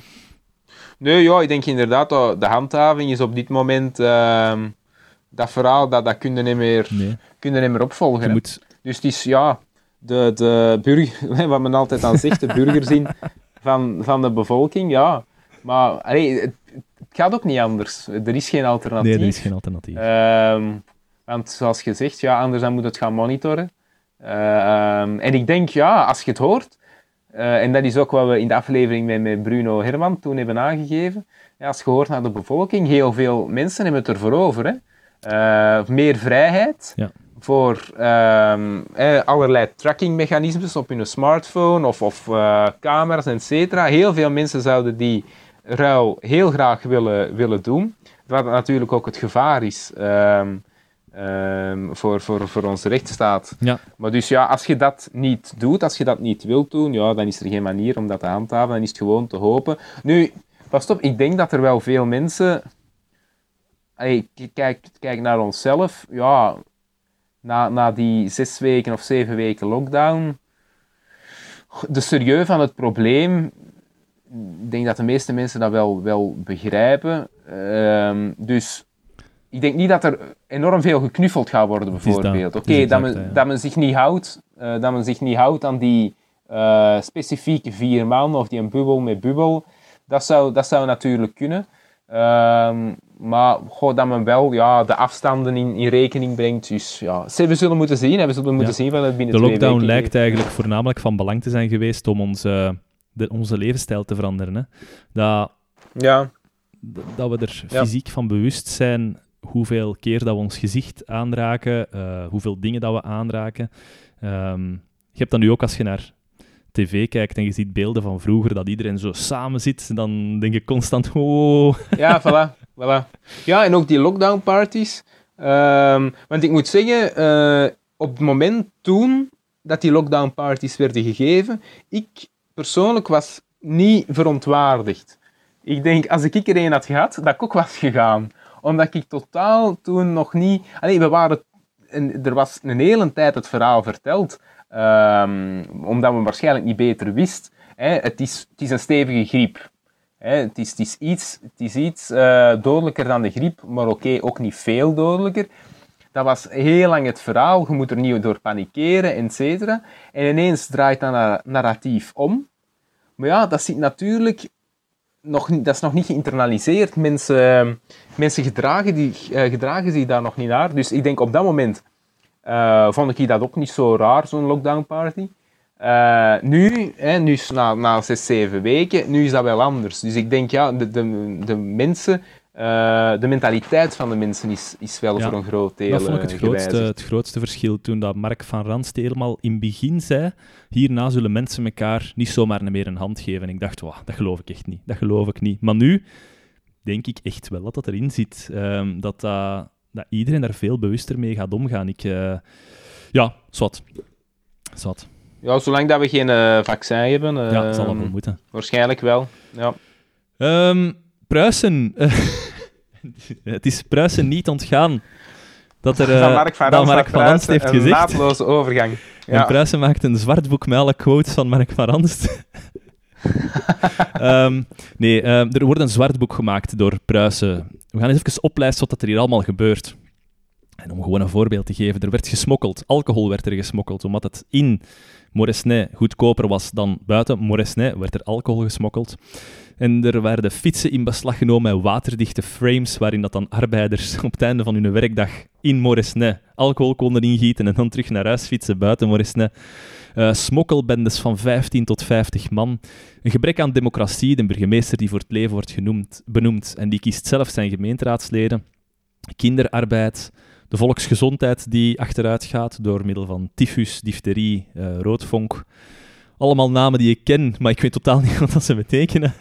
Speaker 1: Nee, ja, ik denk inderdaad dat de handhaving is op dit moment... ehm, dat verhaal, dat, dat kun je niet meer,
Speaker 2: Nee,
Speaker 1: kun je niet meer opvolgen.
Speaker 2: moet...
Speaker 1: Dus het is, ja, de, de burger, wat men altijd aan zegt, de burgerzin van, van de bevolking, ja. Maar allee, het, het gaat ook niet anders. Er is geen alternatief.
Speaker 2: Nee, er is geen alternatief.
Speaker 1: Ehm, want zoals je zegt, ja, anders dan moet het gaan monitoren. Ehm, en ik denk, ja, als je het hoort, eh, en dat is ook wat we in de aflevering met, met Bruno Herman toen hebben aangegeven, ja, als je hoort naar de bevolking, heel veel mensen hebben het ervoor over. Hè. Eh, meer vrijheid
Speaker 2: Ja.
Speaker 1: voor ehm, eh, allerlei trackingmechanismes op hun smartphone of, of eh, camera's, et cetera. Heel veel mensen zouden die ruil heel graag willen, willen doen. Wat natuurlijk ook het gevaar is ehm, ehm, voor, voor, voor onze rechtsstaat.
Speaker 2: Ja.
Speaker 1: Maar dus ja, als je dat niet doet, als je dat niet wilt doen, ja, dan is er geen manier om dat te handhaven. Dan is het gewoon te hopen. Nu, pas op, ik denk dat er wel veel mensen... Allee, kijk, kijk naar onszelf. Ja, na, na die zes weken of zeven weken lockdown... De serieus van het probleem ik denk dat de meeste mensen dat wel, wel begrijpen. Ehm, dus ik denk niet dat er enorm veel geknuffeld gaat worden, bijvoorbeeld. Oké, dat, men, dat men zich niet houdt, uh, dat men zich niet houdt aan die uh, specifieke vier man of die een bubbel met bubbel. Dat zou, dat zou natuurlijk kunnen. Um, maar goh, dat men wel ja, de afstanden in, in rekening brengt. Dus ja, we zullen moeten zien. Hè. We zullen moeten zien van het binnen
Speaker 2: De lockdown lijkt eigenlijk voornamelijk van belang te zijn geweest om onze, de, onze levensstijl te veranderen. Hè. Dat,
Speaker 1: ja.
Speaker 2: dat we er fysiek van bewust zijn hoeveel keer dat we ons gezicht aanraken, uh, hoeveel dingen dat we aanraken. Um, je hebt dat nu ook als je naar tv kijkt en je ziet beelden van vroeger, dat iedereen zo samen zit, dan denk je constant, oh.
Speaker 1: Ja, voilà. voilà. Ja, en ook die lockdown parties. Um, want ik moet zeggen, uh, op het moment toen dat die lockdown parties werden gegeven, ik persoonlijk was niet verontwaardigd. Ik denk, als ik er een had gehad, dat ik ook was gegaan. Omdat ik totaal toen nog niet... Allee, we waren... er was een hele tijd het verhaal verteld Um, omdat we waarschijnlijk niet beter wist. Hè, het, is, een stevige griep. Hè, het, is, iets, is iets uh, dodelijker dan de griep, maar oké, ook niet veel dodelijker. Dat was heel lang het verhaal. Je moet er niet door panikeren, et cetera. En ineens draait dat narratief om. Maar ja, dat zit natuurlijk nog dat is nog niet geïnternaliseerd. Mensen, mensen gedragen, die, uh, gedragen zich daar nog niet naar. Dus ik denk op dat moment uh, vond ik dat ook niet zo raar, zo'n lockdown party. Uh, nu, hè, nu na, na zes, zeven weken, nu is dat wel anders. Dus ik denk, ja, de, de, de mensen, uh, de mentaliteit van de mensen is, is wel voor een groot deel
Speaker 2: Dat vond ik het grootste, het grootste verschil toen dat Mark van Ranst helemaal in het begin zei, hierna zullen mensen elkaar niet zomaar meer een hand geven. En ik dacht, wow, dat geloof ik echt niet, dat geloof ik niet. Maar nu denk ik echt wel dat dat erin zit, um, dat dat dat iedereen daar veel bewuster mee gaat omgaan. Ik, uh, ja, zwart. zwart.
Speaker 1: Ja, zolang dat we geen uh, vaccin hebben. Uh,
Speaker 2: ja, zal dat wel moeten.
Speaker 1: Waarschijnlijk wel, ja.
Speaker 2: Um, Pruisen. het is Pruisen niet ontgaan dat er uh, Mark van, dat Mark van Ranst heeft gezegd. Een
Speaker 1: naadloze overgang.
Speaker 2: Ja. En Pruisen maakt een zwart boek met alle quotes van Mark van Ranst. Um, nee, um, er wordt een zwart boek gemaakt door Pruisen. We gaan eens even oplijsten wat er hier allemaal gebeurt. En om gewoon een voorbeeld te geven, er werd gesmokkeld. Alcohol werd er gesmokkeld, omdat het in Moresnet goedkoper was dan buiten Moresnet, werd er alcohol gesmokkeld. En er werden fietsen in beslag genomen met waterdichte frames, waarin dat dan arbeiders op het einde van hun werkdag in Moresnet alcohol konden ingieten en dan terug naar huis fietsen buiten Moresnet. Uh, smokkelbendes van 15 tot 50 man. Een gebrek aan democratie, de burgemeester die voor het leven wordt genoemd, benoemd en die kiest zelf zijn gemeenteraadsleden. Kinderarbeid, de volksgezondheid die achteruit gaat door middel van tyfus, difterie, uh, roodvonk. Allemaal namen die ik ken, maar ik weet totaal niet wat ze betekenen.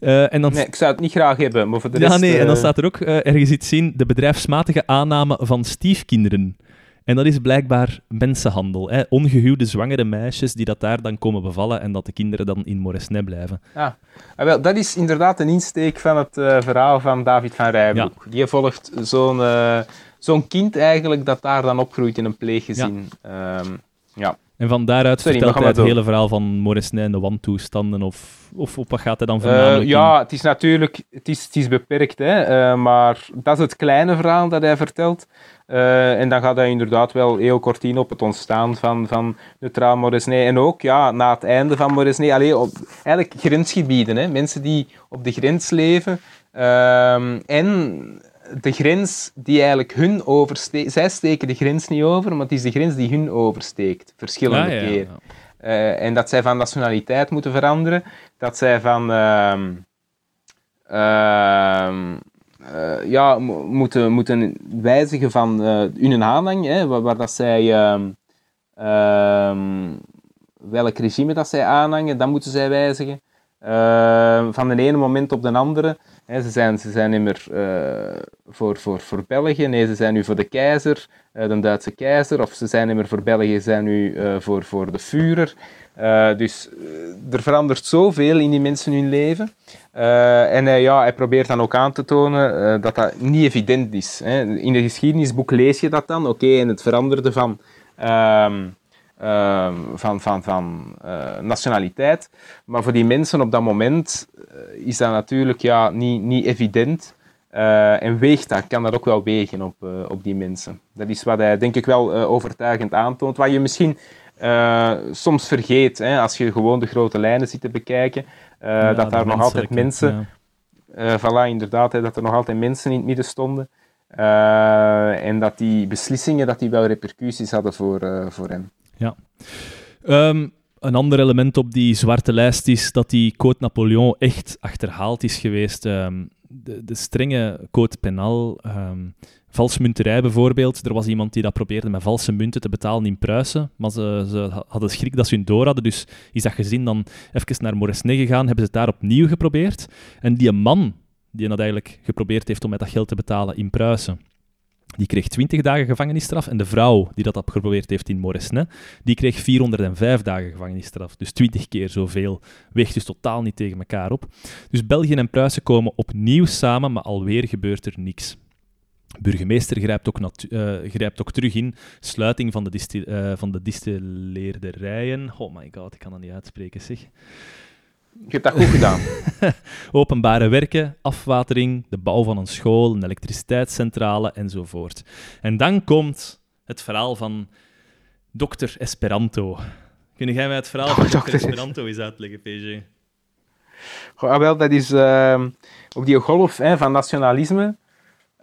Speaker 1: Uh, en dan... Nee, ik zou het niet graag hebben, maar voor de
Speaker 2: ja,
Speaker 1: rest...
Speaker 2: nee, uh... en dan staat er ook ergens iets in, de bedrijfsmatige aanname van stiefkinderen. En dat is blijkbaar mensenhandel. Hè? Ongehuwde zwangere meisjes die dat daar dan komen bevallen en dat de kinderen dan in Moresnet blijven.
Speaker 1: Ja, ah, wel, dat is inderdaad een insteek van het uh, verhaal van David van Rijbroek. Ja. Die volgt zo'n uh, zo'n kind eigenlijk dat daar dan opgroeit in een pleeggezin. Ja. Um, ja.
Speaker 2: En van daaruit Sorry, vertelt hij het hele verhaal van Moresnet en de wantoestanden, of, of op wat gaat hij dan voornamelijk uh,
Speaker 1: Ja, het is natuurlijk het is, het is beperkt, hè, uh, maar dat is het kleine verhaal dat hij vertelt. Uh, en dan gaat hij inderdaad wel heel kort in op het ontstaan van, van neutraal Moresnet. En ook ja, na het einde van Moresnet, alleen op, eigenlijk grensgebieden, hè, mensen die op de grens leven. Ehm, en de grens die eigenlijk hun oversteekt. Zij steken de grens niet over, maar het is de grens die hun oversteekt, verschillende ja, ja, keren. Uh, en dat zij van nationaliteit moeten veranderen, dat zij van. Uh, uh, ja, moeten, moeten wijzigen van hun aanhang, hè, waar, waar, dat zij. Ehm, ehm, welk regime dat zij aanhangen, dat moeten zij wijzigen. Van de ene moment op de andere ze, zijn, ze zijn niet meer uh, voor, voor, voor België, nee, ze zijn nu voor de keizer, uh, de Duitse keizer, of ze zijn niet meer voor België, ze zijn nu voor, voor de Führer. dus er verandert zoveel in die mensen hun leven. en ja, hij probeert dan ook aan te tonen dat dat niet evident is. In de geschiedenisboek lees je dat dan, oké, en het veranderde van... Ehm, ehm, van, van, van eh, nationaliteit. Maar voor die mensen op dat moment eh, is dat natuurlijk ja, niet, niet evident. Eh, en weegt dat, kan dat ook wel wegen op, op die mensen. Dat is wat hij denk ik wel overtuigend aantoont. Wat je misschien soms vergeet, hè, als je gewoon de grote lijnen zit te bekijken, dat daar nog altijd mensen... Ja. voilà, inderdaad, hè, dat er nog altijd mensen in het midden stonden. en dat die beslissingen dat die wel repercussies hadden voor, voor hem.
Speaker 2: Ja. Um, een ander element op die zwarte lijst is dat die Code Napoleon echt achterhaald is geweest. Um, de, de, strenge Code Penal, um, valsmunterij bijvoorbeeld. Er was iemand die dat probeerde met valse munten te betalen in Pruisen, maar ze, ze hadden schrik dat ze hun door hadden. Dus is dat gezin dan even naar Moresnet gegaan, hebben ze het daar opnieuw geprobeerd. En die man die dat eigenlijk geprobeerd heeft om met dat geld te betalen in Pruisen, die kreeg 20 dagen gevangenisstraf. En de vrouw die dat geprobeerd heeft in Moresnet, die kreeg 405 dagen gevangenisstraf. Dus 20 keer zoveel. Weegt dus totaal niet tegen elkaar op. Dus België en Pruisen komen opnieuw samen, maar alweer gebeurt er niks. Burgemeester grijpt ook, uh, grijpt ook terug in sluiting van de, distil, uh, van de distilleerderijen. Oh my god, ik kan dat niet uitspreken, zeg.
Speaker 1: Je hebt dat goed gedaan.
Speaker 2: Openbare werken, afwatering, de bouw van een school, een elektriciteitscentrale enzovoort. En dan komt het verhaal van Dr. Esperanto. Kun jij mij het verhaal van Dr. Esperanto eens uitleggen, PG?
Speaker 1: Goh, ah, wel, dat is uh, op die golf hè, van nationalisme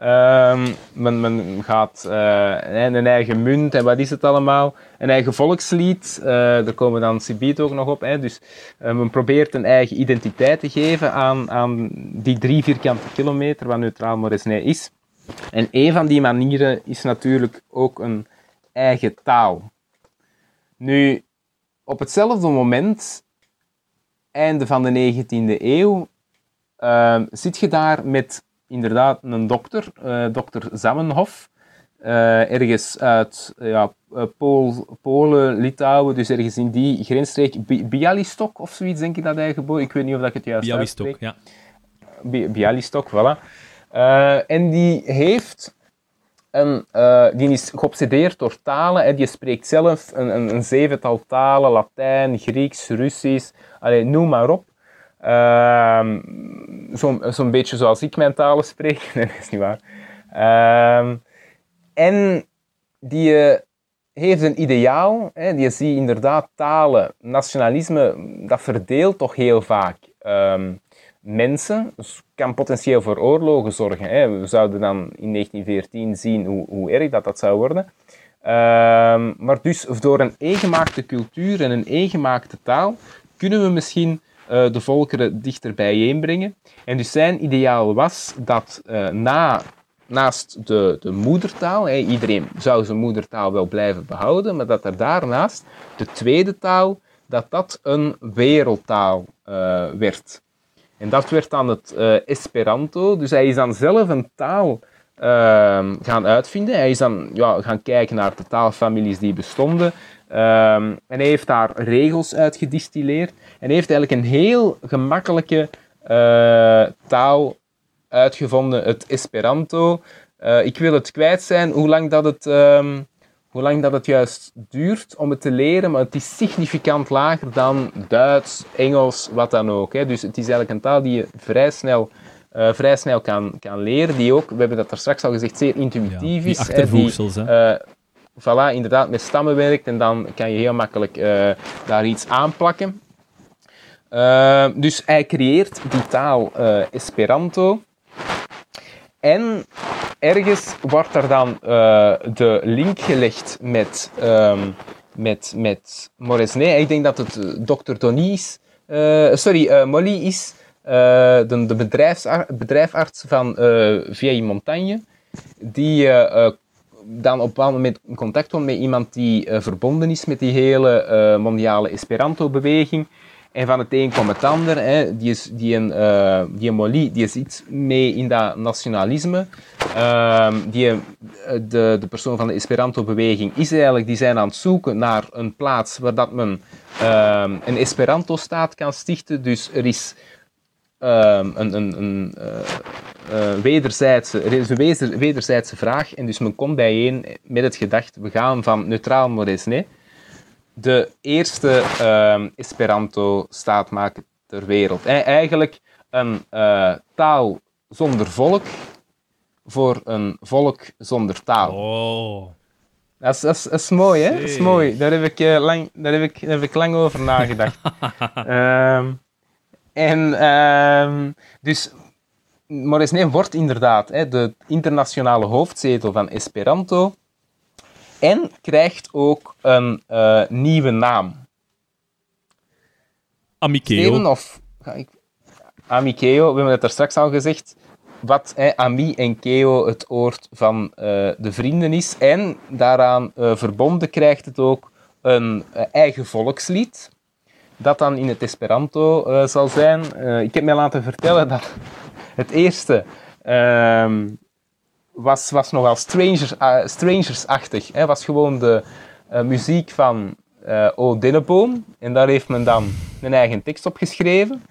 Speaker 1: Um, men, men, gaat uh, een eigen munt en wat is het allemaal? Een eigen volkslied, uh, daar komen dan Sibiet ook nog op. Hè. Dus uh, men probeert een eigen identiteit te geven aan, aan die drie vierkante kilometer wat Neutraal Moresnet is. En een van die manieren is natuurlijk ook een eigen taal. Nu, op hetzelfde moment, einde van de 19e eeuw, ehm, zit je daar met inderdaad een dokter, uh, dokter Zamenhof, uh, ergens uit ja, eh, Pool, Polen, Litouwen, dus ergens in die grensstreek. Bialystok of zoiets, denk ik dat hij geboren Ik weet niet of ik het juist
Speaker 2: Bialystok, ja.
Speaker 1: Bialystok, voilà. en die heeft een, die is geobsedeerd door talen. Hè. Die spreekt zelf een, een, een zevental talen, Latijn, Grieks, Russisch, allee, noem maar op. Ehm, Zo'n zo beetje zoals ik mijn talen spreek. Dat is niet waar. Ehm, en die uh, heeft een ideaal. Hè, die zie inderdaad talen, nationalisme, dat verdeelt toch heel vaak um, mensen. Dus kan potentieel voor oorlogen zorgen. Hè. We zouden dan in 1914 zien hoe, hoe erg dat, dat zou worden. maar dus door een eengemaakte cultuur en een eengemaakte taal kunnen we misschien uh, de volkeren dichter bijeenbrengen. En dus zijn ideaal was dat uh, na, naast de, de moedertaal, iedereen zou zijn moedertaal wel blijven behouden, maar dat er daarnaast de tweede taal, dat dat een wereldtaal uh, werd. En dat werd dan het Esperanto. Dus hij is dan zelf een taal gaan uitvinden. Hij is dan ja, gaan kijken naar de taalfamilies die bestonden. Um, en hij heeft daar regels uit gedistilleerd. En hij heeft eigenlijk een heel gemakkelijke uh, taal uitgevonden, het Esperanto. Uh, ik wil het kwijt zijn hoe lang dat het, um, hoe lang dat het juist duurt om het te leren, maar het is significant lager dan Duits, Engels, wat dan ook. Hè. Dus het is eigenlijk een taal die je vrij snel uh, vrij snel kan, kan leren. Die ook, we hebben dat er straks al gezegd, zeer intuïtief is.
Speaker 2: Ja, die hè,
Speaker 1: voilà, inderdaad met stammen werkt en dan kan je heel makkelijk uh, daar iets aanplakken. Uh, dus hij creëert die taal uh, Esperanto. En ergens wordt er dan de link gelegd met, um, met, met. Ik denk dat het Dr. Donis, sorry, Molly is, de, de bedrijfsarts van Vieille Montagne, die dan op een bepaald moment contact komt met iemand die uh, verbonden is met die hele uh, mondiale Esperanto-beweging. En van het een komt het ander. Hè. Die, is, die, een, uh, die een die zit mee in dat nationalisme. Ehm, die, de, de persoon van de Esperanto-beweging is eigenlijk, die zijn aan het zoeken naar een plaats waar dat men ehm, een Esperanto-staat kan stichten. Dus er is Ehm, een, een, een uh, wederzijdse, er is een wederzijdse vraag en dus men komt bijeen met het gedacht, we gaan van neutraal Moresnet de eerste ehm, Esperanto-staatmaker ter wereld. E- eigenlijk een eh, taal zonder volk voor een volk zonder taal.
Speaker 2: Oh.
Speaker 1: Dat, is, dat, is, dat is mooi, hè? Dat is mooi. Daar heb ik, eh, lang, daar heb ik, daar heb ik lang over nagedacht. Ehm, en ehm, dus Moresnet wordt inderdaad hè, de internationale hoofdzetel van Esperanto en krijgt ook een eh, nieuwe naam. Steven,
Speaker 2: Amikeo.
Speaker 1: of ik... Amikeo, we hebben het er straks al gezegd, wat hè, Ami en Keo het oord van eh, de vrienden is. En daaraan eh, verbonden krijgt het ook een eigen volkslied, dat dan in het Esperanto eh, zal zijn. Eh, ik heb mij laten vertellen dat het eerste ehm, was, was nogal strangers, eh, strangersachtig. Hè, was gewoon de muziek van O Denneboom. En daar heeft men dan een eigen tekst op geschreven.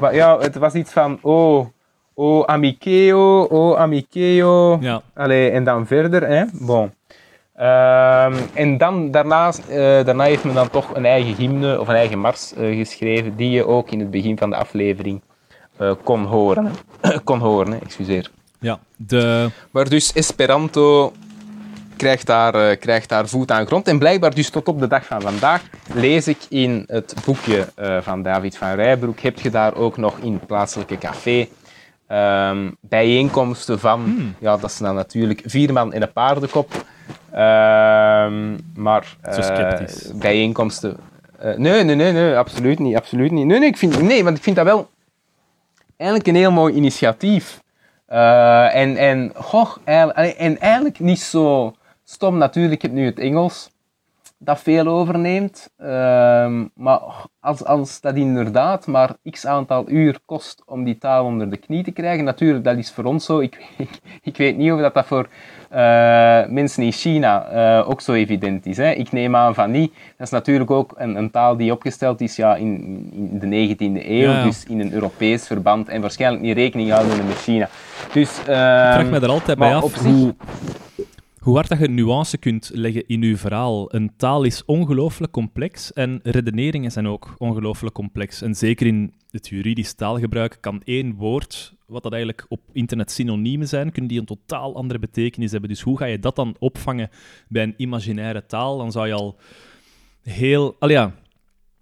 Speaker 1: Maar ja, het was iets van O, o Amikeo, O Amikeo.
Speaker 2: Ja.
Speaker 1: Allee, en dan verder, hè. Bon. Ehm, en dan, daarnaast, eh, daarna heeft men dan toch een eigen hymne of een eigen mars eh, geschreven, die je ook in het begin van de aflevering eh, kon horen. kon horen, hè, excuseer.
Speaker 2: Ja, de...
Speaker 1: Maar dus Esperanto krijgt daar, eh, krijgt daar voet aan grond. En blijkbaar dus tot op de dag van vandaag lees ik in het boekje eh, van David van Rijbroek, heb je daar ook nog in het plaatselijke café ehm, bijeenkomsten van, ja dat is dan natuurlijk vier man en een paardenkop. Ehm, maar eh, bijeenkomsten... eh, nee, nee, nee, nee, absoluut niet, absoluut niet. Nee, nee, ik vind, nee, want ik vind dat wel eigenlijk een heel mooi initiatief. Eh, en, en, goh, eigenlijk, en eigenlijk niet zo stom natuurlijk, ik heb nu het Engels dat veel overneemt. Ehm, maar als, als dat inderdaad maar x aantal uur kost om die taal onder de knie te krijgen, natuurlijk, dat is voor ons zo. Ik, ik, ik weet niet of dat, dat voor mensen in China eh, ook zo evident is. Hè. Ik neem aan van niet. Dat is natuurlijk ook een, een taal die opgesteld is ja, in, in de 19e eeuw,
Speaker 2: Ja, ja.
Speaker 1: dus in een Europees verband en waarschijnlijk niet rekening houden met China. Dus,
Speaker 2: Ik vraag me
Speaker 1: ehm
Speaker 2: er altijd bij af hoe, hoe hard dat je nuance kunt leggen in je verhaal. Een taal is ongelooflijk complex en redeneringen zijn ook ongelooflijk complex. En zeker in het juridisch taalgebruik kan één woord, wat dat eigenlijk op internet synoniemen zijn, kunnen die een totaal andere betekenis hebben. Dus hoe ga je dat dan opvangen bij een imaginaire taal? Dan zou je al heel... Al ja,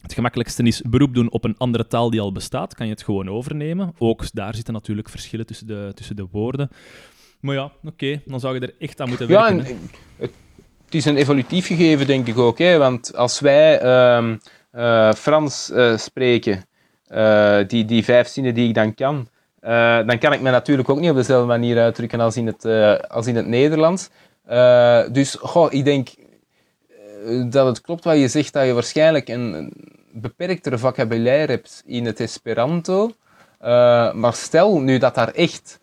Speaker 2: het gemakkelijkste is beroep doen op een andere taal die al bestaat. Kan je het gewoon overnemen. Ook daar zitten natuurlijk verschillen tussen de, tussen de woorden. Maar ja, oké, dan zou je er echt aan moeten
Speaker 1: Ja,
Speaker 2: werken.
Speaker 1: en
Speaker 2: hè.
Speaker 1: het, het is een evolutief gegeven, denk ik ook. Hè? Want als wij ehm, eh, Frans eh, spreken, eh, die, die vijf zinnen die ik dan kan, dan kan ik me natuurlijk ook niet op dezelfde manier uitdrukken als in het, als in het Nederlands. Dus goh, ik denk dat het klopt wat je zegt, dat je waarschijnlijk een, een beperktere vocabulaire hebt in het Esperanto. Maar stel nu dat daar echt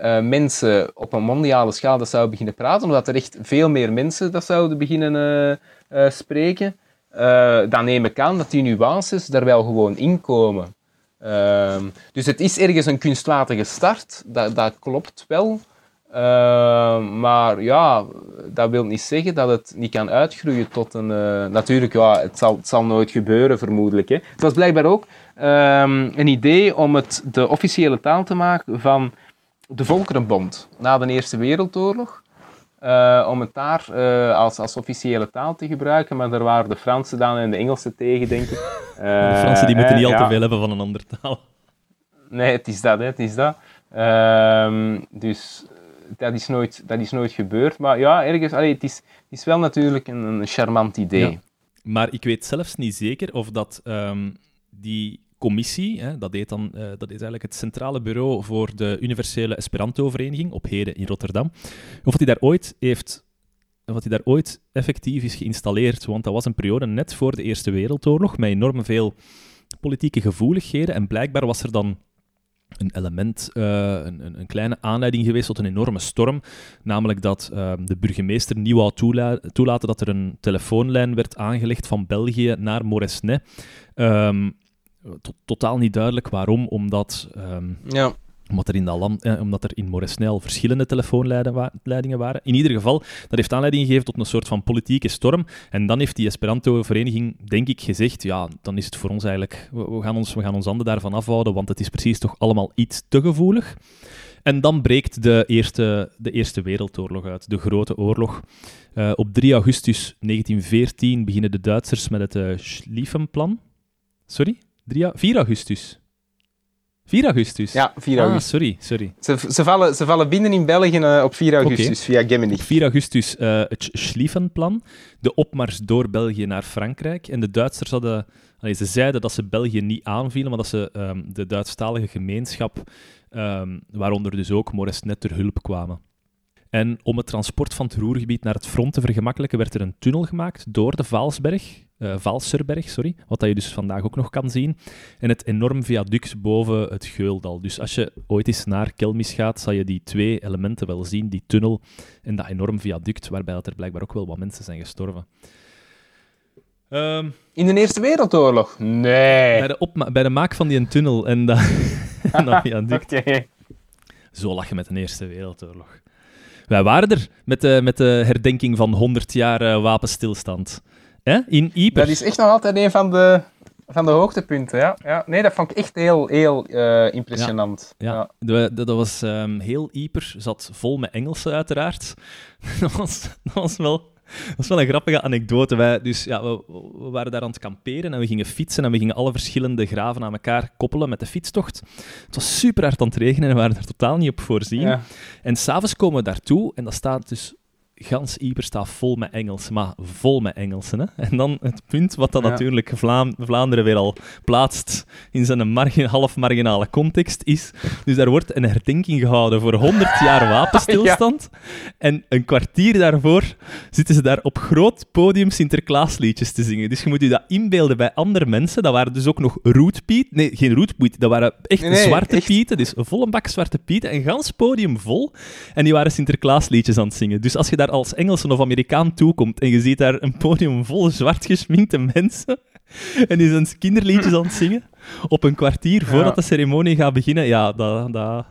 Speaker 1: eh, mensen op een mondiale schaal dat zouden beginnen praten, omdat er echt veel meer mensen dat zouden beginnen eh, eh, spreken, dan neem ik aan dat die nuances daar wel gewoon in komen. Ehm, dus het is ergens een kunstmatige start, dat, dat klopt wel. Ehm, maar ja, dat wil niet zeggen dat het niet kan uitgroeien tot een... natuurlijk, ja, het zal, het zal nooit gebeuren, vermoedelijk. Hè. Het was blijkbaar ook ehm, een idee om het de officiële taal te maken van de Volkerenbond na de Eerste Wereldoorlog. eh, om het daar eh, als, als officiële taal te gebruiken, maar daar waren de Fransen dan en de Engelsen tegen, denk ik.
Speaker 2: de Fransen die
Speaker 1: Eh,
Speaker 2: moeten niet al
Speaker 1: ja.
Speaker 2: te veel hebben van een andere taal.
Speaker 1: Nee, het is dat, hè, het is dat. Ehm, dus dat is, nooit, dat is nooit gebeurd. Maar ja, ergens, allee, het, is, het is wel natuurlijk een, een charmant idee.
Speaker 2: Ja. Maar ik weet zelfs niet zeker of dat ehm, die commissie, hè, dat, deed dan, eh, dat is eigenlijk het centrale bureau voor de Universele Esperanto-vereniging op Heden in Rotterdam, of die daar ooit heeft dat die daar ooit effectief is geïnstalleerd. Want dat was een periode net voor de Eerste Wereldoorlog, met enorm veel politieke gevoeligheden. En blijkbaar was er dan een element, eh, een, een, kleine aanleiding geweest tot een enorme storm. Namelijk dat eh, de burgemeester niet wou toela- toelaten dat er een telefoonlijn werd aangelegd van België naar Moresnet. Ehm, to- totaal niet duidelijk waarom, omdat ehm,
Speaker 1: Ja.
Speaker 2: omdat er in, dat land, eh, omdat er in Moresnel verschillende telefoonleidingen waren. In ieder geval, dat heeft aanleiding gegeven tot een soort van politieke storm. En dan heeft die Esperanto-vereniging, denk ik, gezegd, ja, dan is het voor ons eigenlijk, we, gaan, ons, we gaan ons handen daarvan afhouden, want het is precies toch allemaal iets te gevoelig. En dan breekt de Eerste, de eerste Wereldoorlog uit, de Grote Oorlog. Uh, op 3 augustus 1914 beginnen de Duitsers met het uh, Schlieffenplan. Sorry? 3, 4 augustus. 4 augustus?
Speaker 1: Ja, 4 ah, augustus.
Speaker 2: sorry, sorry.
Speaker 1: Ze, ze, vallen, ze vallen binnen in België uh, op 4 augustus okay. via Gemini.
Speaker 2: 4 augustus uh, het Schlieffenplan, de opmars door België naar Frankrijk. En de Duitsers hadden... Allee, ze zeiden dat ze België niet aanvielen, maar dat ze um, de Duitsstalige gemeenschap, um, waaronder dus ook Moresnet, ter hulp kwamen. En om het transport van het Roergebied naar het front te vergemakkelijken, werd er een tunnel gemaakt door de Vaalsberg, uh, Valserberg, sorry, wat dat je dus vandaag ook nog kan zien, en het enorm viaduct boven het Geuldal. Dus als je ooit eens naar Kelmis gaat, zal je die twee elementen wel zien, die tunnel en dat enorm viaduct, waarbij er blijkbaar ook wel wat mensen zijn gestorven.
Speaker 1: Um, In de Eerste Wereldoorlog? Nee.
Speaker 2: Bij de, bij de maak van die tunnel en dat, en dat viaduct. okay. Zo lach je met de Eerste Wereldoorlog. Wij waren er met de, met de herdenking van 100 jaar uh, wapenstilstand. Hè? In Ieper.
Speaker 1: Dat is echt nog altijd een van de, van de hoogtepunten. Ja. Ja, nee, dat vond ik echt heel, heel uh, impressionant.
Speaker 2: Ja, dat was um, heel Ieper, zat vol met Engelsen uiteraard. dat, was, dat was wel dat is wel een grappige anekdote. Wij, dus, ja, we, we, waren daar aan het kamperen en we gingen fietsen en we gingen alle verschillende graven aan elkaar koppelen met de fietstocht. Het was super hard aan het regenen en we waren er totaal niet op voorzien. Ja. En s'avonds komen we daartoe en dat staat dus gans Ieper staat vol met Engels, maar vol met Engelsen. Hè? En dan het punt wat dan natuurlijk Vlaanderen weer al plaatst in zijn margin, half marginale context is. Dus daar wordt een herdenking gehouden voor 100 jaar wapenstilstand. En een kwartier daarvoor zitten ze daar op groot podium Sinterklaasliedjes te zingen. Dus je moet je dat inbeelden bij andere mensen. Dat waren dus ook nog roetpiet. Nee, geen roetpiet. Dat waren echt nee, zwarte echt. pieten. Dus een volle bak zwarte pieten. Een gans podium vol. En die waren Sinterklaasliedjes aan het zingen. Dus als je daar als Engelse of Amerikaan toekomt en je ziet daar een podium vol zwart geschminkte mensen en die zijn kinderliedjes aan het zingen op een kwartier voordat de ceremonie gaat beginnen, ja, dat, dat,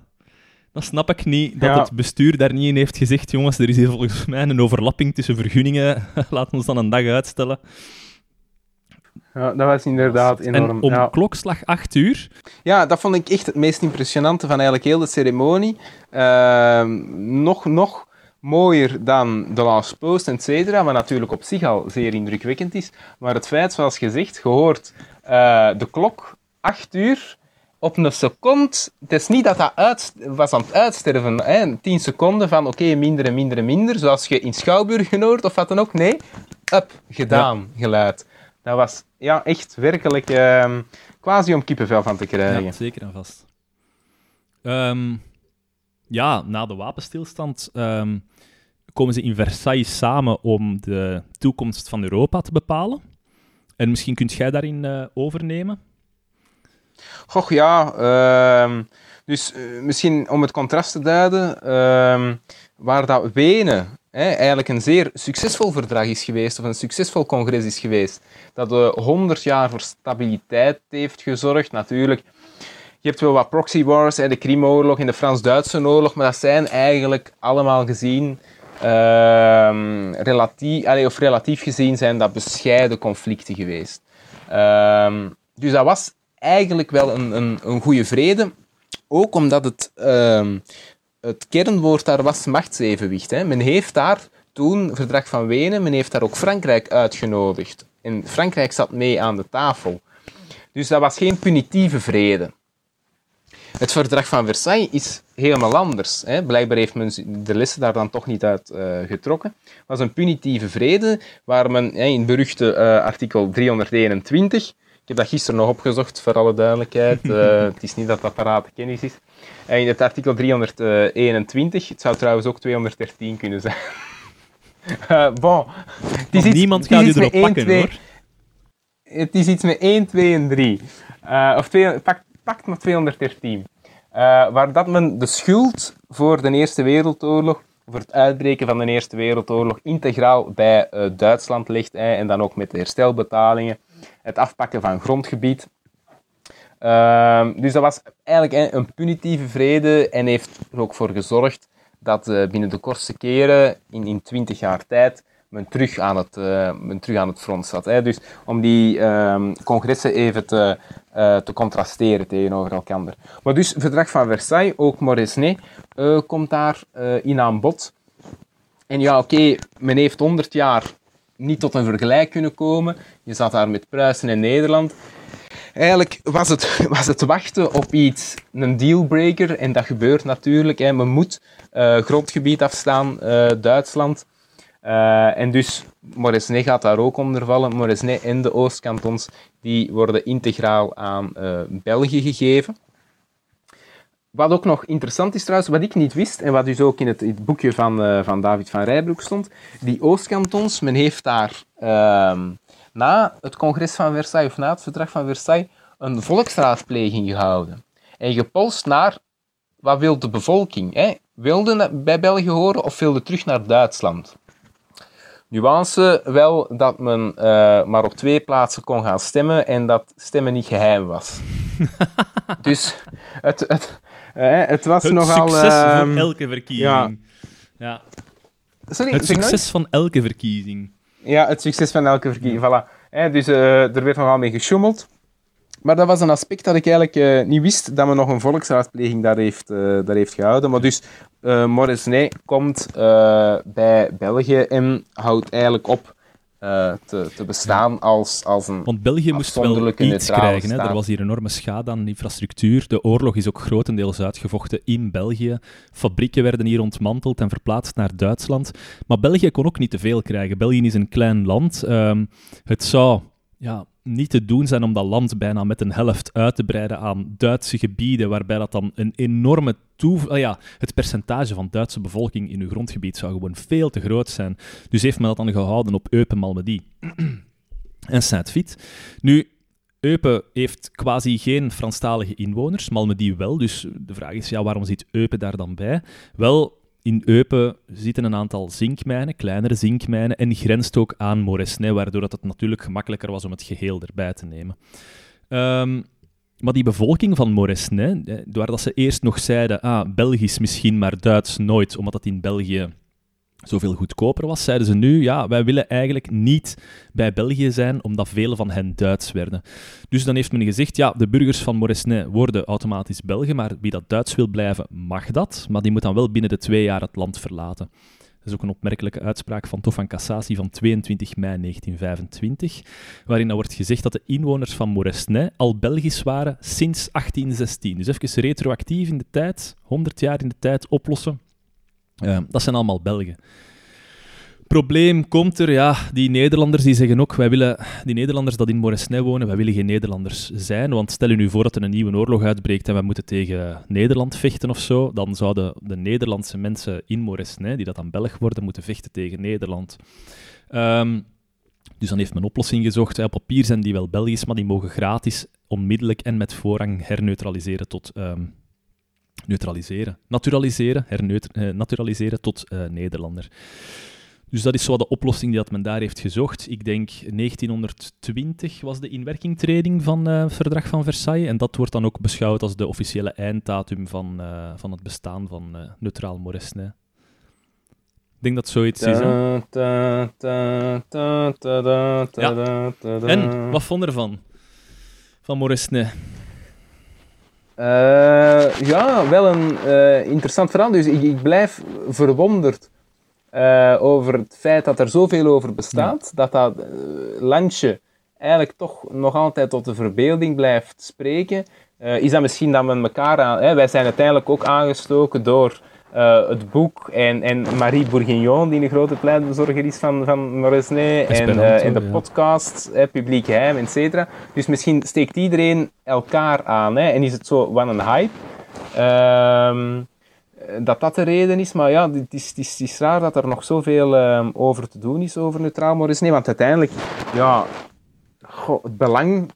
Speaker 2: dat snap ik niet. Dat het bestuur daar niet in heeft gezegd, jongens, er is hier volgens mij een overlapping tussen vergunningen, laten we ons dan een dag uitstellen.
Speaker 1: Ja, dat was inderdaad enorm.
Speaker 2: En om klokslag 8 uur.
Speaker 1: Ja, dat vond ik echt het meest impressionante van eigenlijk heel de ceremonie. Uh, nog, nog mooier dan de Last Post, et cetera, wat natuurlijk op zich al zeer indrukwekkend is. Maar het feit, zoals gezegd, gehoord uh, de klok, 8 uur, op een seconde, het is niet dat dat uit, was aan het uitsterven, hè, 10 seconden van oké, minder en minder en minder, zoals je in Schouwburg hoort of wat dan ook. Nee, up, gedaan, geluid. Dat was ja, echt werkelijk uh, quasi om kippenvel van te krijgen. Ja,
Speaker 2: zeker en vast. Um, ja, na de wapenstilstand um, komen ze in Versailles samen om de toekomst van Europa te bepalen. En misschien kunt jij daarin uh, overnemen?
Speaker 1: Goh, ja. Uh, dus uh, misschien om het contrast te duiden, ehm, waar dat Wenen hè, eigenlijk een zeer succesvol verdrag is geweest, of een succesvol congres is geweest, dat de 100 jaar voor stabiliteit heeft gezorgd, natuurlijk je hebt wel wat proxy wars, de Krimoorlog en de Frans-Duitse oorlog, maar dat zijn eigenlijk allemaal gezien, uh, relatief, of relatief gezien, zijn dat bescheiden conflicten geweest. Uh, dus dat was eigenlijk wel een, een, een goede vrede, ook omdat het, uh, het kernwoord daar was machtsevenwicht. Hè. Men heeft daar toen, verdrag van Wenen, men heeft daar ook Frankrijk uitgenodigd. En Frankrijk zat mee aan de tafel. Dus dat was geen punitieve vrede. Het verdrag van Versailles is helemaal anders. Hè. Blijkbaar heeft men de lessen daar dan toch niet uit uh, getrokken. Het was een punitieve vrede, waar men in het beruchte uh, artikel 321, ik heb dat gisteren nog opgezocht, voor alle duidelijkheid, uh, het is niet dat dat parate kennis is, in het artikel 321, het zou trouwens ook 213 kunnen zijn. bon,
Speaker 2: het is iets, niemand gaat u erop pakken, 2, hoor.
Speaker 1: Het is iets met 1, 2 en 3. of 2, pak, met 213. Uh, waar dat men de schuld voor de Eerste Wereldoorlog, voor het uitbreken van de Eerste Wereldoorlog, integraal bij uh, Duitsland ligt. en dan ook met de herstelbetalingen, het afpakken van grondgebied. Ehm, dus dat was eigenlijk een punitieve vrede en heeft er ook voor gezorgd dat uh, binnen de kortste keren, in, in 20 jaar tijd, men terug aan het, uh, men terug aan het front zat. Hè. Dus om die um, congressen even te, uh, te contrasteren tegenover elkaar. Maar dus, verdrag van Versailles, ook Moresnet komt daar in aan bod. En ja, oké, men heeft 100 jaar niet tot een vergelijk kunnen komen. Je zat daar met Pruisen en Nederland. Eigenlijk was het, was het wachten op iets, een dealbreaker. En dat gebeurt natuurlijk. Hè. Men moet uh, grondgebied afstaan, Duitsland. Uh, en dus Moresnet gaat daar ook onder vallen. Moresnet en de Oostkantons die worden integraal aan België gegeven. Wat ook nog interessant is trouwens, wat ik niet wist, en wat dus ook in het, boekje van, uh, van David van Rijbroek stond, die Oostkantons, men heeft daar uh, na het congres van Versailles, of na het verdrag van Versailles, een volksraadpleging gehouden. En gepolst naar, wat wil de bevolking? Hè? Wilde bij België horen of wilde terug naar Duitsland? Nuance wel dat men uh, maar op twee plaatsen kon gaan stemmen en dat stemmen niet geheim was. dus het, het, uh, het was
Speaker 2: het
Speaker 1: nogal...
Speaker 2: succes van elke verkiezing. Ja. ja.
Speaker 1: Sorry,
Speaker 2: het succes van elke verkiezing.
Speaker 1: Ja, het succes van elke verkiezing, voilà. Dus er werd nogal mee gesjoemeld. Maar dat was een aspect dat ik eigenlijk uh, niet wist, dat men nog een volksraadpleging daar heeft, uh, daar heeft gehouden. Maar dus uh, Moresnet komt bij België en houdt eigenlijk op te, te, bestaan als, als een
Speaker 2: Want België moest wel iets krijgen. Hè? Er was hier enorme schade aan infrastructuur. De oorlog is ook grotendeels uitgevochten in België. Fabrieken werden hier ontmanteld en verplaatst naar Duitsland. Maar België kon ook niet te veel krijgen. België is een klein land. Um, het zou... Ja, niet te doen zijn om dat land bijna met een helft uit te breiden aan Duitse gebieden, waarbij dat dan een enorme toe... ja, het percentage van Duitse bevolking in uw grondgebied zou gewoon veel te groot zijn. Dus heeft men dat dan gehouden op Eupen, Malmedy en Saint-Vith. Nu, Eupen heeft quasi geen Franstalige inwoners, Malmedy wel. Dus de vraag is, ja, waarom zit Eupen daar dan bij? Wel, in Eupen zitten een aantal zinkmijnen, kleinere zinkmijnen, en grenst ook aan Moresnet, waardoor het natuurlijk gemakkelijker was om het geheel erbij te nemen. Um, maar die bevolking van Moresnet, waar dat ze eerst nog zeiden, ah, Belgisch misschien, maar Duits nooit, omdat dat in België zoveel goedkoper was, zeiden ze nu, ja, wij willen eigenlijk niet bij België zijn, omdat vele van hen Duits werden. Dus dan heeft men gezegd, ja, de burgers van Moresnet worden automatisch Belgen, maar wie dat Duits wil blijven, mag dat, maar die moet dan wel binnen de twee jaar het land verlaten. Dat is ook een opmerkelijke uitspraak van Tof van Cassatie van 22 mei 1925, waarin dan wordt gezegd dat de inwoners van Moresnet al Belgisch waren sinds 1816. Dus even retroactief in de tijd, 100 jaar in de tijd oplossen dat zijn allemaal Belgen. Probleem komt er, ja, die Nederlanders die zeggen ook, wij willen, die Nederlanders dat in Moresnet wonen, wij willen geen Nederlanders zijn, want stel je nu voor dat er een nieuwe oorlog uitbreekt en wij moeten tegen Nederland vechten of zo, dan zouden de Nederlandse mensen in Moresnet, die dat dan Belg worden, moeten vechten tegen Nederland. Um, dus dan heeft men een oplossing gezocht. Op papier zijn die wel Belgisch, maar die mogen gratis, onmiddellijk en met voorrang herneutraliseren tot um, neutraliseren. Naturaliseren, hernaturaliseren tot uh, Nederlander. Dus dat is zo de oplossing die dat men daar heeft gezocht. Ik denk 1920 was de inwerkingtreding van uh, het verdrag van Versailles. En dat wordt dan ook beschouwd als de officiële einddatum van, uh, van het bestaan van uh, neutraal Moresnet. Ik denk dat zoiets is. Hè? Ja. En, wat vond ervan? Van Moresnet?
Speaker 1: Uh, ja, wel een uh, interessant verhaal. Dus ik, ik blijf verwonderd uh, over het feit dat er zoveel over bestaat. Ja. Dat dat landje eigenlijk toch nog altijd tot de verbeelding blijft spreken. is dat misschien dat men elkaar aan... Hè, wij zijn uiteindelijk ook aangestoken door uh, het boek en, en Marie Bourguignon, die een grote pleitbezorger is van, van Moresnet, en, uh, en de ja. podcast, Publiek Geheim, et cetera. Dus misschien steekt iedereen elkaar aan hè, en is het zo wat een hype. Uh, dat dat de reden is, maar ja, het is, het is, het is raar dat er nog zoveel um, over te doen is over neutraal Moresnet, want uiteindelijk, ja, goh, het belang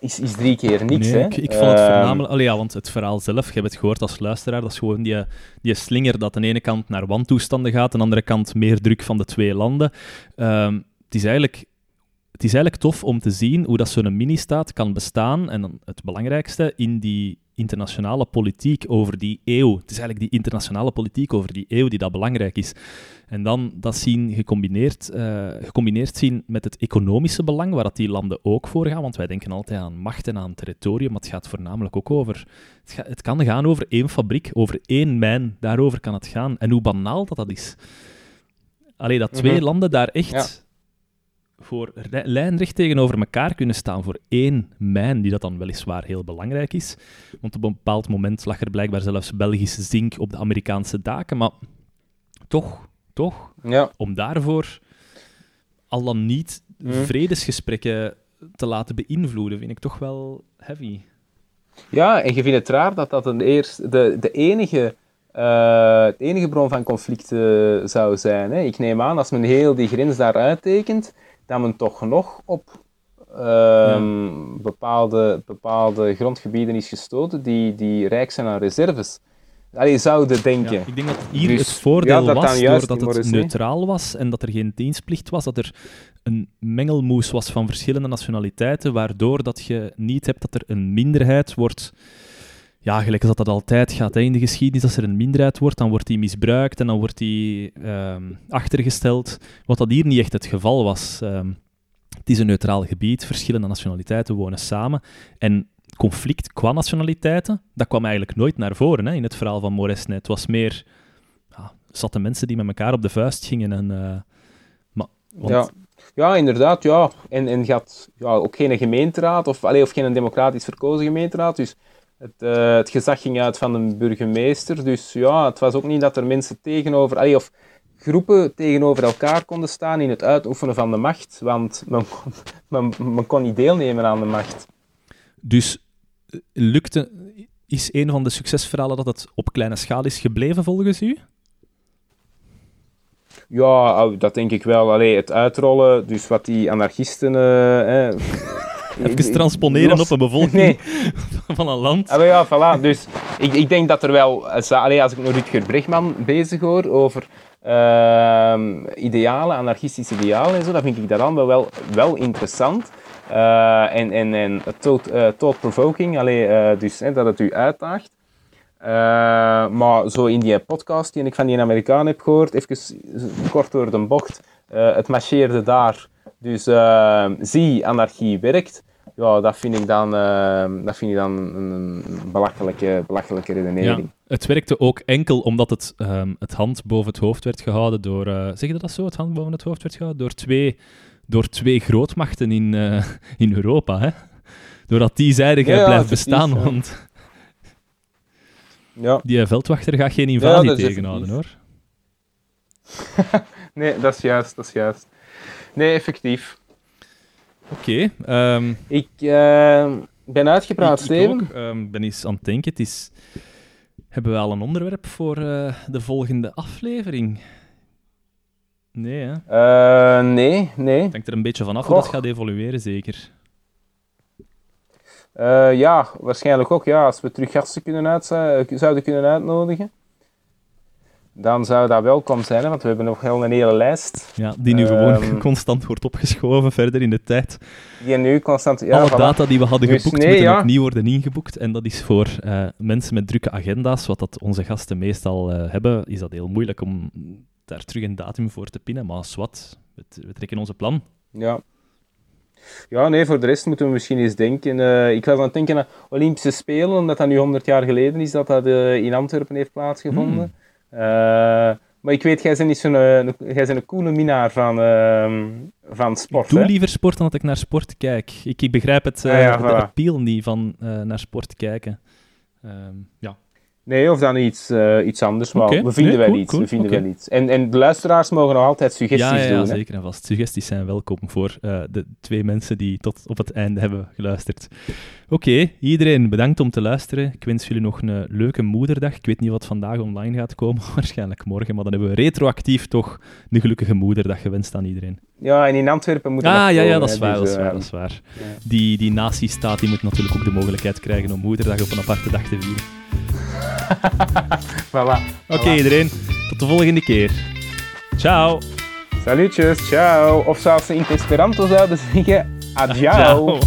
Speaker 1: is, is drie keer niks.
Speaker 2: Nee,
Speaker 1: hè?
Speaker 2: Ik, ik vond het voornamelijk... Allee, ja, want het verhaal zelf, je hebt het gehoord als luisteraar, dat is gewoon die, die slinger dat aan de ene kant naar wantoestanden gaat, aan de andere kant meer druk van de twee landen. Um, het is eigenlijk het is eigenlijk tof om te zien hoe dat zo'n mini-staat kan bestaan. En dan het belangrijkste, in die internationale politiek over die eeuw. Het is eigenlijk die internationale politiek over die eeuw die dat belangrijk is. En dan dat zien gecombineerd, uh, gecombineerd zien met het economische belang, waar dat die landen ook voor gaan. Want wij denken altijd aan macht en aan territorium, maar het gaat voornamelijk ook over... Het, het kan gaan over één fabriek, over één mijn. Daarover kan het gaan. En hoe banaal dat dat is. Alleen dat twee mhm. landen daar echt voor lijnrecht tegenover elkaar kunnen staan voor één mijn, die dat dan weliswaar heel belangrijk is. Want op een bepaald moment lag er blijkbaar zelfs Belgische zink op de Amerikaanse daken, maar toch, toch,
Speaker 1: ja.
Speaker 2: om daarvoor al dan niet mm. vredesgesprekken te laten beïnvloeden, vind ik toch wel heavy.
Speaker 1: Ja, en je vindt het raar dat dat een eerst, de, de enige... Uh, het enige bron van conflicten zou zijn. Hè. Ik neem aan, als men heel die grens daar uittekent, dat men toch nog op ehm, bepaalde, bepaalde grondgebieden is gestoten die, die rijk zijn aan reserves. Allee, zouden denken.
Speaker 2: ik denk dat hier dus, het voordeel ja, was, doordat het neutraal was en dat er geen dienstplicht was, dat er een mengelmoes was van verschillende nationaliteiten, waardoor dat je niet hebt dat er een minderheid wordt... Ja, gelijk als dat, dat altijd gaat hè, in de geschiedenis, als er een minderheid wordt, dan wordt die misbruikt en dan wordt die uh, achtergesteld, wat dat hier niet echt het geval was. Uh, het is een neutraal gebied, verschillende nationaliteiten wonen samen en conflict qua nationaliteiten, dat kwam eigenlijk nooit naar voren hè, in het verhaal van Moresnet. Het was meer ja, zatte mensen die met elkaar op de vuist gingen. En, uh, maar,
Speaker 1: ja. ja, inderdaad. Ja. En, en gaat ja, ook geen gemeenteraad of, allee, of geen democratisch verkozen gemeenteraad. Dus het, uh, het gezag ging uit van de burgemeester. Dus ja, het was ook niet dat er mensen tegenover... Allee, of groepen tegenover elkaar konden staan in het uitoefenen van de macht. Want men, men, men kon niet deelnemen aan de macht.
Speaker 2: Dus eh, lukte, is een van de succesverhalen dat het op kleine schaal is gebleven volgens u?
Speaker 1: Ja, dat denk ik wel. Allee, het uitrollen, dus wat die anarchisten... Uh, eh,
Speaker 2: Even transponeren op een bevolking van een land.
Speaker 1: Ah, ja, voilà. Dus ik, ik denk dat er wel... Allee, als ik nog Rutger Bregman bezig hoor over uh, idealen, anarchistische idealen en zo, dan vind ik dat dan wel, wel interessant. Uh, en, en, en thought-provoking, uh, dus dat het u uitdaagt. Maar zo in die podcast die ik van die Amerikaan heb gehoord, even kort door de bocht, het marcheerde daar. Dus zie, anarchie werkt. Ja, dat vind ik dan, dat vind ik dan een belachelijke, belachelijke redenering. Ja,
Speaker 2: het werkte ook enkel omdat het, um, het hand boven het hoofd werd gehouden door... zeg je dat zo? Het hand boven het hoofd werd gehouden door twee door twee grootmachten in, uh, in Europa. Hè? Doordat die zeiden, jij ja, blijft bestaan, want
Speaker 1: ja.
Speaker 2: die veldwachter gaat geen invasie tegenhouden, hoor.
Speaker 1: nee, dat is juist, dat is juist. Nee, effectief.
Speaker 2: Oké. Okay, um,
Speaker 1: ehm, ik uh, ben uitgepraat, ik, Steven.
Speaker 2: Ik um, ben eens aan het denken. Het is... Hebben we al een onderwerp voor uh, de volgende aflevering? Nee, hè?
Speaker 1: Uh, nee, nee.
Speaker 2: Denk er een beetje vanaf hoe dat gaat evolueren, zeker.
Speaker 1: Uh, ja, waarschijnlijk ook. Ja, als we terug gasten kunnen uit, eh, zouden kunnen uitnodigen, dan zou dat welkom zijn, want we hebben nog heel een hele lijst.
Speaker 2: Ja, die nu gewoon ehm, constant wordt opgeschoven verder in de tijd.
Speaker 1: Die nu constant... Ja,
Speaker 2: Alle data die we hadden dus geboekt moeten ja. opnieuw worden ingeboekt. En dat is voor mensen met drukke agenda's, wat dat onze gasten meestal hebben, is dat heel moeilijk om daar terug een datum voor te pinnen. Maar wat, we, trekken onze plan.
Speaker 1: Ja. Ja, nee, voor de rest moeten we misschien eens denken. Uh, ik was aan het denken aan Olympische Spelen, omdat dat nu 100 jaar geleden is dat dat in Antwerpen heeft plaatsgevonden. Hmm. Uh, maar ik weet, jij bent, niet zo'n, jij bent een coole minnaar van, ehm, van sport.
Speaker 2: Ik doe liever sport dan dat ik naar sport kijk. Ik, ik begrijp het, ah, ja, de voilà. appeal niet van naar sport kijken. Ehm, ja.
Speaker 1: Nee, of dan iets, uh, iets anders, maar we vinden wel iets. we vinden wel iets. En, en de luisteraars mogen nog altijd suggesties
Speaker 2: ja, ja,
Speaker 1: doen.
Speaker 2: Ja, zeker en vast. Suggesties zijn welkom voor uh, de twee mensen die tot op het einde hebben geluisterd. Oké, iedereen bedankt om te luisteren. Ik wens jullie nog een leuke moederdag. Ik weet niet wat vandaag online gaat komen, waarschijnlijk morgen, maar dan hebben we retroactief toch een gelukkige moederdag gewenst aan iedereen.
Speaker 1: Ja, en in Antwerpen moet
Speaker 2: ah, ja, ja, dat is waar, dat is waar, dat is waar. Die, die nazi-staat die moet natuurlijk ook de mogelijkheid krijgen om moederdag op een aparte dag te vieren.
Speaker 1: voilà.
Speaker 2: Oké iedereen, tot de volgende keer. Ciao.
Speaker 1: Salutjes, ciao. Of zoals ze in het Esperanto zouden zeggen.
Speaker 2: Ciao.